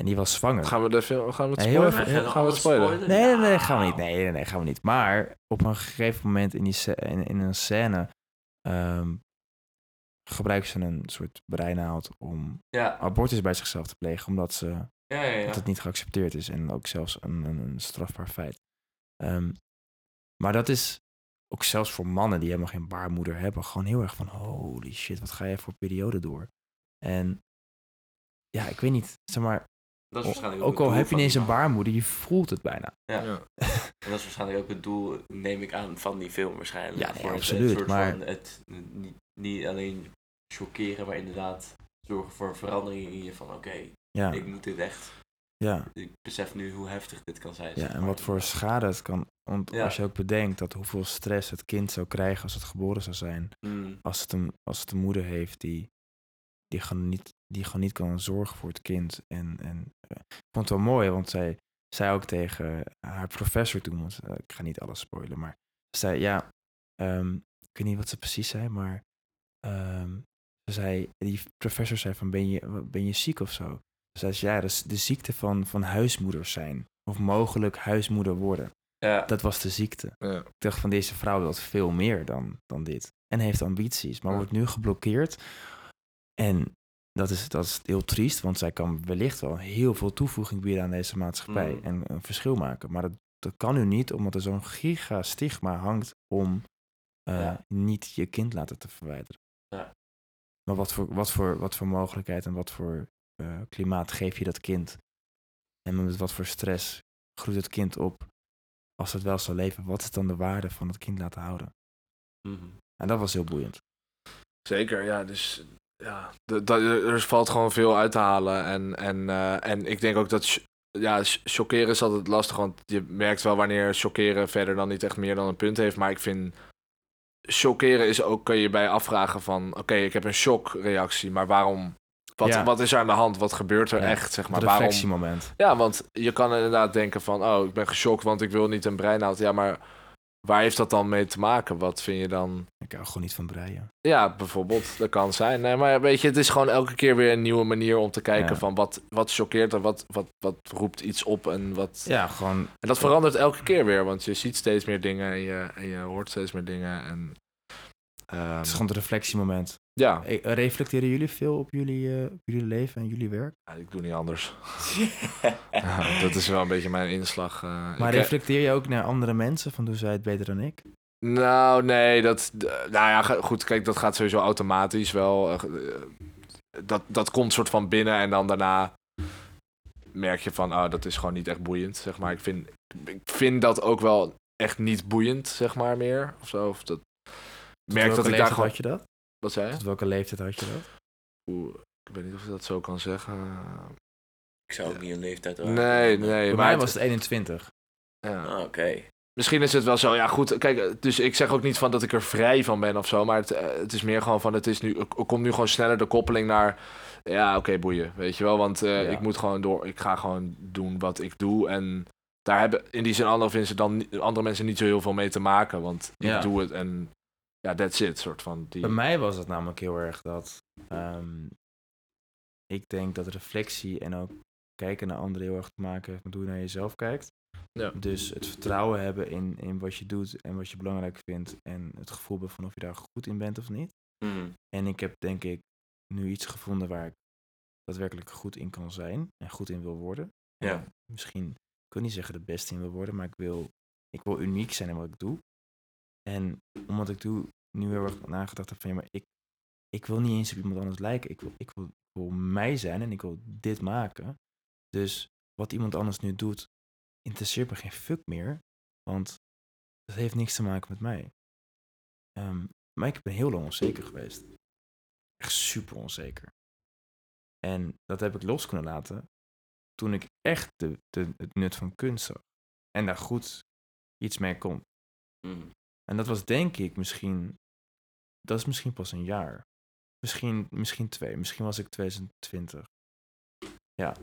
en die was zwanger. gaan we de film, gaan we het heel spoilen? even- je gaan we het spoilen? Nee, nee, nee, gaan we niet. Nee, nee, nee, gaan we niet. Maar op een gegeven moment in, die in, in een scène ehm gebruikt ze een soort breinaald om Ja, abortus bij zichzelf te plegen, omdat ze ja, ja. ja. dat het niet geaccepteerd is en ook zelfs een, een, een strafbaar feit. Ehm, maar dat is ook zelfs voor mannen die helemaal geen baarmoeder hebben, gewoon heel erg van holy shit, wat ga je voor periode door? En ja, ik weet niet, zeg maar, Dat is waarschijnlijk ook het al heb je niet eens een baarmoeder, je voelt het bijna. Ja. Ja. En dat is waarschijnlijk ook het doel, neem ik aan, van die film waarschijnlijk. Ja, nee, Voor het- absoluut, Het soort maar- van het niet, niet alleen chockeren, maar inderdaad zorgen voor een verandering in je van oké, Ja, ik moet dit echt, ja, ik besef nu hoe heftig dit kan zijn. ja, zeg en wat voor schade het kan, want Ja. als je ook bedenkt dat hoeveel stress het kind zou krijgen als het geboren zou zijn, Mm, als het een, als het een moeder heeft die, die, gewoon niet, die gewoon niet kan zorgen voor het kind. En, en eh, ik vond het wel mooi, want zij zei ook tegen haar professor toen, want eh, ik ga niet alles spoilen, maar ze zei, ja, ehm, ik weet niet wat ze precies zei, maar ehm, ze zei, die professor zei van, ben je, ben je ziek of zo? Ze zei, ja, dat is de ziekte van, van huismoeders zijn. Of mogelijk huismoeder worden. ja, Dat was de ziekte. Ja. Ik dacht van deze vrouw wil veel meer dan, dan dit. En heeft ambities, maar Ja. wordt nu geblokkeerd. En dat is, dat is heel triest, want zij kan wellicht wel heel veel toevoeging bieden aan deze maatschappij Mm. en een verschil maken. Maar dat, dat kan nu niet, omdat er zo'n giga stigma hangt om eh, niet je kind laten te verwijderen. Ja. Maar wat voor, wat, voor, wat voor mogelijkheid en wat voor eh, klimaat geef je dat kind? En met wat voor stress groeit het kind op als het wel zou leven? Wat is dan de waarde van het kind laten houden? Mhm. En dat was heel boeiend. Zeker, ja. Dus ja, er valt gewoon veel uit te halen. En, en, eh, en ik denk ook dat. Ja, chockeren is altijd lastig, want je merkt wel wanneer chockeren verder dan niet echt meer dan een punt heeft. Maar ik vind. Chockeren is ook, kun je bij afvragen van. Oké, ik heb een shockreactie, maar waarom. Wat, Ja. wat is er aan de hand? Wat gebeurt er Ja, echt? Zeg maar, waarom? reflectiemoment. Ja, want je kan inderdaad denken van, oh, ik ben geschokt, want ik wil niet een breinout. Ja, maar waar heeft dat dan mee te maken? Wat vind je dan? Ik hou gewoon niet van breien. Ja, bijvoorbeeld, dat kan zijn. Nee, maar weet je, het is gewoon elke keer weer een nieuwe manier om te kijken Ja. van wat, wat choqueert er, wat, wat, wat roept iets op en wat... Ja, gewoon En dat verandert elke keer weer, want je ziet steeds meer dingen en je, en je hoort steeds meer dingen. En, ehm, Het is gewoon het reflectiemoment. Ja, Eh, Reflecteren jullie veel op jullie, eh, op jullie leven en jullie werk? Ja, ik doe niet anders. Ja, dat is wel een beetje mijn inslag. eh. Maar reflecteer je ook naar andere mensen van doen zij het beter dan ik? Nou, nee, dat. Nou ja, goed, kijk, dat gaat sowieso automatisch wel. eh, Dat, dat komt soort van binnen en dan daarna merk je van, oh, dat is gewoon niet echt boeiend, zeg maar. Ik vind, ik vind dat ook wel echt niet boeiend, zeg maar, meer. Of zo. Of dat, merk dat ik daar gewoon. had je dat? Wat zei je? Tot welke leeftijd had je dat? Oeh, ik weet niet of je dat zo kan zeggen. Ik zou ook niet een leeftijd raken. Nee, nee. Bij maar mij het- was het 21. ja. Ah, oké. Misschien is het wel zo, ja goed, kijk, dus ik zeg ook niet van dat ik er vrij van ben of zo, maar het, eh, het is meer gewoon van, het is nu, er komt nu gewoon sneller de koppeling naar, ja oké, boeien, weet je wel, want eh, Ja. ik moet gewoon door, ik ga gewoon doen wat ik doe en daar hebben in die zin andere mensen dan, andere mensen niet zo heel veel mee te maken, want Ja. ik doe het en ja, that's it, soort van. Die, Bij mij was het namelijk heel erg dat ehm, ik denk dat reflectie en ook kijken naar anderen heel erg te maken heeft met hoe je naar jezelf kijkt. Ja. Dus het vertrouwen hebben in, in wat je doet en wat je belangrijk vindt en het gevoel hebben van of je daar goed in bent of niet. Mhm. En ik heb denk ik nu iets gevonden waar ik daadwerkelijk goed in kan zijn en goed in wil worden. Ja. En Misschien, ik wil niet zeggen de beste in wil worden, maar ik wil, ik wil uniek zijn in wat ik doe. En omdat ik doe, nu heel erg nagedacht heb van ja, maar ik, ik wil niet eens op iemand anders lijken. Ik wil, ik wil, wil mij zijn en ik wil dit maken. Dus wat iemand anders nu doet, interesseert me geen fuck meer. Want dat heeft niks te maken met mij. Ehm, maar ik ben heel lang onzeker geweest. Echt super onzeker. En dat heb ik los kunnen laten toen ik echt de, de, het nut van kunst zag. En daar goed iets mee kon. Mhm. En dat was denk ik misschien, dat is misschien pas een jaar. Misschien, misschien twee, misschien was ik 2020. Ja,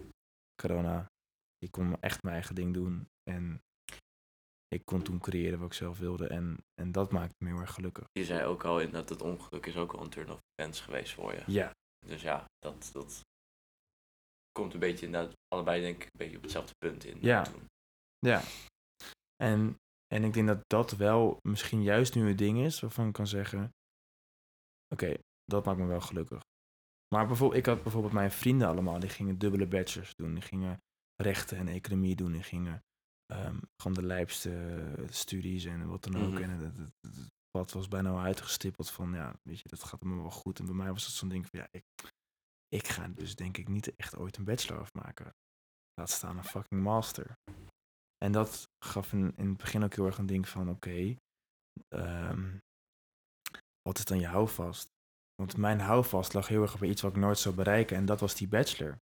corona. Ik kon echt mijn eigen ding doen. En ik kon toen creëren wat ik zelf wilde. En, en dat maakte me heel erg gelukkig. Je zei ook al dat het ongeluk is ook wel een turn of events geweest voor je. Ja, Dus ja, dat, dat komt een beetje inderdaad allebei denk ik een beetje op hetzelfde punt in. Ja. toen. ja. En, en ik denk dat dat wel misschien juist nu het ding is waarvan ik kan zeggen: Oké, dat maakt me wel gelukkig. Maar bijvoorbeeld, ik had bijvoorbeeld mijn vrienden allemaal, die gingen dubbele bachelors doen. Die gingen rechten en economie doen. Die gingen ehm, gewoon de lijpste studies en wat dan ook. Mhm. En het, het, het, het pad was bijna al uitgestippeld van, ja, weet je, dat gaat me wel goed. En bij mij was het zo'n ding van, ja, ik, ik ga dus denk ik niet echt ooit een bachelor afmaken. Laat staan een fucking master. En dat gaf in, in het begin ook heel erg een ding van, oké, ehm, is dan je houvast? Want mijn houvast lag heel erg op iets wat ik nooit zou bereiken. En dat was die bachelor.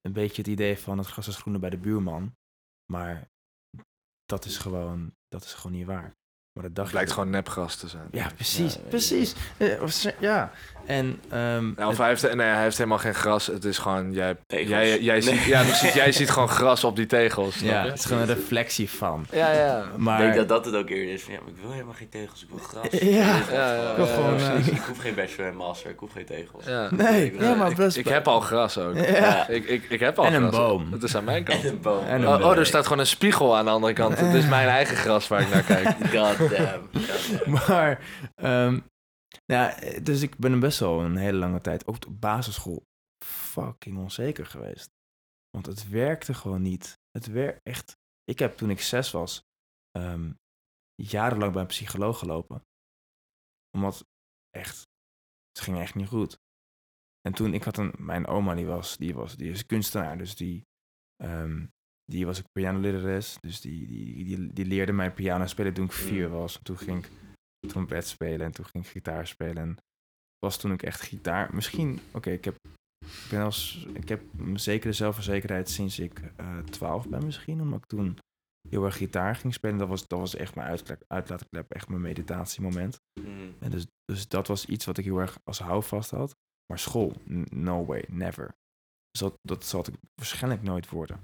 Een beetje het idee van het gras is bij de buurman. Maar dat is gewoon, dat is gewoon niet waar. Maar dat dacht het blijkt je- gewoon nepgras te zijn. Ja, precies. Ja, ja, precies. Eh, Ja. En... ehm, Nou, of hij, heeft, nee, hij heeft helemaal geen gras. Het is gewoon, jij, Tegels. jij, jij, Nee. ziet, ja, precies, jij ziet gewoon gras op die tegels. ja, het is gewoon een reflectie van. Ja, ja. Maar... Ik denk dat dat het ook eerder is van ja, maar ik wil helemaal geen tegels, ik wil gras. Ja. Ik wil Ja, ja, ja, gewoon, ja, eh, precies. Ik hoef geen bachelor en master, ik hoef geen tegels. Ja. Nee, Ik- ja, maar ik, best... ik heb al gras ook. Ja. Ik, ik, ik heb al En een gras. boom. Het is aan mijn kant. En een boom. En een Oh, oh, er staat gewoon een spiegel aan de andere kant. Het is mijn eigen gras waar ik naar kijk. God Maar, Ja, eh, dus ik ben best wel een hele lange tijd, ook op basisschool, fucking onzeker geweest. Want het werkte gewoon niet. Het werkt echt. Ik heb toen ik zes was, ehm, jarenlang bij een psycholoog gelopen. Omdat echt, het ging echt niet goed. En toen, ik had een, mijn oma die was, die was, die is kunstenaar, dus die, ehm, die was ook pianolerares. Dus die, die, die, die leerde mij piano spelen toen ik vier was. Toen ging ik trompet spelen en toen ging ik gitaar spelen. En was toen ik echt gitaar. Misschien, oké, ik heb. Ik, ben als, ik heb een zekere zelfverzekerheid sinds ik eh 12 ben misschien. Omdat ik toen heel erg gitaar ging spelen. Dat was, dat was echt mijn uitla- uitlaatklep, echt mijn meditatiemoment. Mm. En dus, dus dat was iets wat ik heel erg als houvast had. Maar school, no way, never. Dus dat, dat zal ik waarschijnlijk nooit worden.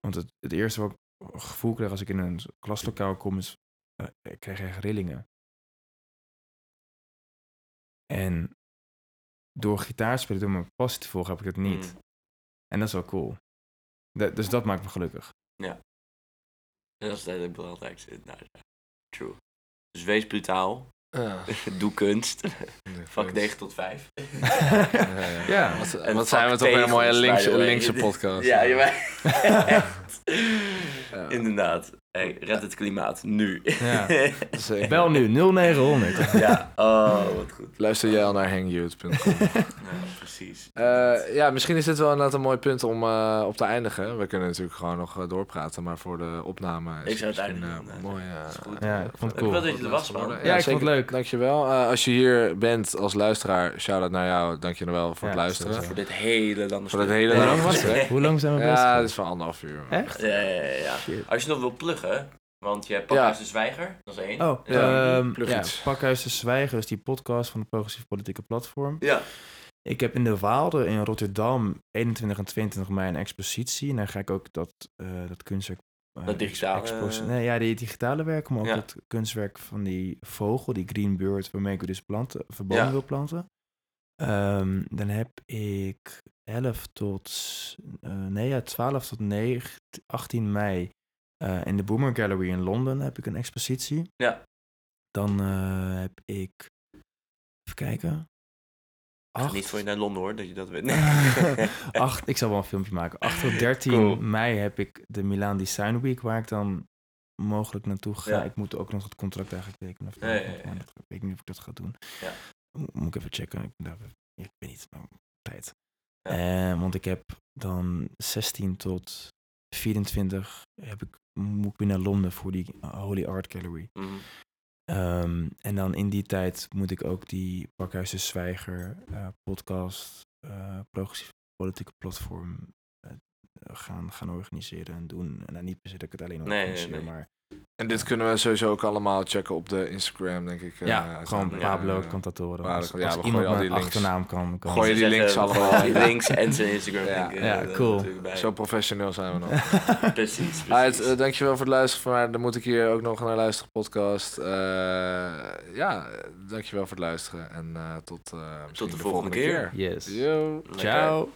Want het, het eerste wat ik gevoel kreeg als ik in een klaslokaal kom is... eh, ik kreeg echt rillingen. En door gitaar spelen, door mijn passie te volgen, heb ik het niet. Mm. En dat is wel cool. Dus dat maakt me gelukkig. Dat is het belangrijkste. Nou, ja. true. Dus wees brutaal. Ja. Doe kunst. Vak Vak 9 tot 5. Ja. Wat, En wat zijn we toch weer een mooie tegels, links, by the way. linkse podcast. Ja. Ja. Inderdaad. Hey, red het klimaat. Nu. Ja. Zeker. Bel nu, 0900. ja. Oh, wat goed. Luister jij al naar hangyouth.com. Ja, precies. Eh, ja, misschien is dit wel inderdaad een mooi punt om eh, op te eindigen. We kunnen natuurlijk gewoon nog eh, doorpraten, maar voor de opname is Ik zou het eindigen doen, mooi. ja. Dat. Ja, ik vond het Ik cool. wil dat je er was, man. Ja, ik vond het leuk. Dankjewel. Eh als je hier bent als luisteraar, shout-out naar jou. Dankjewel voor Ja, het luisteren. Voor dit hele lange Voor dit stuk. hele lange het? Hoe lang zijn we bezig? Ja, het is van anderhalf uur. Echt? Ja, ja, ja, ja. Als je nog wil pluggen, want je hebt Ja. Pakhuis de Zwijger, dat is één. Oh, Ja, ehm, ja. Pakhuis de Zwijger is die podcast van de Progressief Politieke Platform. Ja. Ik heb in de Waalde in Rotterdam 21 en 22 mei een expositie. En daar ga ik ook dat, eh, dat kunstwerk... eh, Dat digitale, Nee, ja, die digitale werken, maar ook Ja. dat kunstwerk van die vogel, die green bird, waarmee ik dus planten, verbomen Ja. wil planten. Ehm, dan heb ik 11 tot, eh, nee ja, 12 tot 9, 18 mei eh, in de Boomer Gallery in Londen heb ik een expositie. Ja. Dan eh, heb ik, even kijken, acht, niet voor je naar Londen hoor, dat je dat weet. acht, ik zal wel een filmpje maken. 8 tot 13 Cool. mei heb ik de Milaan Design Week, waar ik dan mogelijk naartoe ga. Ja. Ik moet ook nog het contract eigenlijk tekenen. Of Ja, Ik weet niet of ik dat ga doen. Moet ik even checken. Ik, ben daar- ik weet niet, nou, tijd. Eh, want ik heb dan 16 tot 24 heb ik, moet ik weer naar Londen voor die Holy Art Gallery. Mhm. Ehm, en dan in die tijd moet ik ook die Pakhuis de Zwijger eh, podcast, eh progressieve politieke platform eh, gaan, gaan organiseren en doen. En dan niet per se dat ik het alleen Nee, nee, nee. maar En dit kunnen we sowieso ook allemaal checken op de Instagram, denk ik. ja, eh, gewoon. Pablo Ja, Als, ja, als we iemand gooien al die links. achternaam kan, kan Gooi je die links allemaal. die links en zijn Instagram Ja. link, eh, Ja, cool. Zo professioneel zijn we nog. Precies, precies. Alright, eh, dankjewel voor het luisteren. van mij. Dan moet ik hier ook nog naar luisteren, podcast. Eh, ja, dankjewel voor het luisteren. En eh, tot, eh, misschien de volgende keer. Yes. Yo. Ciao.